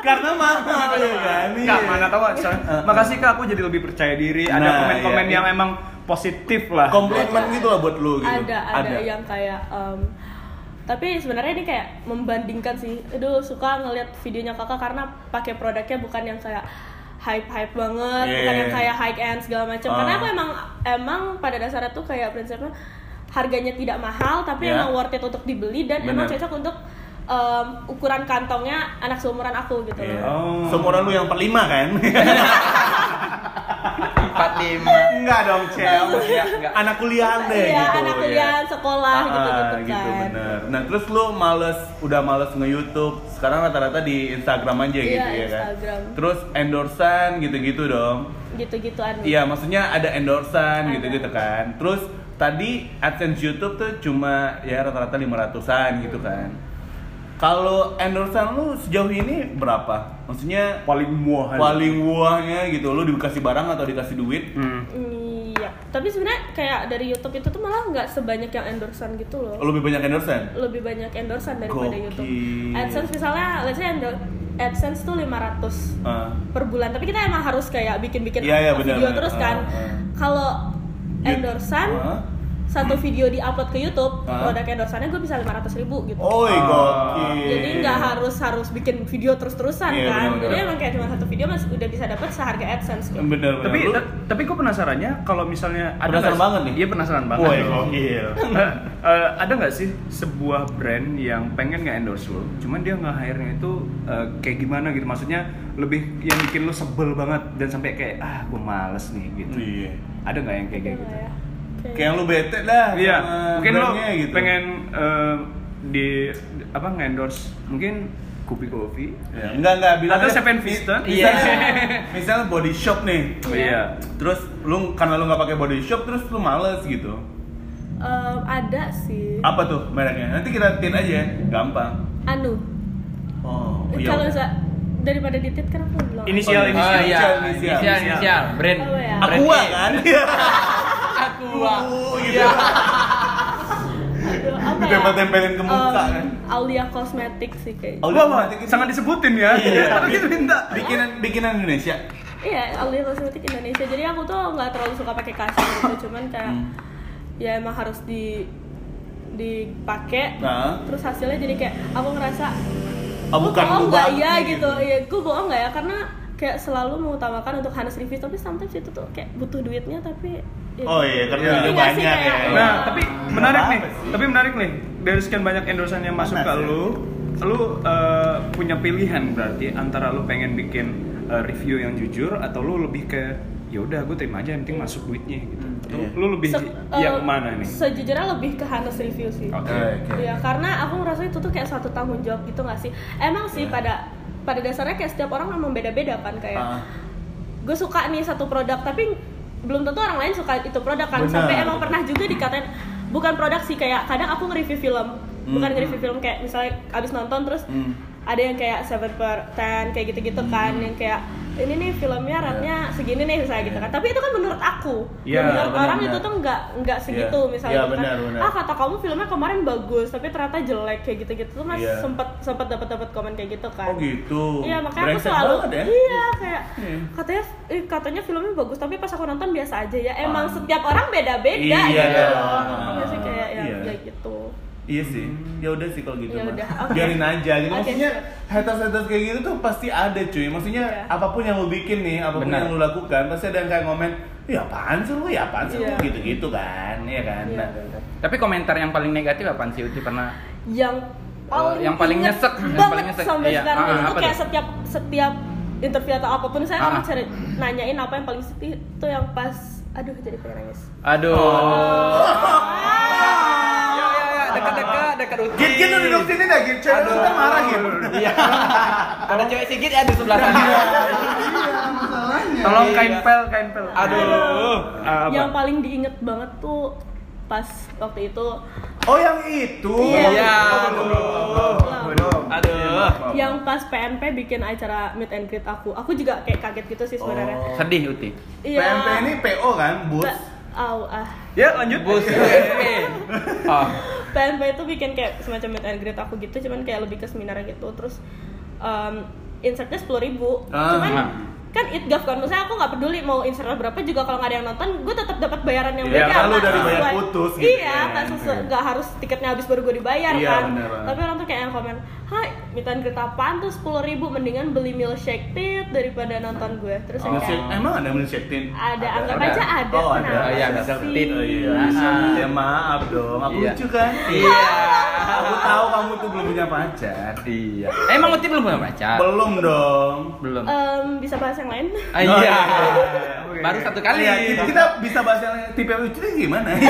Speaker 1: Karena mahal ya kan.
Speaker 2: Kak,
Speaker 1: iya.
Speaker 2: mana tahu
Speaker 1: Uh-uh.
Speaker 2: makasih kak aku jadi lebih percaya diri. Ada
Speaker 1: Nah,
Speaker 2: komen-komen
Speaker 1: iya.
Speaker 2: yang emang positif lah.
Speaker 1: komplimen gitu lah buat lu gitu.
Speaker 4: ada, ada yang kayak em, tapi sebenarnya ini kayak membandingkan sih aduh suka ngeliat videonya kakak karena pakai produknya bukan yang kayak hype hype banget
Speaker 1: Iya.
Speaker 4: bukan yang kayak high end segala macam karena
Speaker 1: Ah.
Speaker 4: aku emang emang pada dasarnya tuh kayak prinsipnya harganya tidak mahal tapi
Speaker 1: Ya.
Speaker 4: emang worth it untuk dibeli dan emang
Speaker 1: Bener.
Speaker 4: cocok untuk em, ukuran kantongnya anak seumuran aku gitu
Speaker 1: Iya.
Speaker 4: loh
Speaker 2: Oh.
Speaker 1: Seumuran lu yang 45 kan?
Speaker 3: Empat lima.
Speaker 1: Enggak dong, Cel. Maksudnya
Speaker 3: Enggak.
Speaker 1: anak kuliahan deh
Speaker 4: Iya,
Speaker 1: gitu.
Speaker 4: anak
Speaker 1: ya.
Speaker 4: kuliah, sekolah
Speaker 1: Ah,
Speaker 4: gitu-gitu
Speaker 1: gitu
Speaker 4: kan.
Speaker 1: bener. Nah, terus lu males udah males nge-YouTube. Sekarang rata-rata di Instagram aja
Speaker 4: Iya,
Speaker 1: gitu ya kan. Terus endorsan gitu-gitu dong.
Speaker 4: gitu-gituan
Speaker 1: Iya, maksudnya ada endorsan gitu-gitu kan. Terus tadi AdSense YouTube tuh cuma ya rata-rata 500-an gitu kan. Kalau endorsan lu sejauh ini berapa? Maksudnya
Speaker 2: paling muah.
Speaker 1: paling wahnya gitu lu dikasih barang atau dikasih duit?
Speaker 2: Hmm.
Speaker 4: Iya, tapi sebenarnya kayak dari YouTube itu tuh malah nggak sebanyak yang endorsan gitu loh.
Speaker 1: Lebih banyak endorsan?
Speaker 4: Lebih banyak endorsan daripada
Speaker 1: Gokil.
Speaker 4: YouTube. AdSense misalnya, let's say endor- AdSense tuh 500
Speaker 1: Ah.
Speaker 4: per bulan, tapi kita emang harus kayak bikin-bikin
Speaker 1: Iya, iya,
Speaker 4: video
Speaker 1: benar,
Speaker 4: terus
Speaker 1: benar.
Speaker 4: kan.
Speaker 1: Ah, ah.
Speaker 4: Kalau endorsan
Speaker 1: Ah.
Speaker 4: Satu video di-upload ke YouTube,
Speaker 1: Ah.
Speaker 4: produk endorsannya gue bisa 500 ribu gitu.
Speaker 2: Ah.
Speaker 1: gokil.
Speaker 4: Jadi nggak harus harus bikin video terus-terusan
Speaker 1: Iya,
Speaker 4: kan.
Speaker 1: benar-benar.
Speaker 4: Jadi emang kayak cuma satu video mas udah bisa dapat seharga AdSense gitu.
Speaker 1: bener bener.
Speaker 2: Tapi
Speaker 1: Lu-
Speaker 2: ta- tapi gue penasarannya kalau misalnya ada
Speaker 1: Penasaran
Speaker 2: nggak-
Speaker 1: banget nih?
Speaker 2: Iya penasaran banget.
Speaker 1: Woi, gokil.
Speaker 2: Eh, eh, ada nggak sih sebuah brand yang pengen nggak endorse lo, cuman dia nggak hire-nya itu eh, kayak gimana gitu? Maksudnya lebih yang bikin lo sebel banget dan sampai kayak ah gue males nih gitu.
Speaker 1: Iya.
Speaker 2: Ada nggak yang kayak
Speaker 4: Gitu
Speaker 2: gitu?
Speaker 4: ya. Kayak-
Speaker 1: Kayak lu bete dah
Speaker 2: Iya, mungkin
Speaker 1: brandnya gitu.
Speaker 2: pengen eh, di apa nge-endorse mungkin Kopi Kopi.
Speaker 1: Ya, enggak enggak bilang
Speaker 2: Atau Seven Vista. Iya.
Speaker 1: misalnya body shop nih.
Speaker 2: Oh, iya.
Speaker 1: Terus lu karena lu nggak pakai body shop terus lu males gitu.
Speaker 4: Em, ada sih.
Speaker 1: Apa tuh mereknya? Nanti kita tin aja, ya. gampang.
Speaker 4: Anu.
Speaker 1: Oh,
Speaker 4: Kalau bisa daripada ditit kan aku bilang.
Speaker 2: Inisial
Speaker 1: Oh,
Speaker 2: ini.
Speaker 3: Oh iya,
Speaker 1: Inisial,
Speaker 3: inisial,
Speaker 1: inisial.
Speaker 3: inisial, brand.
Speaker 4: Ya?
Speaker 1: Aqua
Speaker 3: E.
Speaker 1: kan?
Speaker 3: Aqua.
Speaker 1: Uh, gitu.
Speaker 3: Iya.
Speaker 4: Aduh, apa ya?
Speaker 1: Ditempel-tempelin ke muka, kan?
Speaker 4: Aulia Cosmetic sih kayaknya.
Speaker 1: Oh,
Speaker 2: wah,
Speaker 1: Automatic ini-
Speaker 2: sangat disebutin ya.
Speaker 1: Iya.
Speaker 2: Tapi kita minta.
Speaker 1: Bikinan bikinan Indonesia.
Speaker 4: Iya, Aulia Cosmetic Indonesia. Jadi aku tuh nggak terlalu suka pakai kasir gitu, cuman kayak
Speaker 1: Hmm.
Speaker 4: ya emang harus di dipakai.
Speaker 1: Nah.
Speaker 4: Terus hasilnya jadi kayak aku ngerasa
Speaker 1: Oh,
Speaker 4: "Gua
Speaker 1: bukan
Speaker 4: bohong nggak ya
Speaker 1: nih,
Speaker 4: gitu. Iya, gue bohong nggak ya karena kayak selalu mengutamakan untuk Hanes review tapi sometimes itu tuh kayak butuh duitnya tapi ya-
Speaker 1: Oh iya, karena
Speaker 2: Iya.
Speaker 1: banyak
Speaker 4: kayak,
Speaker 1: ya.
Speaker 2: Nah,
Speaker 4: Oh.
Speaker 2: tapi menarik nih. Tapi menarik nih. Dari sekian banyak endorsan yang masuk
Speaker 1: Panas
Speaker 2: ke
Speaker 1: ya.
Speaker 2: lu, lu eh, punya pilihan berarti antara lu pengen bikin eh, review yang jujur atau lu lebih ke ya udah gue terima aja yang penting masuk duitnya gitu. Atau
Speaker 1: Iya.
Speaker 2: lu lebih
Speaker 4: Se-
Speaker 2: yang
Speaker 4: eh,
Speaker 2: mana nih?
Speaker 4: Sejujurnya lebih ke Hanes review sih.
Speaker 2: Oke.
Speaker 1: Oke.
Speaker 4: Iya, karena aku ngerasa itu tuh kayak satu tanggung jawab gitu gak sih? Emang sih
Speaker 1: Iya.
Speaker 4: pada pada dasarnya kayak setiap orang memang beda-beda kan kayak
Speaker 1: Ah.
Speaker 4: gue suka nih satu produk tapi belum tentu orang lain suka itu produk kan
Speaker 1: Benar.
Speaker 4: sampai emang pernah juga dikatain bukan produk sih kayak kadang aku nge-review film bukan
Speaker 1: Hmm.
Speaker 4: nge-review film kayak misalnya abis nonton terus
Speaker 1: Hmm.
Speaker 4: Ada yang kayak 7 per 10 kayak gitu-gitu kan yang kayak ini nih filmnya rate-nya segini nih misalnya gitu kan tapi itu kan menurut aku
Speaker 2: Iya,
Speaker 4: menurut
Speaker 1: benar,
Speaker 4: orang itu tuh nggak nggak segitu
Speaker 1: Iya.
Speaker 4: misalnya
Speaker 1: Iya,
Speaker 4: gitu
Speaker 1: benar,
Speaker 4: kan ah kata kamu filmnya kemarin bagus tapi ternyata jelek kayak gitu-gitu tuh mas
Speaker 1: Iya.
Speaker 4: sempet sempet dapat dapat komen kayak gitu kan
Speaker 1: Oh gitu.
Speaker 4: Iya makanya aku
Speaker 1: Brengsek
Speaker 4: selalu
Speaker 1: banget ya.
Speaker 4: iya kayak
Speaker 1: Iya.
Speaker 4: katanya eh, katanya filmnya bagus tapi pas aku nonton biasa aja ya emang
Speaker 1: Ah.
Speaker 4: setiap orang beda-beda
Speaker 1: Iya,
Speaker 4: gitu
Speaker 1: iya.
Speaker 4: Iya sih kayak ya,
Speaker 1: Iya.
Speaker 4: ya gitu
Speaker 1: Iya sih, ya udah sih kalau gitu
Speaker 4: Ya
Speaker 1: mah.
Speaker 4: oke.
Speaker 1: Biarin aja gitu.
Speaker 4: Oke,
Speaker 1: Maksudnya haters-haters kayak gitu tuh pasti ada cuy. Maksudnya
Speaker 4: Iya.
Speaker 1: apa pun yang lu bikin nih, apa pun
Speaker 3: Benar.
Speaker 1: yang lu lakukan, pasti ada yang kayak ngomen, ya apaan sih lu, ya apaan sih lu,
Speaker 4: Iya.
Speaker 1: gitu-gitu kan, iya kan.
Speaker 4: Iya,
Speaker 1: Nah.
Speaker 3: Tapi komentar yang paling negatif apaan sih Uci pernah?
Speaker 4: yang paling
Speaker 3: yang paling nyesek, yang
Speaker 4: banget
Speaker 3: paling nyesek.
Speaker 4: sampai
Speaker 3: Iya,
Speaker 4: sekarang
Speaker 3: ah,
Speaker 4: itu kayak
Speaker 3: tuh?
Speaker 4: setiap setiap interview atau apa pun saya
Speaker 3: Ah.
Speaker 4: cari nanyain apa yang paling sedih itu yang pas aduh jadi pengen nangis
Speaker 3: Aduh.
Speaker 1: Oh.
Speaker 3: Ya dekat-dekat, dekat Uci.
Speaker 1: Git gitu duduk sini dah, Git. Cewek lu kan marah gitu.
Speaker 3: Iya. Ada cewek sigit ya di sebelah sana.
Speaker 1: Iya,
Speaker 2: Tolong
Speaker 3: Iya.
Speaker 2: kain pel, kain pel.
Speaker 3: Aduh.
Speaker 4: Yang paling diinget banget tuh pas waktu itu
Speaker 1: Oh yang itu.
Speaker 3: Iya.
Speaker 4: Belum.
Speaker 3: Aduh.
Speaker 4: yang pas PNP bikin acara meet and greet aku aku juga kayak kaget gitu sih sebenarnya
Speaker 1: Oh.
Speaker 3: Sedih Uti.
Speaker 4: iya
Speaker 1: PMP ini PO kan, bus.
Speaker 4: Au, ah
Speaker 2: Ya lanjut.
Speaker 3: Bus. Oh.
Speaker 4: PNP itu bikin kayak semacam meet and greet aku gitu cuman kayak lebih ke seminar gitu terus um, insertnya sepuluh ribu
Speaker 1: Ah.
Speaker 4: cuman Kan itgaf kan maksudnya aku nggak peduli mau insertnya berapa juga kalau nggak ada yang nonton gue tetap dapat bayaran yang
Speaker 1: Iya,
Speaker 4: beda
Speaker 1: kan dari bayar putus gitu
Speaker 4: iya
Speaker 1: kan.
Speaker 4: nggak sesuai nggak harus tiketnya habis baru gue dibayar
Speaker 1: Iya,
Speaker 4: kan
Speaker 1: bener banget.
Speaker 4: tapi orang tuh kayak yang komen hai meet and greet apaan tuh sepuluh ribu mendingan beli milkshake tit daripada nonton gue terus yang
Speaker 1: Milkshake-
Speaker 4: kayak
Speaker 1: emang ada milkshake tin?
Speaker 4: ada anggap
Speaker 3: ada.
Speaker 4: aja ada
Speaker 1: Oh, ada.
Speaker 3: Oh, iya,
Speaker 4: sih?
Speaker 3: milkshake tit.
Speaker 1: Oh iya.
Speaker 3: Ah.
Speaker 1: Ya maaf dong, aku
Speaker 3: Iya.
Speaker 1: lucu kan?
Speaker 3: Iya.
Speaker 1: Aku tahu kamu tuh belum punya pacar.
Speaker 3: Iya. Emang Uti belum punya pacar?
Speaker 1: Belum dong.
Speaker 3: Belum.
Speaker 4: Em, bisa bahas yang lain
Speaker 3: Ah,
Speaker 1: Oh,
Speaker 3: iya.
Speaker 2: Oke.
Speaker 3: Baru satu kali.
Speaker 1: Iya, kita, kita bisa bahas yang tipe lucu ini gimana?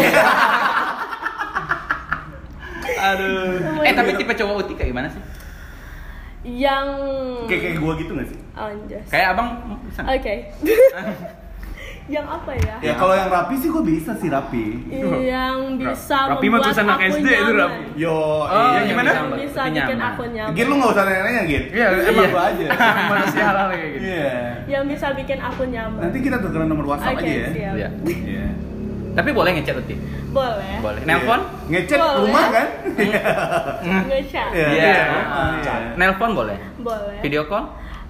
Speaker 3: Aduh. Eh, tapi tipe cowok Uti kayak gimana sih?
Speaker 4: yang
Speaker 1: kayak kayak gua gitu gak sih?
Speaker 4: anjas
Speaker 3: Kayak abang bisa nggak?
Speaker 4: Yang apa ya?
Speaker 1: Ya kalau yang rapi sih gua bisa sih rapi.
Speaker 4: Yang bisa
Speaker 2: Rapi mah tulisan anak SD itu,
Speaker 4: nyaman.
Speaker 2: Rapi.
Speaker 1: Yo,
Speaker 3: Oh,
Speaker 1: iya,
Speaker 3: yang
Speaker 2: gimana?
Speaker 3: bisa
Speaker 4: Yang bisa bikin
Speaker 3: nyaman.
Speaker 4: aku nyaman.
Speaker 1: Git lu nggak usah nanya-nanya Git.
Speaker 2: Iya,
Speaker 1: emang
Speaker 2: iya.
Speaker 1: gua aja.
Speaker 2: Manusia halal kayak gitu.
Speaker 1: Iya.
Speaker 4: Yang bisa bikin aku nyaman.
Speaker 1: Nanti kita tukeran nomor WhatsApp aja ya.
Speaker 3: Iya.
Speaker 1: Iya.
Speaker 3: Tapi boleh ngechat Uti?
Speaker 4: Boleh.
Speaker 3: Boleh. Nelpon?
Speaker 1: Iya. Ngechat
Speaker 4: Boleh.
Speaker 1: rumah kan?
Speaker 4: Nge-chat.
Speaker 1: Iya.
Speaker 3: Iya.
Speaker 1: Iya.
Speaker 3: Nelpon boleh?
Speaker 4: Boleh.
Speaker 3: Video call?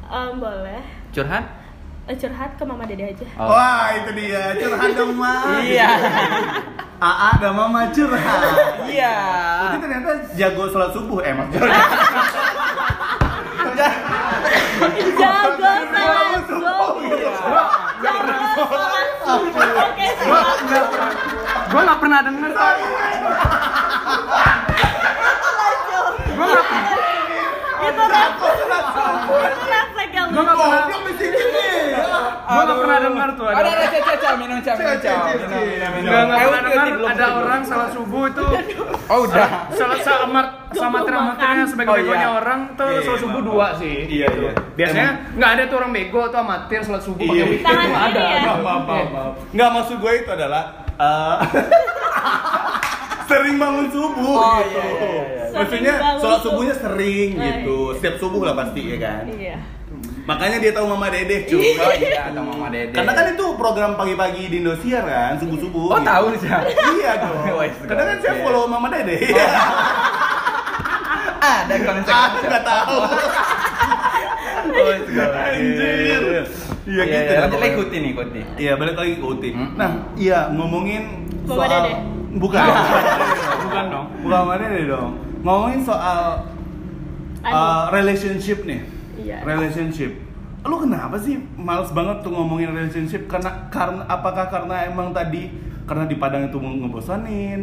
Speaker 4: Em, boleh.
Speaker 3: Curhat?
Speaker 4: Eh, curhat ke mama dede aja.
Speaker 3: Oh.
Speaker 1: Wah, itu dia. Curhat dong, Ma.
Speaker 3: Iya.
Speaker 1: AA dan Mama curhat.
Speaker 3: Iya.
Speaker 1: Tapi ternyata jago sholat subuh, eh maksudnya.
Speaker 4: Jago salat subuh. Jago salat subuh. Oke, siap.
Speaker 2: Gue gak pernah denger. Gue gak pernah.
Speaker 4: Itu refleks. Itu refleks yang
Speaker 2: Gue gak pernah.
Speaker 1: Goblok di sini nih.
Speaker 2: Gue gak pernah denger tuh.
Speaker 3: Ada ada cah cah cah minum cah minum cah.
Speaker 1: Cah, cah,
Speaker 3: Minum
Speaker 1: cah.
Speaker 3: minum minum.
Speaker 2: Gak, gak
Speaker 3: Eh,
Speaker 2: pernah dengar ada orang salat subuh itu
Speaker 3: Oh udah.
Speaker 2: salah sama sama teramatnya sebagai
Speaker 3: Oh,
Speaker 2: begonya
Speaker 3: iya.
Speaker 2: orang tuh
Speaker 1: Iya,
Speaker 2: salat
Speaker 1: iya,
Speaker 2: subuh dua sih.
Speaker 1: Iya, iya.
Speaker 2: Biasanya nggak ada tuh orang bego tuh amatir salat subuh pakai
Speaker 1: Iya.
Speaker 2: itu ada.
Speaker 4: ya?
Speaker 1: Maaf, maaf, maaf, maaf. Nggak maksud gue itu adalah eh, sering bangun subuh
Speaker 3: Oh,
Speaker 1: gitu.
Speaker 3: iya, iya, iya.
Speaker 1: Maksudnya
Speaker 4: Sering bangun
Speaker 1: sholat
Speaker 4: subuh.
Speaker 1: subuhnya sering
Speaker 4: Oh,
Speaker 1: gitu.
Speaker 4: iya.
Speaker 1: Setiap subuh lah pasti ya kan.
Speaker 4: Iya.
Speaker 1: Makanya dia tahu Mama Dedeh cuy.
Speaker 3: Oh iya, atau Mama Dede.
Speaker 1: Karena kan itu program pagi-pagi di Indosiar kan, subuh-subuh.
Speaker 3: Oh
Speaker 1: gitu.
Speaker 3: tahu sih.
Speaker 1: Iya dong.
Speaker 3: Oh, iya,
Speaker 1: Karena kan saya
Speaker 3: iya.
Speaker 1: follow Mama Dede.
Speaker 3: Ada konsep.
Speaker 1: Ah, nggak tahu.
Speaker 3: Oh, segala.
Speaker 1: Anjir. Iya
Speaker 3: Iya,
Speaker 1: gitu.
Speaker 3: iya,
Speaker 1: dah
Speaker 3: lanjut lagi
Speaker 1: pokoknya.
Speaker 3: ikuti nih, ikuti.
Speaker 1: Iya balik lagi ke Uti.
Speaker 3: Hmm.
Speaker 1: Nah, iya ngomongin soal
Speaker 4: Dede?
Speaker 1: bukan.
Speaker 2: Bukan dong.
Speaker 1: bukan Mama Dede dong. Ngomongin soal
Speaker 4: Anu.
Speaker 1: uh, relationship nih.
Speaker 4: Iya.
Speaker 1: Relationship. Lu kenapa sih males banget tuh ngomongin relationship? Karena karena apakah karena emang tadi karena di Padang itu ngebosanin?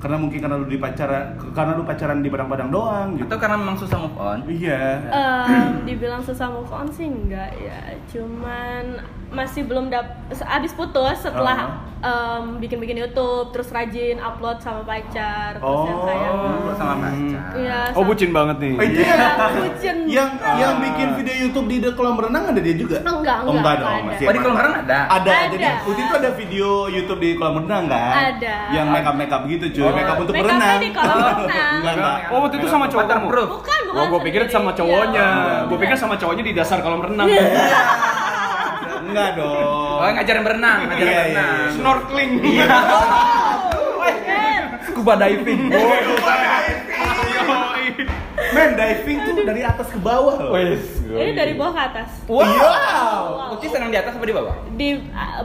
Speaker 1: Karena mungkin karena lu di pacaran karena lu pacaran di padang-padang doang gitu.
Speaker 3: Atau karena memang susah move on?
Speaker 1: iya.
Speaker 4: Em, dibilang susah move on sih enggak ya. Cuman masih belum dap abis putus setelah em, bikin-bikin YouTube terus rajin upload sama pacar terus yang kayak
Speaker 3: Oh, sama pacar.
Speaker 4: Iya,
Speaker 2: Oh
Speaker 4: sama-
Speaker 2: bucin banget nih.
Speaker 1: Oh, iya.
Speaker 4: Iya, bucin
Speaker 1: yang
Speaker 4: banget.
Speaker 1: yang bikin video YouTube di the kolam renang ada dia juga
Speaker 4: Enggak,
Speaker 1: oh,
Speaker 4: enggak,
Speaker 1: enggak
Speaker 4: enggak
Speaker 1: dong
Speaker 4: ada.
Speaker 3: Oh, di kolam renang ada?
Speaker 1: ada,
Speaker 4: Ada.
Speaker 1: jadi Uti tuh ada video YouTube di kolam renang kan
Speaker 4: Ada.
Speaker 1: yang makeup makeup gitu cuy
Speaker 3: Oh.
Speaker 1: makeup untuk berenang
Speaker 4: di kolam renang.
Speaker 1: enggak enggak
Speaker 2: Oh waktu itu sama cowok kamu?
Speaker 3: Waterproof.
Speaker 4: bukan bukan
Speaker 2: Oh gue pikir sama cowoknya.
Speaker 4: Iya.
Speaker 2: Gue pikir sama cowoknya di dasar kolam renang.
Speaker 1: Enggak dong
Speaker 3: Oh, ngajarin berenang, ngajarin
Speaker 1: Iya, iya,
Speaker 3: berenang.
Speaker 1: iya.
Speaker 2: Snorkeling.
Speaker 3: Scuba diving.
Speaker 1: men diving tuh dari atas ke bawah loh
Speaker 4: ini dari bawah ke atas
Speaker 3: Wow. Uti senang di atas apa di bawah?
Speaker 4: di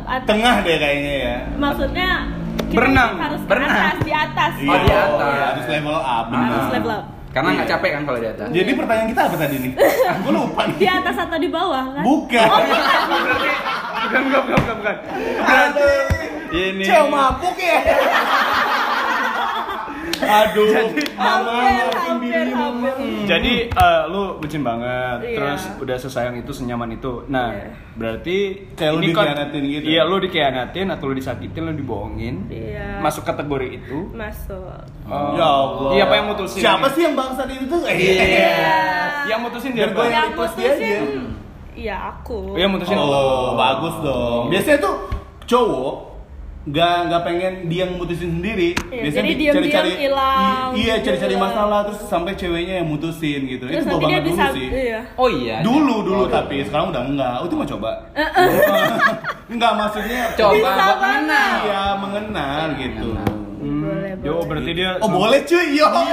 Speaker 4: atas
Speaker 1: tengah deh kayaknya ya
Speaker 4: maksudnya kita
Speaker 2: Berenang.
Speaker 4: harus
Speaker 3: Berenang.
Speaker 4: atas di atas
Speaker 3: Oh, di atas.
Speaker 1: iya, harus level up
Speaker 4: harus level up
Speaker 3: Karena nggak
Speaker 1: Iya.
Speaker 3: capek kan kalau di atas.
Speaker 1: jadi pertanyaan kita apa tadi nih gue lupa nih
Speaker 4: di atas atau di bawah kan
Speaker 1: bukan
Speaker 2: Bukan bukan bukan bukan. bukan.
Speaker 1: Aduh,
Speaker 2: Ini.
Speaker 1: Cewek mabuk ya. Aduh, mama maafin mama.
Speaker 4: hampir
Speaker 2: Jadi eh, lu bucin banget,
Speaker 4: Iya.
Speaker 2: terus udah sesayang itu, senyaman itu. Nah,
Speaker 4: Iya.
Speaker 2: berarti
Speaker 1: Kayak lu dikhianatin gitu?
Speaker 2: Iya, lu dikhianatin atau lu disakitin, lu dibohongin.
Speaker 4: Iya.
Speaker 2: Masuk kategori itu.
Speaker 4: masuk
Speaker 2: Oh.
Speaker 1: Ya Allah.
Speaker 2: Iya, apa yang mutusin?
Speaker 1: Siapa sih yang bangsat itu tuh? Eh,
Speaker 4: Iya.
Speaker 2: Yang mutusin dia
Speaker 1: yang
Speaker 4: yang
Speaker 1: repost dia
Speaker 4: mutusin
Speaker 1: aja.
Speaker 4: iya aku
Speaker 2: Oh, yang mutusin.
Speaker 1: Oh, bagus dong. Biasanya tuh cowok nggak nggak pengen dia yang mutusin sendiri.
Speaker 4: Iya,
Speaker 1: Biasanya
Speaker 4: jadi
Speaker 1: cari-cari-
Speaker 4: hilang,
Speaker 1: Iya,
Speaker 4: gitu
Speaker 1: cari-cari
Speaker 4: lah.
Speaker 1: masalah terus sampai ceweknya yang mutusin gitu.
Speaker 4: terus
Speaker 1: itu
Speaker 4: nanti dia
Speaker 1: banget
Speaker 4: bisa
Speaker 1: dulu sih.
Speaker 4: iya
Speaker 3: Oh iya.
Speaker 1: Dulu dulu tapi sekarang udah enggak. Itu mau coba. enggak maksudnya
Speaker 3: Coba
Speaker 4: Bisa
Speaker 3: mengenal.
Speaker 1: Iya, mengenal gitu.
Speaker 4: Boleh
Speaker 2: Yo, berarti dia
Speaker 1: Oh, boleh cuy. Yo. Mau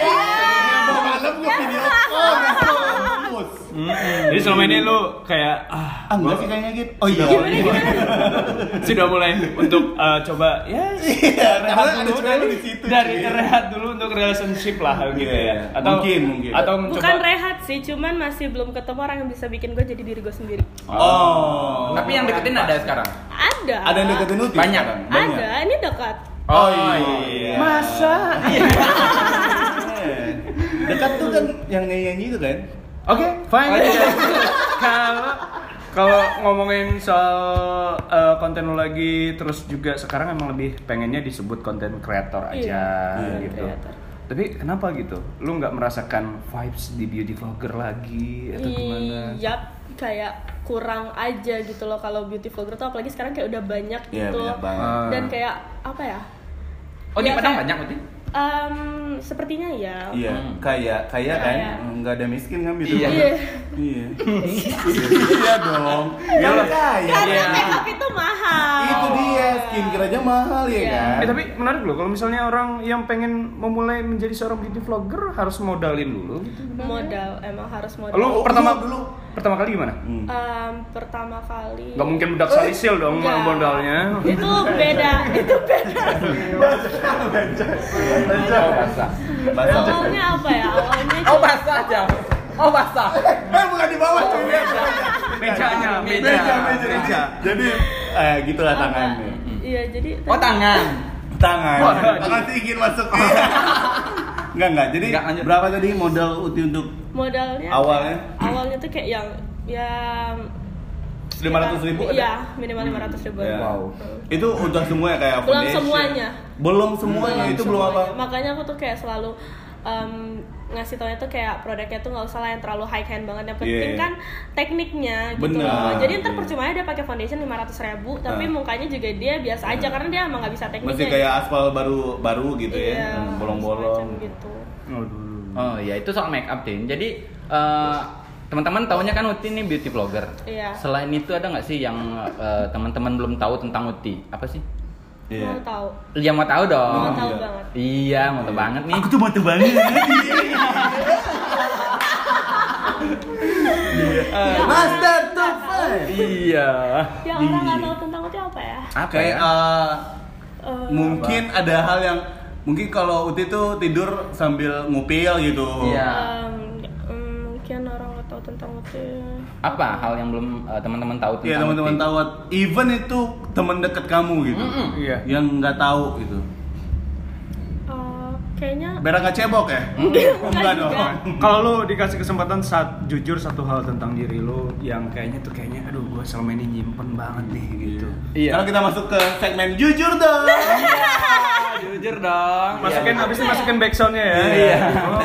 Speaker 1: malam gua video call. Bagus.
Speaker 2: Jadi selama ini lu kayak ah,
Speaker 1: Ah, enggak sih kayaknya gitu. Oh iya.
Speaker 2: sudah mulai untuk eh, coba ya
Speaker 1: Iya,
Speaker 2: rehat dulu dari,
Speaker 1: di situ.
Speaker 2: dari
Speaker 1: cuy.
Speaker 2: rehat dulu untuk relationship lah gitu
Speaker 1: Iya,
Speaker 2: ya. Atau
Speaker 1: mungkin, mungkin.
Speaker 2: atau mencoba
Speaker 4: bukan rehat sih cuman masih belum ketemu orang yang bisa bikin gue jadi diri gue sendiri
Speaker 1: Oh.
Speaker 3: Tapi yang deketin ada sekarang.
Speaker 4: ada
Speaker 1: ada yang deketin lu?
Speaker 3: Banyak.
Speaker 1: sekarang?
Speaker 4: ada ini dekat
Speaker 1: Oh iya.
Speaker 2: Masa?
Speaker 1: Dekat tuh kan yang nyanyi itu kan?
Speaker 2: Oke, fine.
Speaker 3: Oh, iya.
Speaker 2: Kalau kalau ngomongin soal eh, konten lu lagi, terus juga sekarang emang lebih pengennya disebut konten kreator aja
Speaker 4: Iya,
Speaker 2: gitu.
Speaker 4: creator.
Speaker 2: Tapi kenapa gitu? Lu nggak merasakan vibes di beauty vlogger lagi atau gimana?
Speaker 4: Iya, kayak kurang aja gitu loh kalau beauty vlogger tuh apalagi sekarang kayak udah banyak
Speaker 1: Iya,
Speaker 4: gitu.
Speaker 1: banyak banget.
Speaker 2: Ah.
Speaker 4: Dan kayak apa ya?
Speaker 3: Oh di
Speaker 4: Iya,
Speaker 3: Padang
Speaker 4: kayak-
Speaker 3: banyak Uti?
Speaker 4: Em, sepertinya ya.
Speaker 1: Iya,
Speaker 3: Hmm.
Speaker 1: kaya, kaya kan?
Speaker 4: Kaya.
Speaker 1: Enggak ada miskin kan gitu.
Speaker 3: Iya.
Speaker 4: Iya.
Speaker 1: Iya. Iya dong. Iya kaya.
Speaker 4: Karena
Speaker 1: Iya.
Speaker 4: makeup itu mahal.
Speaker 1: Itu dia, skincare aja mahal ya
Speaker 4: Iya.
Speaker 1: kan?
Speaker 2: Eh tapi menarik loh kalau misalnya orang yang pengen memulai menjadi seorang beauty vlogger harus modalin dulu gitu.
Speaker 4: modal emang harus modal.
Speaker 2: Lu
Speaker 1: Oh,
Speaker 2: pertama
Speaker 1: dulu.
Speaker 2: Pertama kali gimana?
Speaker 1: Hmm.
Speaker 4: Em, pertama kali.
Speaker 2: Gak mungkin budak salisil dong
Speaker 4: Enggak.
Speaker 2: modalnya.
Speaker 4: Itu beda, itu beda.
Speaker 3: Oh basah.
Speaker 4: Awalnya apa ya? Awalnya
Speaker 3: Oh basah aja. Oh basah.
Speaker 1: Eh bukan di bawah cuy.
Speaker 2: Mejanya,
Speaker 3: Meja.
Speaker 1: Meja, meja, meja. Jadi eh gitulah tangannya.
Speaker 4: Iya, jadi
Speaker 3: Oh tangan.
Speaker 1: Tangan. Tangan sih ingin masuk. Enggak enggak. Jadi
Speaker 3: Enggak, lanjut.
Speaker 1: berapa tadi modal Uti untuk
Speaker 4: modalnya
Speaker 1: Awalnya?
Speaker 4: awalnya tuh kayak yang yang
Speaker 1: 500 ribu ada?
Speaker 4: Iya, minimal 500 ribu.
Speaker 1: Ya.
Speaker 3: Wow.
Speaker 1: Itu udah semua ya kayak
Speaker 4: Belum
Speaker 1: foundation?
Speaker 4: semuanya.
Speaker 1: Belum semuanya itu belum apa?
Speaker 4: semuanya. Makanya aku tuh kayak selalu em, ngasih taunya tuh kayak produknya tuh nggak usah lah yang terlalu high end banget yang penting
Speaker 1: Yeah.
Speaker 4: kan tekniknya gitu
Speaker 1: Bener.
Speaker 4: loh jadi ntar
Speaker 1: Iya.
Speaker 4: percuma aja dia pakai foundation 500 ribu tapi
Speaker 1: Ah.
Speaker 4: mukanya juga dia biasa aja karena dia emang nggak bisa tekniknya
Speaker 1: Masih kayak aspal baru baru gitu
Speaker 4: Iya,
Speaker 1: ya, Hmm, bolong-bolong.
Speaker 4: gitu
Speaker 3: Oh iya itu soal make up Tin. Jadi eh, teman-teman taunya kan Uti ini beauty vlogger.
Speaker 4: Iya.
Speaker 3: Selain itu ada nggak sih yang eh, teman-teman belum tahu tentang Uti? Apa sih?
Speaker 1: Iya.
Speaker 4: mau tahu
Speaker 3: Yang mau tahu dong.
Speaker 4: mau tahu
Speaker 1: iya.
Speaker 4: banget
Speaker 3: Iya, mau tahu banget nih.
Speaker 1: Aku tuh mantep banget. Master top five.
Speaker 3: Iya.
Speaker 4: yang orang nggak tahu tentang itu apa ya
Speaker 3: Apa
Speaker 1: Kayak
Speaker 3: ya?
Speaker 1: Eh, mungkin ada hal yang mungkin kalau Uti tuh tidur sambil ngupil gitu.
Speaker 3: Iya.
Speaker 4: em, tentang itu
Speaker 3: Apa hal yang belum eh, teman-teman tahu tentang
Speaker 1: Iya teman-teman tahu. Even itu teman dekat kamu gitu.
Speaker 2: Iya.
Speaker 1: yang nggak tahu gitu.
Speaker 4: Eh, kayaknya
Speaker 1: Biar nggak cebok ya?
Speaker 4: Enggak
Speaker 1: dong.
Speaker 2: Kalau lu dikasih kesempatan saat jujur satu hal tentang diri lu yang kayaknya tuh kayaknya aduh gua selama ini nyimpen banget nih gitu.
Speaker 3: Iya.
Speaker 1: Sekarang kita masuk ke segmen jujur dong.
Speaker 3: Jujur dong.
Speaker 2: Masukin habis itu masukin backsoundnya ya.
Speaker 3: Iya.
Speaker 2: Oh.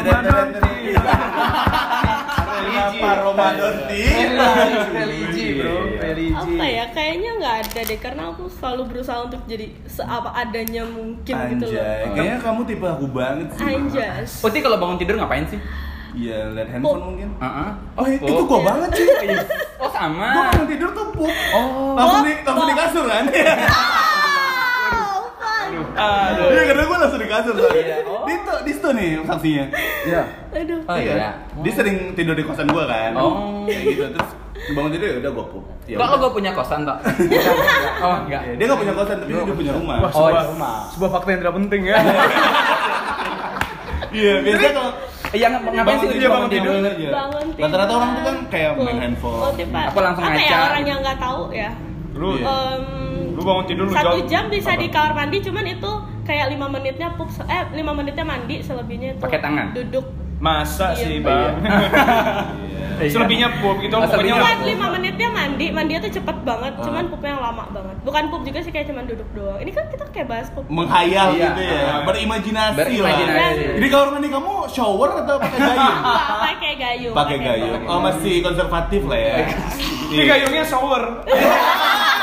Speaker 1: Kenapa Ramadan
Speaker 3: religi, bro. Religi.
Speaker 4: apa ya kayaknya nggak ada deh karena aku selalu berusaha untuk jadi seapa adanya mungkin gitu loh
Speaker 1: Anjay, kayaknya kamu tipe aku banget sih.
Speaker 4: Anjas
Speaker 3: Putih kalau bangun tidur ngapain sih?
Speaker 1: Iya, lihat handphone mungkin.
Speaker 3: Heeh.
Speaker 1: Oh, itu gua banget sih.
Speaker 3: Oh sama.
Speaker 1: Gua bangun tidur tuh pup.
Speaker 3: Oh.
Speaker 1: Langsung di langsung di kasur kan?
Speaker 3: Aduh.
Speaker 1: Iya, karena gua langsung di kasur soalnya.
Speaker 3: Iya. Oh.
Speaker 1: Di tuh, di situ nih saksinya. Iya.
Speaker 4: aduh
Speaker 3: Oh iya.
Speaker 1: Dia sering tidur di kosan gua kan.
Speaker 3: Oh.
Speaker 1: Kayak gitu terus bangun tidur ya udah gua pup. Ya
Speaker 3: Enggak lo
Speaker 1: udah.
Speaker 3: gue punya kosan tok. Oh enggak.
Speaker 1: Iya, Dia nggak punya kosan tapi dia punya rumah.
Speaker 2: Wah,
Speaker 3: Oh,
Speaker 2: sebuah,
Speaker 3: iya.
Speaker 2: sebuah fakta yang tidak penting ya.
Speaker 1: Iya, biasanya kalau
Speaker 3: Iya ngap- ngapain sih
Speaker 2: Iya, bangun tidur.
Speaker 1: aja.
Speaker 4: bangun tidur
Speaker 1: Rata-rata orang tuh kan kayak main handphone.
Speaker 4: Oh,
Speaker 3: Apa langsung
Speaker 4: apa ya orang yang nggak tahu ya
Speaker 2: Lu
Speaker 1: Iya.
Speaker 2: Lu bangun tidur lu
Speaker 4: satu jam bisa
Speaker 2: Apa?
Speaker 4: di kamar mandi cuman itu kayak lima menitnya pup eh lima menitnya mandi selebihnya itu
Speaker 3: Pakai tangan?
Speaker 4: duduk
Speaker 2: Masa
Speaker 4: Iya.
Speaker 2: sih, Bang?
Speaker 3: Iya.
Speaker 2: Selebihnya pup gitu pokoknya.
Speaker 4: Bukan lima menitnya mandi, mandinya tuh cepet banget, cuman pupnya lama banget. Bukan pup juga sih kayak cuman duduk doang. Ini kan kita kayak bahas pup.
Speaker 1: menghayal
Speaker 3: Iya.
Speaker 1: gitu ya, berimajinasi,
Speaker 3: Berimajinasi.
Speaker 1: lah. Jadi kamar mandi kamu shower atau pakai gayung?
Speaker 4: Pakai gayung.
Speaker 1: pakai gayung. Oh masih konservatif lah ya.
Speaker 2: Ini gayungnya shower.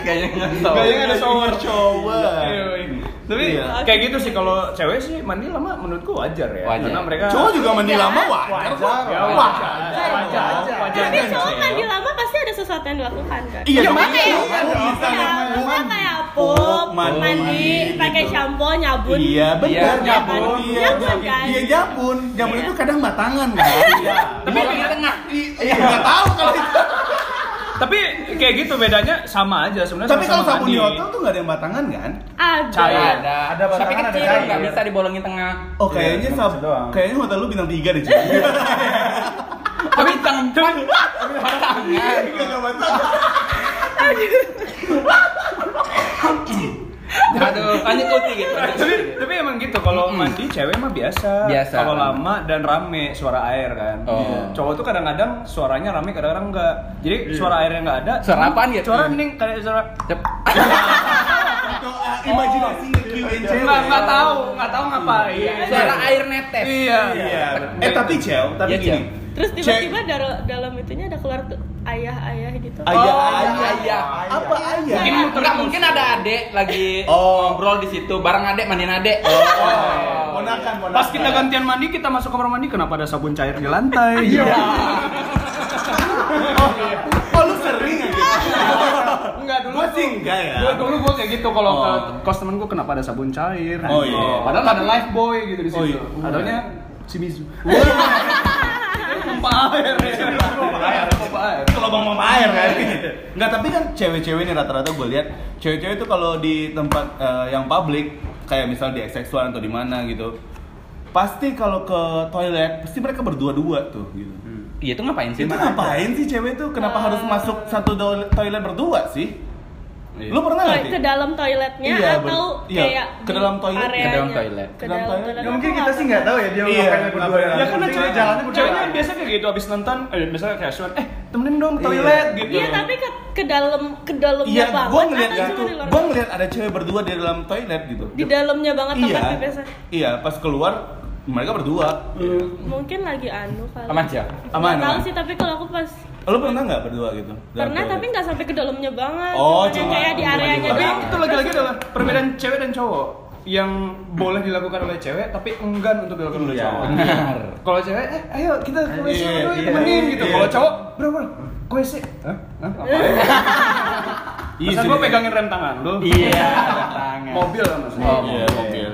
Speaker 3: Kayaknya nggak tahu.
Speaker 2: Gayungnya ada shower.
Speaker 1: Shower.
Speaker 2: Iya, iya. Tapi
Speaker 1: Iya.
Speaker 2: kayak gitu sih kalau cewek sih mandi lama menurutku wajar ya.
Speaker 3: Wajar.
Speaker 2: Karena mereka
Speaker 1: Cowok juga mandi
Speaker 4: Wajar.
Speaker 1: lama wajar kok.
Speaker 2: Ya,
Speaker 1: Wajar.
Speaker 2: wajar. Wajar aja. Wajar
Speaker 4: Tapi
Speaker 2: aja.
Speaker 4: cowok mandi lama pasti ada sesuatu yang dilakukan kan?
Speaker 1: Iya,
Speaker 4: kayak
Speaker 1: Iya,
Speaker 4: iya, kayak kayak pup,
Speaker 1: mandi,
Speaker 4: mandi, pakai
Speaker 1: gitu.
Speaker 4: shampoo, nyabun.
Speaker 1: Iya benar
Speaker 3: Iya,
Speaker 1: nyabun.
Speaker 4: nyabun.
Speaker 1: Iya
Speaker 4: Nyabun, kan?
Speaker 1: Iya nyabun. Nyabun
Speaker 4: Iya.
Speaker 1: itu kadang batangan kan. Iya.
Speaker 3: Tapi di tengah.
Speaker 1: Iya nggak tahu kalau itu.
Speaker 2: Tapi kayak gitu bedanya sama aja sebenarnya.
Speaker 1: Tapi kalau sabun di hotel tuh nggak ada yang batangan kan?
Speaker 4: Ada.
Speaker 2: Cair.
Speaker 3: Ada.
Speaker 7: Ada
Speaker 3: Tapi
Speaker 7: batangan, ada
Speaker 3: kecil
Speaker 7: cair.
Speaker 3: nggak bisa dibolongin tengah.
Speaker 1: Oh kayaknya
Speaker 7: cuma
Speaker 1: sab kayaknya hotel lu bintang tiga deh cuy.
Speaker 3: Tapi batangan.
Speaker 1: Nggak batangan.
Speaker 3: Aduh, lanjut kuti gitu.
Speaker 2: tapi tapi emang gitu kalau mandi cewek mah biasa.
Speaker 3: Biasa.
Speaker 2: Kalau lama dan rame suara air kan.
Speaker 3: Oh.
Speaker 2: Cowok tuh kadang-kadang suaranya rame kadang-kadang enggak. Jadi suara airnya enggak ada.
Speaker 3: Suara apaan ya?
Speaker 2: Suara hening kayak suara
Speaker 1: imajinasi nge-Q-in cewek.
Speaker 2: Enggak enggak tahu, enggak tahu ngapain.
Speaker 3: Suara air netes.
Speaker 2: Iya.
Speaker 1: Iya. Eh tapi Cel, tapi
Speaker 3: Iya,
Speaker 1: gini.
Speaker 4: Terus tiba-tiba dalam dalam itunya ada keluar tuh ayah-ayah gitu.
Speaker 1: Ayah,
Speaker 3: Oh,
Speaker 1: ayah,
Speaker 3: ayah.
Speaker 1: Apa ayah?
Speaker 3: Mungkin enggak mungkin ada adek lagi
Speaker 1: Oh.
Speaker 3: ngobrol di situ bareng adek mandiin adek.
Speaker 1: Oh, ponakan, ponakan.
Speaker 2: Pas kita gantian mandi, kita masuk kamar mandi, kenapa ada sabun cair di lantai? Iya.
Speaker 1: Oh, lu sering ya gitu?
Speaker 2: Enggak dulu.
Speaker 1: Gua sih enggak ya.
Speaker 2: Gua dulu gua kayak gitu kalau
Speaker 1: Oh.
Speaker 2: ke kos temen gua kenapa ada sabun cair?
Speaker 1: Oh, iya.
Speaker 2: Padahal ada life boy gitu di
Speaker 1: Oh,
Speaker 2: situ.
Speaker 1: iya.
Speaker 2: Adanya Shimizu. Pompa air. Air. Pompa air.
Speaker 1: Kan. Enggak, tapi kan cewek-cewek ini rata-rata gue lihat cewek-cewek itu kalau di tempat eh, yang publik kayak misal di XX1 atau di mana gitu. Pasti kalau ke toilet pasti mereka berdua-dua tuh gitu.
Speaker 3: Iya itu ngapain sih?
Speaker 1: Itu
Speaker 3: Mana
Speaker 1: ngapain sih cewek tuh? Kenapa harus masuk satu toilet berdua sih?
Speaker 3: Iya.
Speaker 1: Lu pernah nggak?
Speaker 4: Ke, dalam toiletnya
Speaker 1: Iya,
Speaker 4: atau
Speaker 1: iya,
Speaker 4: kayak
Speaker 1: ke dalam toilet.
Speaker 4: areanya?
Speaker 3: Ke dalam toilet.
Speaker 4: Ke
Speaker 1: dalam toilet.
Speaker 7: Ya mungkin kita sih nggak tahu ya dia
Speaker 1: Iya,
Speaker 7: ngapain berdua ya.
Speaker 2: Ya karena cewek
Speaker 7: jalannya berdua.
Speaker 2: ceweknya biasa kayak gitu abis nonton, eh misalnya kayak Swan, eh temenin dong ke toilet gitu.
Speaker 4: Iya, tapi ke ke dalam ke dalamnya
Speaker 1: Iya,
Speaker 4: banget
Speaker 1: gua ngeliat
Speaker 4: luar?
Speaker 1: gua ngeliat ada cewek berdua di dalam toilet gitu.
Speaker 4: Di dalamnya banget
Speaker 1: Iya,
Speaker 4: tempat pipesnya.
Speaker 1: iya, pas keluar mereka berdua.
Speaker 4: Mungkin lagi anu kali.
Speaker 3: Aman aja.
Speaker 1: Aman,
Speaker 4: tahu
Speaker 1: aman.
Speaker 4: sih, tapi kalau aku pas
Speaker 1: Lu pernah nggak berdua gitu? dalam
Speaker 4: pernah tapi nggak sampai ke dalamnya banget.
Speaker 1: Oh, cuma-
Speaker 4: kayak di areanya
Speaker 1: di
Speaker 2: Tapi
Speaker 4: doang.
Speaker 2: itu lagi-lagi adalah perbedaan cewek dan cowok yang boleh dilakukan oleh cewek tapi enggan untuk dilakukan oleh
Speaker 7: Iya.
Speaker 2: cowok.
Speaker 3: Benar.
Speaker 2: Kalau cewek, eh ayo kita ke WC
Speaker 1: Iya,
Speaker 2: dulu
Speaker 1: iya,
Speaker 2: temenin gitu. Kalau cowok, bro bro, ke WC. Hah? Hah?
Speaker 1: Iya
Speaker 2: Masa gue pegangin rem tangan lu?
Speaker 3: Iya. tangan.
Speaker 2: Mobil lah maksudnya.
Speaker 3: Oh,
Speaker 1: Iya, mobil.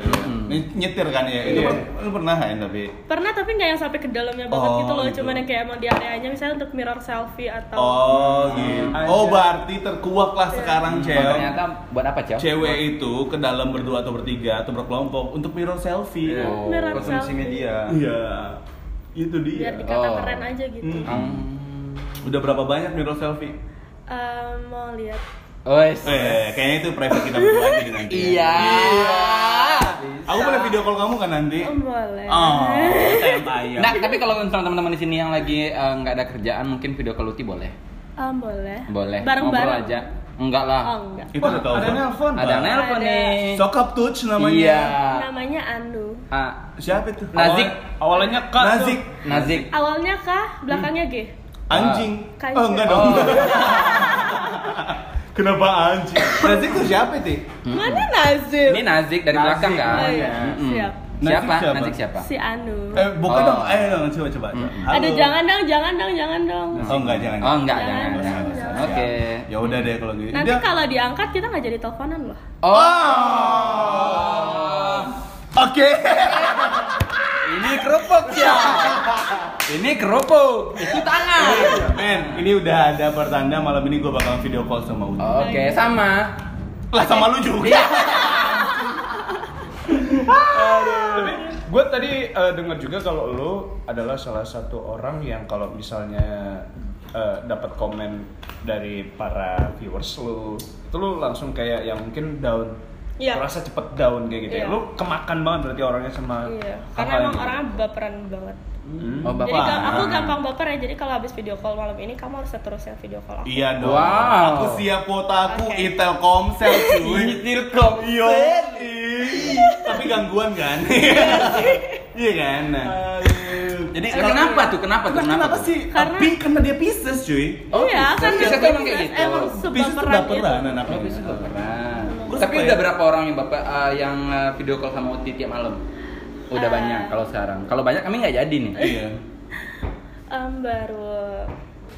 Speaker 1: Ini nyetir kan ya? Itu
Speaker 2: Iya.
Speaker 1: per- lu pernah kan tapi?
Speaker 4: Pernah tapi nggak yang sampai ke dalamnya banget
Speaker 1: Oh,
Speaker 4: gitu loh,
Speaker 1: gitu.
Speaker 4: cuman yang kayak emang di areanya misalnya untuk mirror selfie atau
Speaker 1: Oh gitu.
Speaker 2: Aja.
Speaker 1: Oh berarti terkuak lah sekarang
Speaker 3: Oh,
Speaker 1: cewek.
Speaker 3: ternyata buat apa, Cel?
Speaker 1: Cewek itu ke dalam berdua atau bertiga atau berkelompok untuk mirror selfie.
Speaker 7: Iya.
Speaker 4: Oh, mirror
Speaker 7: Konsumsi
Speaker 4: selfie.
Speaker 7: media.
Speaker 1: Iya. Itu dia.
Speaker 4: biar dikata
Speaker 3: Oh.
Speaker 4: keren aja gitu.
Speaker 1: Hmm.
Speaker 3: Hmm.
Speaker 1: Udah berapa banyak mirror selfie?
Speaker 4: Eh, mau lihat
Speaker 3: Wes.
Speaker 1: Eh, kayaknya itu private kita berdua aja di nanti.
Speaker 3: Iya.
Speaker 1: Aku boleh video call kamu kan nanti?
Speaker 4: Oh, boleh
Speaker 1: Oh, sayang ayam.
Speaker 3: Nah, tapi kalau misalnya teman-teman di sini yang lagi eh, nggak ada kerjaan, mungkin video call Uti boleh.
Speaker 4: Ah, boleh
Speaker 3: Boleh.
Speaker 4: bareng-bareng
Speaker 3: Ngobrol aja. Enggak lah.
Speaker 4: oh enggak
Speaker 1: Itu udah tahu.
Speaker 2: ada nelpon.
Speaker 3: Ada nelpon
Speaker 4: Ada.
Speaker 3: nih.
Speaker 1: Sokap touch namanya.
Speaker 3: Iya.
Speaker 4: namanya Anu
Speaker 3: Ah,
Speaker 1: Siapa itu?
Speaker 3: Nazik.
Speaker 2: Awalnya Kak. tuh.
Speaker 1: Nazik.
Speaker 3: Nazik.
Speaker 4: awalnya kah belakangnya G
Speaker 1: Anjing.
Speaker 4: Kanjeng.
Speaker 1: Oh, enggak dong. Kenapa anjing? Nazik tuh siapa itu?
Speaker 4: mana Nazim
Speaker 3: Ini Nazik dari
Speaker 2: Nazik.
Speaker 3: belakang kan?
Speaker 4: Oh, iya.
Speaker 3: Mm-mm.
Speaker 4: Siap.
Speaker 1: Nazik
Speaker 3: Siapa? Nazik siapa?
Speaker 4: si Anu
Speaker 1: Eh, bukan
Speaker 3: Oh.
Speaker 1: dong. Ayo dong, coba coba.
Speaker 3: Hmm.
Speaker 1: Halo.
Speaker 4: Aduh jangan dong, jangan dong, jangan dong.
Speaker 1: Oh, enggak, jangan.
Speaker 3: Oh, enggak,
Speaker 4: Jangan,
Speaker 3: jangan,
Speaker 4: jangan,
Speaker 3: jangan.
Speaker 4: jangan.
Speaker 3: Oke.
Speaker 1: Ya udah deh kalau gitu.
Speaker 4: Nanti
Speaker 1: Dia-
Speaker 4: kalau diangkat kita nggak jadi teleponan loh.
Speaker 1: Oh. Oke.
Speaker 3: Ini kerupuk ya. Ini kerupuk. Itu tangan.
Speaker 1: Men, ini udah ada pertanda malam ini gue bakal video call sama Udi.
Speaker 3: Oke, sama.
Speaker 1: Lah sama lu juga.
Speaker 3: Iya.
Speaker 2: Gue tadi eh, dengar juga kalau lo adalah salah satu orang yang kalau misalnya eh, dapat komen dari para viewers lo, itu lo langsung kayak yang mungkin down,
Speaker 4: Iya.
Speaker 2: terasa cepet down kayak gitu ya.
Speaker 4: Iya.
Speaker 2: Lo kemakan banget berarti orangnya sama
Speaker 4: Iya.
Speaker 2: hal-hal
Speaker 4: Karena emang
Speaker 2: gitu.
Speaker 4: orangnya baperan banget.
Speaker 2: Hmm.
Speaker 3: Oh,
Speaker 4: Jadi
Speaker 3: Bapak.
Speaker 4: ga- aku gampang baper ya. Jadi kalau habis video call malam ini kamu harus seterusnya video call aku.
Speaker 1: Iya dong.
Speaker 3: Wow.
Speaker 1: Aku siap kuota aku
Speaker 4: Oke.
Speaker 1: Itel Komsel cuy.
Speaker 3: Telkom.
Speaker 1: Yo. Tapi gangguan kan? Iya kan? Nah. Jadi
Speaker 3: Eh, kenapa tuh? Kenapa tuh?
Speaker 1: Kenapa, kenapa sih?
Speaker 4: Karena-
Speaker 1: Pink karena dia Pisces cuy.
Speaker 3: Oh,
Speaker 4: iya,
Speaker 3: Pisces.
Speaker 4: kan
Speaker 3: Pisces tuh emang kayak gitu.
Speaker 4: Emang
Speaker 1: Pisces baperan
Speaker 4: itu.
Speaker 1: anaknya.
Speaker 3: Oh, bisa baperan. Tapi udah
Speaker 1: ya.
Speaker 3: berapa orang yang bapak eh, yang eh, video call sama Uti tiap malam? Udah
Speaker 4: Eh.
Speaker 3: banyak kalau sekarang. Kalau banyak kami nggak jadi nih.
Speaker 1: Iya.
Speaker 4: Em, baru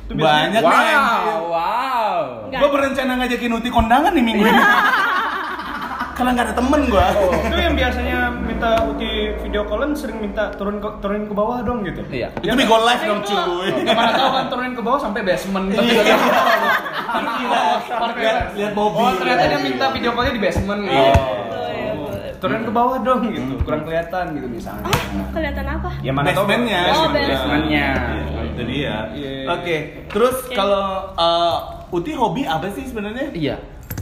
Speaker 1: Banyak nih.
Speaker 3: Wow, wow.
Speaker 4: Nggak.
Speaker 1: Gue berencana ngajakin Uti kondangan nih minggu ini. Karena nggak ada temen gue.
Speaker 2: itu yang biasanya minta Uti video callan sering minta turun ke turunin ke bawah dong gitu.
Speaker 3: Iya.
Speaker 1: Itu di go live dong cuy.
Speaker 2: Mana tahu kan turunin ke bawah sampai basement. Tapi
Speaker 1: Iya.
Speaker 2: nggak tahu.
Speaker 1: Lihat lihat mobil.
Speaker 2: Oh ternyata dia minta video callnya di basement gitu.
Speaker 1: Iya.
Speaker 4: Oh, iya.
Speaker 2: Turunin ke bawah dong gitu, kurang kelihatan gitu misalnya.
Speaker 4: Ah, kelihatan apa?
Speaker 2: Ya mana
Speaker 1: Basementnya.
Speaker 4: Oh,
Speaker 3: basementnya.
Speaker 1: Iya, Itu dia.
Speaker 2: Iya.
Speaker 1: Oke. Terus kalau uh, Uti hobi apa sih sebenarnya?
Speaker 3: Iya.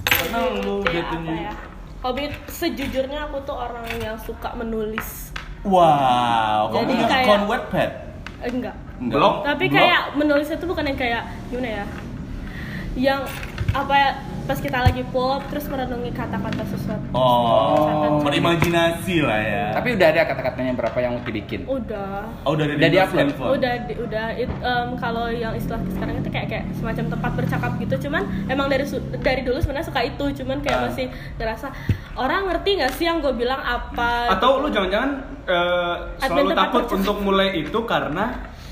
Speaker 1: Karena lu gitu
Speaker 4: ya? Hobi sejujurnya aku tuh orang yang suka menulis.
Speaker 1: Wow, kamu
Speaker 4: Jadi
Speaker 1: punya
Speaker 4: kayak-
Speaker 1: akun Wattpad?
Speaker 4: Eh, enggak.
Speaker 1: Enggak.
Speaker 2: Blog?
Speaker 4: Tapi
Speaker 2: Blog?
Speaker 4: kayak menulis itu bukan yang kayak gimana ya? Yang apa ya? Pas kita lagi pop terus merenungi kata-kata sesuatu.
Speaker 1: Oh, berimajinasi lah ya.
Speaker 3: Tapi udah ada kata-katanya berapa yang Uti bikin?
Speaker 4: Udah.
Speaker 1: oh, udah
Speaker 3: Udah di-upload?
Speaker 1: handphone.
Speaker 4: Udah di- udah it- em, kalau yang istilah sekarang itu kayak kayak semacam tempat bercakap gitu cuman emang dari dari dulu sebenarnya suka itu cuman kayak
Speaker 1: Ah.
Speaker 4: masih ngerasa orang ngerti nggak sih yang gue bilang apa
Speaker 2: Atau lu jangan-jangan
Speaker 4: Admin
Speaker 2: selalu takut
Speaker 4: bercakap.
Speaker 2: untuk mulai itu karena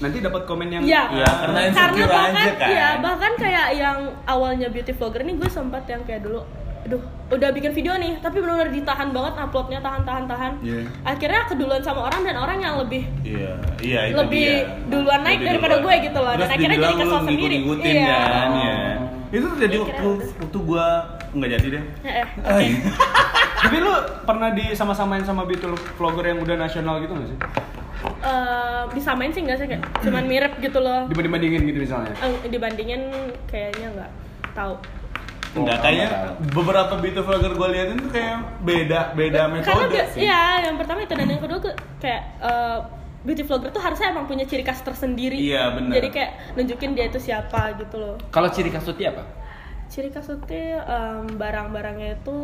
Speaker 2: nanti dapat komen yang
Speaker 4: Iya,
Speaker 1: Iya, karena insecure
Speaker 4: bahkan
Speaker 1: aja kan.
Speaker 4: iya bahkan kayak yang awalnya beauty vlogger ini gue sempat yang kayak dulu aduh udah bikin video nih tapi benar-benar ditahan banget uploadnya tahan tahan tahan
Speaker 1: Iya.
Speaker 4: akhirnya keduluan sama orang dan orang yang lebih
Speaker 1: Iya, iya itu
Speaker 4: Lebih
Speaker 1: dia.
Speaker 4: duluan naik
Speaker 1: Lebih
Speaker 4: daripada
Speaker 1: duluan.
Speaker 4: gue gitu loh. Dan
Speaker 1: Terus
Speaker 4: akhirnya
Speaker 1: dibilang
Speaker 4: jadi kesel sendiri. Iya.
Speaker 1: kan, ya. Itu terjadi
Speaker 4: Mikirnya
Speaker 1: waktu waktu gua nggak jadi deh.
Speaker 4: Eh, eh, oke
Speaker 2: Tapi lu pernah disama-samain sama beauty vlogger yang udah nasional gitu gak sih?
Speaker 4: Eh, disamain sih nggak sih kayak cuman mirip gitu loh
Speaker 2: Dibanding-bandingin gitu misalnya.
Speaker 4: Eh, dibandingin kayaknya nggak tahu
Speaker 1: Enggak,
Speaker 3: Oh,
Speaker 1: kayaknya
Speaker 3: nggak tahu.
Speaker 1: beberapa beauty vlogger gua liatin tuh kayak beda beda
Speaker 4: karena
Speaker 1: metode
Speaker 4: dia,
Speaker 1: sih.
Speaker 4: iya yang pertama itu dan yang kedua tuh kayak eh, beauty vlogger tuh harusnya emang punya ciri khas tersendiri
Speaker 1: Iya, benar.
Speaker 4: jadi kayak nunjukin dia itu siapa gitu loh
Speaker 3: Kalau ciri khas Uti apa?
Speaker 4: ciri khas em, barang-barangnya itu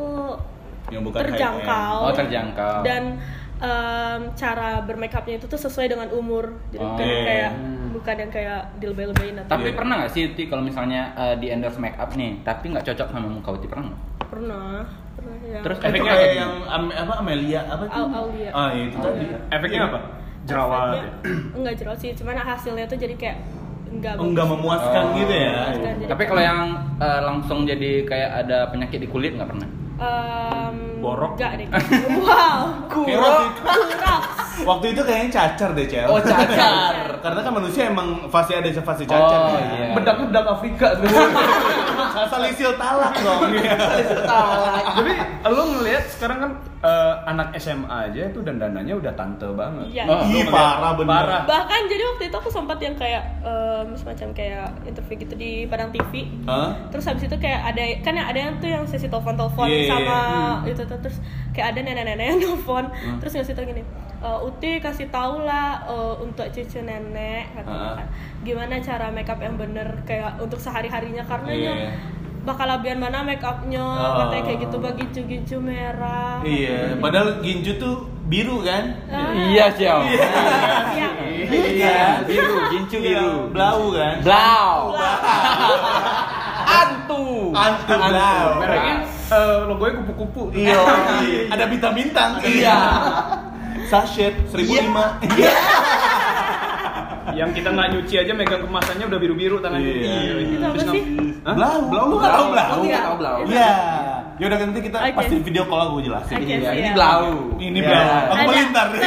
Speaker 1: Yang bukan
Speaker 4: terjangkau
Speaker 3: Oh, terjangkau.
Speaker 4: dan em, cara bermakeupnya itu tuh sesuai dengan umur jadi
Speaker 3: Oh.
Speaker 4: bukan
Speaker 1: Iya.
Speaker 4: kayak bukan yang kayak dilebay-lebayin atau
Speaker 3: Tapi
Speaker 1: Iya.
Speaker 3: pernah nggak sih Uti kalau misalnya eh, di endorse make up nih, tapi nggak cocok sama muka Uti pernah nggak?
Speaker 4: pernah pernah ya
Speaker 3: Terus
Speaker 1: Itu
Speaker 3: efeknya
Speaker 1: kayak
Speaker 3: apa?
Speaker 1: yang Am- apa Amelia apa tuh?
Speaker 4: Au- Aulia.
Speaker 1: Ah, itu tadi.
Speaker 2: Efeknya apa? Jerawat.
Speaker 4: Efeknya- enggak jerawat sih cuman hasilnya tuh jadi kayak enggak
Speaker 1: Oh, Enggak memuaskan
Speaker 3: Oh.
Speaker 1: gitu ya.
Speaker 4: Memuaskan.
Speaker 3: Tapi kalau yang eh, langsung jadi kayak ada penyakit di kulit nggak pernah?
Speaker 4: Em,
Speaker 2: Borok?
Speaker 4: enggak deh wow
Speaker 1: itu.
Speaker 4: Kurox
Speaker 1: Waktu itu kayaknya cacar deh, Cel.
Speaker 3: Oh, cacar.
Speaker 1: Karena kan manusia emang fase ada fase cacar.
Speaker 3: Oh,
Speaker 1: kan.
Speaker 3: iya.
Speaker 2: Bedak-bedak Afrika tuh.
Speaker 1: Salisil talak dong.
Speaker 2: Jadi lo ngelihat sekarang kan eh, anak SMA aja itu dandanannya udah tante banget.
Speaker 4: Iya.
Speaker 3: Oh.
Speaker 1: Ih, parah bener.
Speaker 2: Parah.
Speaker 4: bahkan jadi waktu itu aku sempat yang kayak em, semacam kayak interview gitu di Padang TV
Speaker 1: Hah?
Speaker 4: terus habis itu kayak ada kan yang ada yang tuh yang sesi telepon telepon
Speaker 1: Iya, iya,
Speaker 4: sama
Speaker 1: iya.
Speaker 4: itu tuh terus kayak ada nenek-nenek yang telepon terus ngasih tau gini e, Uti kasih tau lah eh, untuk cucu nenek katanya
Speaker 1: Ah.
Speaker 4: kan gimana cara makeup yang bener kayak untuk sehari harinya karena
Speaker 1: Iya.
Speaker 4: nya bakal labian mana make upnya
Speaker 1: Oh.
Speaker 4: katanya kayak gitu bagi gincu-gincu merah
Speaker 1: Iya, padahal ginju tuh biru kan?
Speaker 4: Ah.
Speaker 3: Iya, Ciao.
Speaker 4: Iya.
Speaker 3: Iya, biru, gincu
Speaker 1: Iya,
Speaker 3: biru.
Speaker 1: blau kan?
Speaker 3: Blau. Antu.
Speaker 1: Antu blau.
Speaker 2: Mereknya eh, logonya kupu-kupu.
Speaker 1: Iya, ada bintang-bintang.
Speaker 3: Iya.
Speaker 1: Sachet 1005. Iya.
Speaker 2: Yang kita nggak nyuci aja megang kemasannya udah biru-biru tangannya.
Speaker 1: Iya.
Speaker 4: Itu apa sih?
Speaker 1: Blau, blau lu nggak tahu blau?
Speaker 3: Nggak tahu blau.
Speaker 1: Iya. Ya udah nanti kita
Speaker 4: Oke.
Speaker 1: pasti video call aku jelasin.
Speaker 4: Oke,
Speaker 3: Iya, ini blau.
Speaker 1: Ini
Speaker 3: Iya.
Speaker 1: blau. Aku melintar.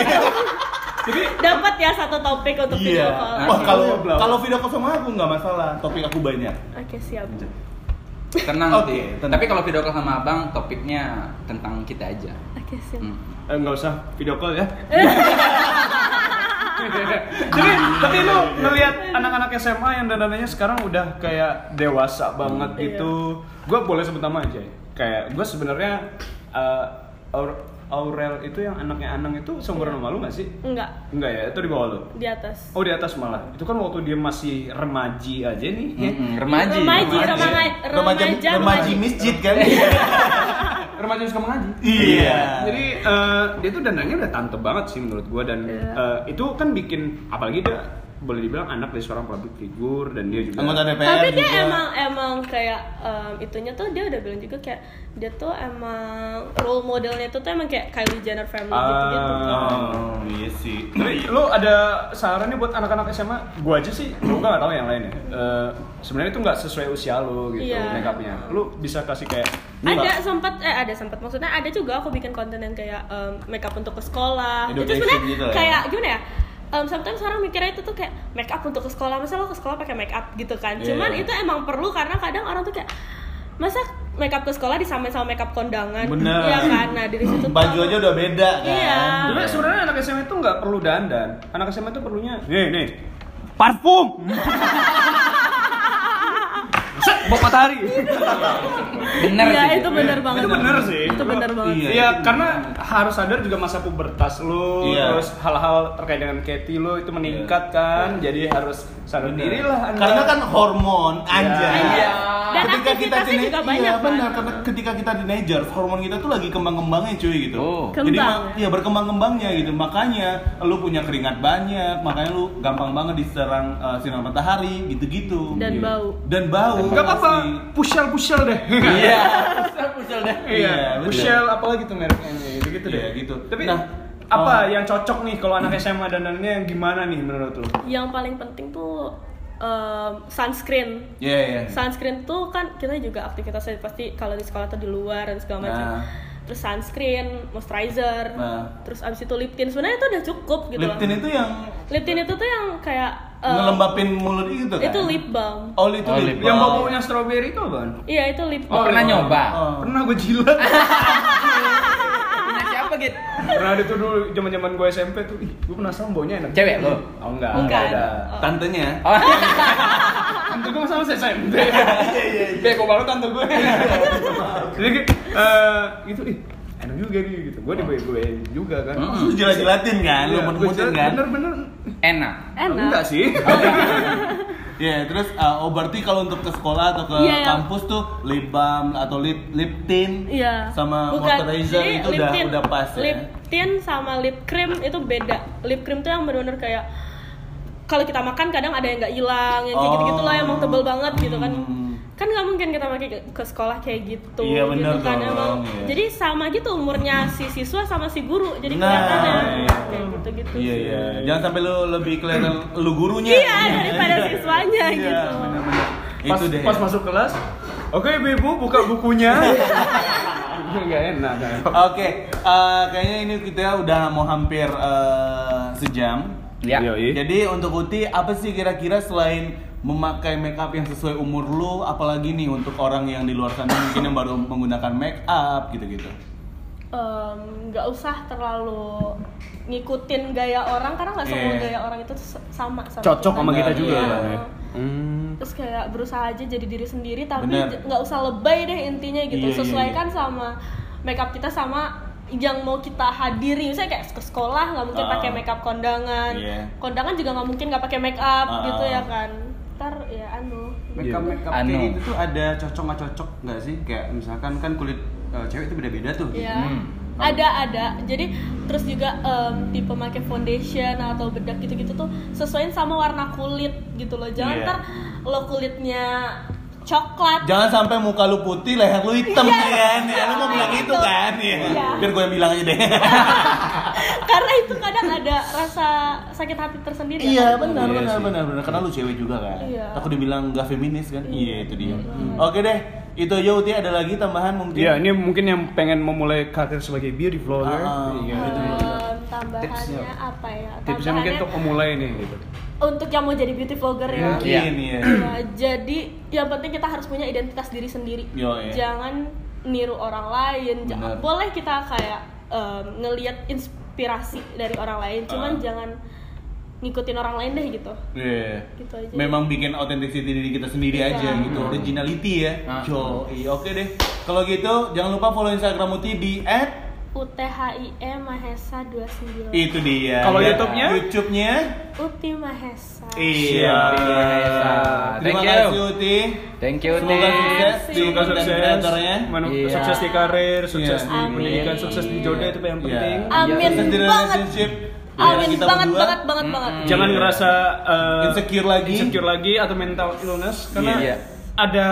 Speaker 4: dapat ya satu topik untuk video
Speaker 1: Iya.
Speaker 4: call
Speaker 1: Wah, kalau
Speaker 2: Blau.
Speaker 1: kalau video call sama aku nggak masalah. Topik aku banyak.
Speaker 4: Oke siap.
Speaker 3: Tenang
Speaker 1: Oke,
Speaker 3: Ti.
Speaker 1: tenang.
Speaker 3: Tapi kalau video call sama Abang topiknya tentang kita aja.
Speaker 4: Oke siap.
Speaker 3: Hmm.
Speaker 2: Eh, nggak usah video call ya. Jadi tapi lu ngelihat anak-anak SMA yang dandanannya sekarang udah kayak dewasa banget
Speaker 4: Iya.
Speaker 2: gitu. Gue boleh sebut nama aja. ya? Kayak gue sebenarnya eh, Aur- Aurel itu yang anaknya Anang itu seumuran sama lu nggak sih?
Speaker 4: Enggak,
Speaker 2: Enggak ya, itu di bawah lu.
Speaker 4: di atas.
Speaker 2: Oh di atas malah. Itu kan waktu dia masih remaji aja nih. ya.
Speaker 3: Mm-mm, Remaji.
Speaker 4: Remaji,
Speaker 2: remaja.
Speaker 4: remaja,
Speaker 1: Remaja
Speaker 4: remaja,
Speaker 1: remaji masjid kan?
Speaker 2: Remaja yang suka mengaji.
Speaker 1: Iya.
Speaker 2: Jadi eh, dia tuh dandannya udah tante banget sih menurut gua dan
Speaker 4: Iya.
Speaker 2: eh, itu kan bikin apalagi dia boleh dibilang anak dari seorang public figure dan dia juga
Speaker 1: Anggota DPR
Speaker 4: Tapi dia
Speaker 1: juga.
Speaker 4: emang emang kayak em, itunya tuh dia udah bilang juga kayak dia tuh emang role modelnya tuh tuh emang kayak Kylie Jenner family gitu-gitu.
Speaker 1: Oh, iya sih.
Speaker 2: Tapi lu ada sarannya buat anak-anak SMA? Gua aja sih, gua nggak tahu yang lain ya. Eh, sebenarnya itu nggak sesuai usia lu gitu
Speaker 4: Iya.
Speaker 2: make upnya. Lu bisa kasih kayak
Speaker 4: ada sempat eh ada sempat maksudnya ada juga aku bikin konten yang kayak em, makeup untuk ke sekolah itu
Speaker 1: Education
Speaker 4: sebenarnya
Speaker 1: gitu ya.
Speaker 4: kayak gimana ya um, sometimes orang mikirnya itu tuh kayak make up untuk ke sekolah masa lo ke sekolah pakai make up gitu kan
Speaker 1: Iya.
Speaker 4: cuman itu emang perlu karena kadang orang tuh kayak masa make up ke sekolah disamain sama make up kondangan
Speaker 1: Bener.
Speaker 4: iya kan nah dari situ tuh
Speaker 1: Baju aja udah beda kan.
Speaker 4: Iya.
Speaker 2: Tapi sebenarnya anak SMA itu nggak perlu dandan. Anak SMA itu perlunya nih nih parfum. Bawa matahari.
Speaker 3: Bener
Speaker 4: iya
Speaker 3: sih.
Speaker 4: itu bener banget
Speaker 2: Itu bener sih.
Speaker 4: itu bener banget
Speaker 1: Iya.
Speaker 2: Iya, karena harus sadar juga masa pubertas lu,
Speaker 1: Iya.
Speaker 2: terus hal-hal terkait dengan Katy lu itu meningkat kan, jadi harus sadar diri lah Anda.
Speaker 1: Karena kan hormon aja.
Speaker 2: Iya.
Speaker 4: Dan aktivitasnya
Speaker 1: tina-
Speaker 4: juga
Speaker 1: iya,
Speaker 4: banyak,
Speaker 1: benar.
Speaker 4: kan?
Speaker 1: Karena ketika kita teenager, hormon kita tuh lagi kembang-kembangnya cuy gitu.
Speaker 3: Oh.
Speaker 1: Jadi
Speaker 4: Kembang.
Speaker 1: iya berkembang-kembangnya gitu. Makanya lu punya keringat banyak, makanya lu gampang banget diserang uh, sinar matahari gitu-gitu.
Speaker 4: dan
Speaker 1: Iya.
Speaker 4: bau
Speaker 1: Dan bau.
Speaker 2: Gak apa-apa,
Speaker 1: pasti.
Speaker 2: pushel-pushel deh.
Speaker 3: Iya. Pusel deh.
Speaker 2: Iya,
Speaker 1: Iya,
Speaker 2: pushel apalagi tuh mereknya gitu, gitu deh.
Speaker 1: Iya, gitu.
Speaker 2: Tapi
Speaker 1: Nah,
Speaker 2: apa
Speaker 1: oh.
Speaker 2: yang cocok nih kalau anak SMA dandannya yang gimana nih menurut lu?
Speaker 4: yang paling penting tuh em, sunscreen
Speaker 1: Iya, iya.
Speaker 4: sunscreen tuh kan kita juga aktivitasnya pasti kalau di sekolah tuh di luar dan segala macam.
Speaker 1: Nah.
Speaker 4: Terus sunscreen, moisturizer,
Speaker 1: Nah.
Speaker 4: terus abis itu lip tint. Sebenarnya itu udah cukup gitu
Speaker 1: Lip tint itu yang
Speaker 4: Lip tint itu tuh yang kayak em,
Speaker 1: ngelembapin mulut itu kan?
Speaker 4: itu lip balm.
Speaker 1: Oh, itu
Speaker 3: Oh,
Speaker 1: lip
Speaker 3: lip
Speaker 2: Yang
Speaker 1: balm.
Speaker 2: baunya strawberry itu apaan?
Speaker 4: Iya itu lip
Speaker 3: Oh,
Speaker 4: balm.
Speaker 3: pernah nyoba?
Speaker 1: Oh.
Speaker 2: Pernah gue jilat.
Speaker 3: Siapa gitu?
Speaker 2: pernah ada tuh dulu zaman-zaman gue SMP tuh, ih, gue penasaran baunya enak.
Speaker 3: Cewek lo?
Speaker 2: Oh enggak, enggak ada.
Speaker 4: Oh.
Speaker 1: Tantenya.
Speaker 3: Oh.
Speaker 2: Tante gue sama SMP. Bego banget tante gue. Jadi eh gitu ih enak juga nih gitu. Gue dibegoin juga kan.
Speaker 3: Hmm.
Speaker 1: Lu jilat-jilatin kan? Lu
Speaker 2: Iya,
Speaker 1: mut-mutin
Speaker 2: gua
Speaker 1: kan?
Speaker 2: Bener-bener
Speaker 3: Enak.
Speaker 4: Enak.
Speaker 2: Enggak sih.
Speaker 1: Iya, terus uh, oh berarti kalau untuk ke sekolah atau ke
Speaker 4: Iya, iya.
Speaker 1: kampus tuh lip balm atau lip lip tint
Speaker 4: Iya.
Speaker 1: sama
Speaker 4: Bukan.
Speaker 1: moisturizer itu
Speaker 4: lip
Speaker 1: udah
Speaker 4: tint-
Speaker 1: udah pas
Speaker 4: Lip
Speaker 1: ya.
Speaker 4: tint sama lip cream itu beda. Lip cream tuh yang benar-benar kayak kalau kita makan kadang ada yang nggak hilang, yang kayak
Speaker 1: Oh.
Speaker 4: gitu-gitu lah, emang tebel banget gitu kan.
Speaker 1: Hmm.
Speaker 4: Kan nggak mungkin kita pakai ke, sekolah kayak gitu.
Speaker 1: Iya, bener
Speaker 4: gitu kan
Speaker 1: dong,
Speaker 4: emang.
Speaker 1: iya.
Speaker 4: Jadi sama gitu umurnya si siswa sama si guru. Jadi
Speaker 1: Nah,
Speaker 4: kelihatannya
Speaker 1: iya.
Speaker 4: kayak gitu-gitu.
Speaker 1: Iya
Speaker 4: sih.
Speaker 1: iya. Jangan sampai lu lebih kelihatan lu gurunya.
Speaker 4: Iya, daripada siswanya
Speaker 1: Iya,
Speaker 4: gitu.
Speaker 1: benar-benar.
Speaker 2: Pas,
Speaker 1: Itu deh.
Speaker 2: pas masuk kelas, oke ibu buka bukunya. Nggak enak kan.
Speaker 1: Oke, eh, kayaknya ini kita udah mau hampir eh, sejam.
Speaker 3: Ya.
Speaker 1: Jadi untuk Uti, apa sih kira-kira selain memakai make up yang sesuai umur lu, apalagi nih untuk orang yang di luar sana mungkin yang baru menggunakan make up gitu-gitu.
Speaker 4: Em, nggak usah terlalu ngikutin gaya orang karena nggak semua
Speaker 1: Iya.
Speaker 4: gaya orang itu sama sama
Speaker 2: Cocok sama kita juga
Speaker 4: Iya.
Speaker 2: kan ya. Hmm.
Speaker 4: terus kayak berusaha aja jadi diri sendiri tapi nggak usah lebay deh intinya gitu
Speaker 1: Iya, iya,
Speaker 4: sesuaikan sama makeup kita sama yang mau kita hadiri misalnya kayak ke sekolah nggak mungkin
Speaker 1: Ah.
Speaker 4: pakai makeup kondangan
Speaker 1: Iya.
Speaker 4: kondangan juga nggak mungkin nggak pakai makeup
Speaker 1: Ah.
Speaker 4: gitu ya kan ntar ya anu
Speaker 8: Makeup makeup
Speaker 3: Anu.
Speaker 8: kayak gitu tuh ada cocok nggak cocok nggak sih? Kayak misalkan kan kulit eh, cewek itu beda-beda tuh.
Speaker 4: ya
Speaker 3: Hmm.
Speaker 4: ada ada jadi terus juga em, tipe pakai foundation atau bedak gitu-gitu tuh sesuaiin sama warna kulit gitu loh jangan
Speaker 1: Iya.
Speaker 4: ntar lo kulitnya coklat
Speaker 1: Jangan sampai muka lu putih, leher lu hitam
Speaker 4: Iya.
Speaker 1: ya kan? Ya, lu mau bilang
Speaker 4: Gitu.
Speaker 1: itu kan? Iya.
Speaker 4: Iya.
Speaker 1: Biar gue yang bilang aja deh.
Speaker 4: karena itu kadang ada rasa sakit hati tersendiri ya
Speaker 1: Iya
Speaker 4: kan?
Speaker 1: benar
Speaker 2: Iya
Speaker 1: benar
Speaker 2: sih.
Speaker 1: benar benar karena lu cewek juga kan.
Speaker 4: Iya.
Speaker 1: Aku dibilang gak feminis kan? Iya itu dia. Oke deh, itu aja Uti ada lagi tambahan mungkin?
Speaker 2: Iya, ini mungkin yang pengen memulai karir sebagai beauty vlogger.
Speaker 1: Ah,
Speaker 2: Iya.
Speaker 4: Em, tambahannya
Speaker 2: Tipsnya.
Speaker 4: apa ya
Speaker 2: Tipsnya mungkin untuk pemulai nih gitu.
Speaker 4: Untuk yang mau jadi beauty vlogger ya
Speaker 1: Mungkin ya.
Speaker 4: Ya, jadi yang penting kita harus punya identitas diri sendiri.
Speaker 1: Yo, iya.
Speaker 4: Jangan niru orang lain. Jangan, boleh kita kayak em, ngelihat inspirasi dari orang lain, cuman
Speaker 1: Ah.
Speaker 4: jangan ngikutin orang lain deh gitu.
Speaker 1: Iya.
Speaker 4: Gitu aja.
Speaker 1: Memang bikin authenticity diri kita sendiri
Speaker 4: Iya.
Speaker 1: aja gitu, originality ya.
Speaker 3: Ah.
Speaker 1: Yo, iya oke deh. Kalau gitu jangan lupa follow Instagram Uti di
Speaker 4: UTHIE Mahesa 29.
Speaker 1: itu dia.
Speaker 2: Kalau
Speaker 1: Ya.
Speaker 2: YouTube-nya?
Speaker 1: YouTube-nya
Speaker 4: Uti Mahesa.
Speaker 1: Iya.
Speaker 3: Mahesa.
Speaker 1: Terima
Speaker 3: Thank you.
Speaker 1: kasih Uti.
Speaker 3: Thank you,
Speaker 1: Semoga
Speaker 3: Tim.
Speaker 1: sukses
Speaker 2: Semoga sukses, menu-
Speaker 3: Iya.
Speaker 2: sukses di karir, sukses
Speaker 1: Iya.
Speaker 2: di pendidikan, sukses di jodoh itu yang
Speaker 1: Iya.
Speaker 2: penting.
Speaker 4: Amin
Speaker 1: Sukses di
Speaker 4: banget.
Speaker 1: relationship. di
Speaker 4: Amin
Speaker 1: kita
Speaker 4: banget,
Speaker 1: berdua.
Speaker 4: banget banget banget.
Speaker 2: Jangan ngerasa eh,
Speaker 1: Insecure lagi.
Speaker 2: insecure lagi atau mental illness karena
Speaker 3: Iya.
Speaker 2: ada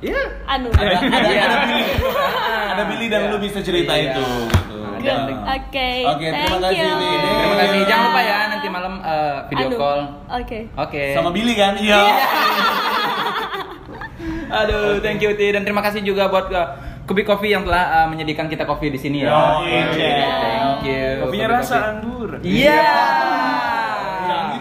Speaker 2: ya
Speaker 4: Anu.
Speaker 1: Ada, ada,
Speaker 3: Iya.
Speaker 1: ada Billy. Ada Billy dan
Speaker 3: Iya.
Speaker 1: lu bisa cerita
Speaker 3: Iya.
Speaker 1: itu. gitu. Nah.
Speaker 4: Oke.
Speaker 1: Oke, terima
Speaker 4: thank
Speaker 1: kasih,
Speaker 4: you.
Speaker 1: Billy.
Speaker 3: Terima kasih. Jangan lupa ya nanti malam eh, video
Speaker 4: Anu.
Speaker 3: call.
Speaker 4: Oke.
Speaker 3: Oke.
Speaker 1: Sama Billy kan? Iya.
Speaker 3: Aduh, thank you Ti dan terima kasih juga buat uh, Kubi Coffee yang telah uh, menyediakan kita kopi di sini ya. Oke,
Speaker 1: iya.
Speaker 3: Thank you.
Speaker 2: kopinya
Speaker 3: Kubi
Speaker 2: rasa anggur.
Speaker 3: Iya.
Speaker 1: Jangan gitu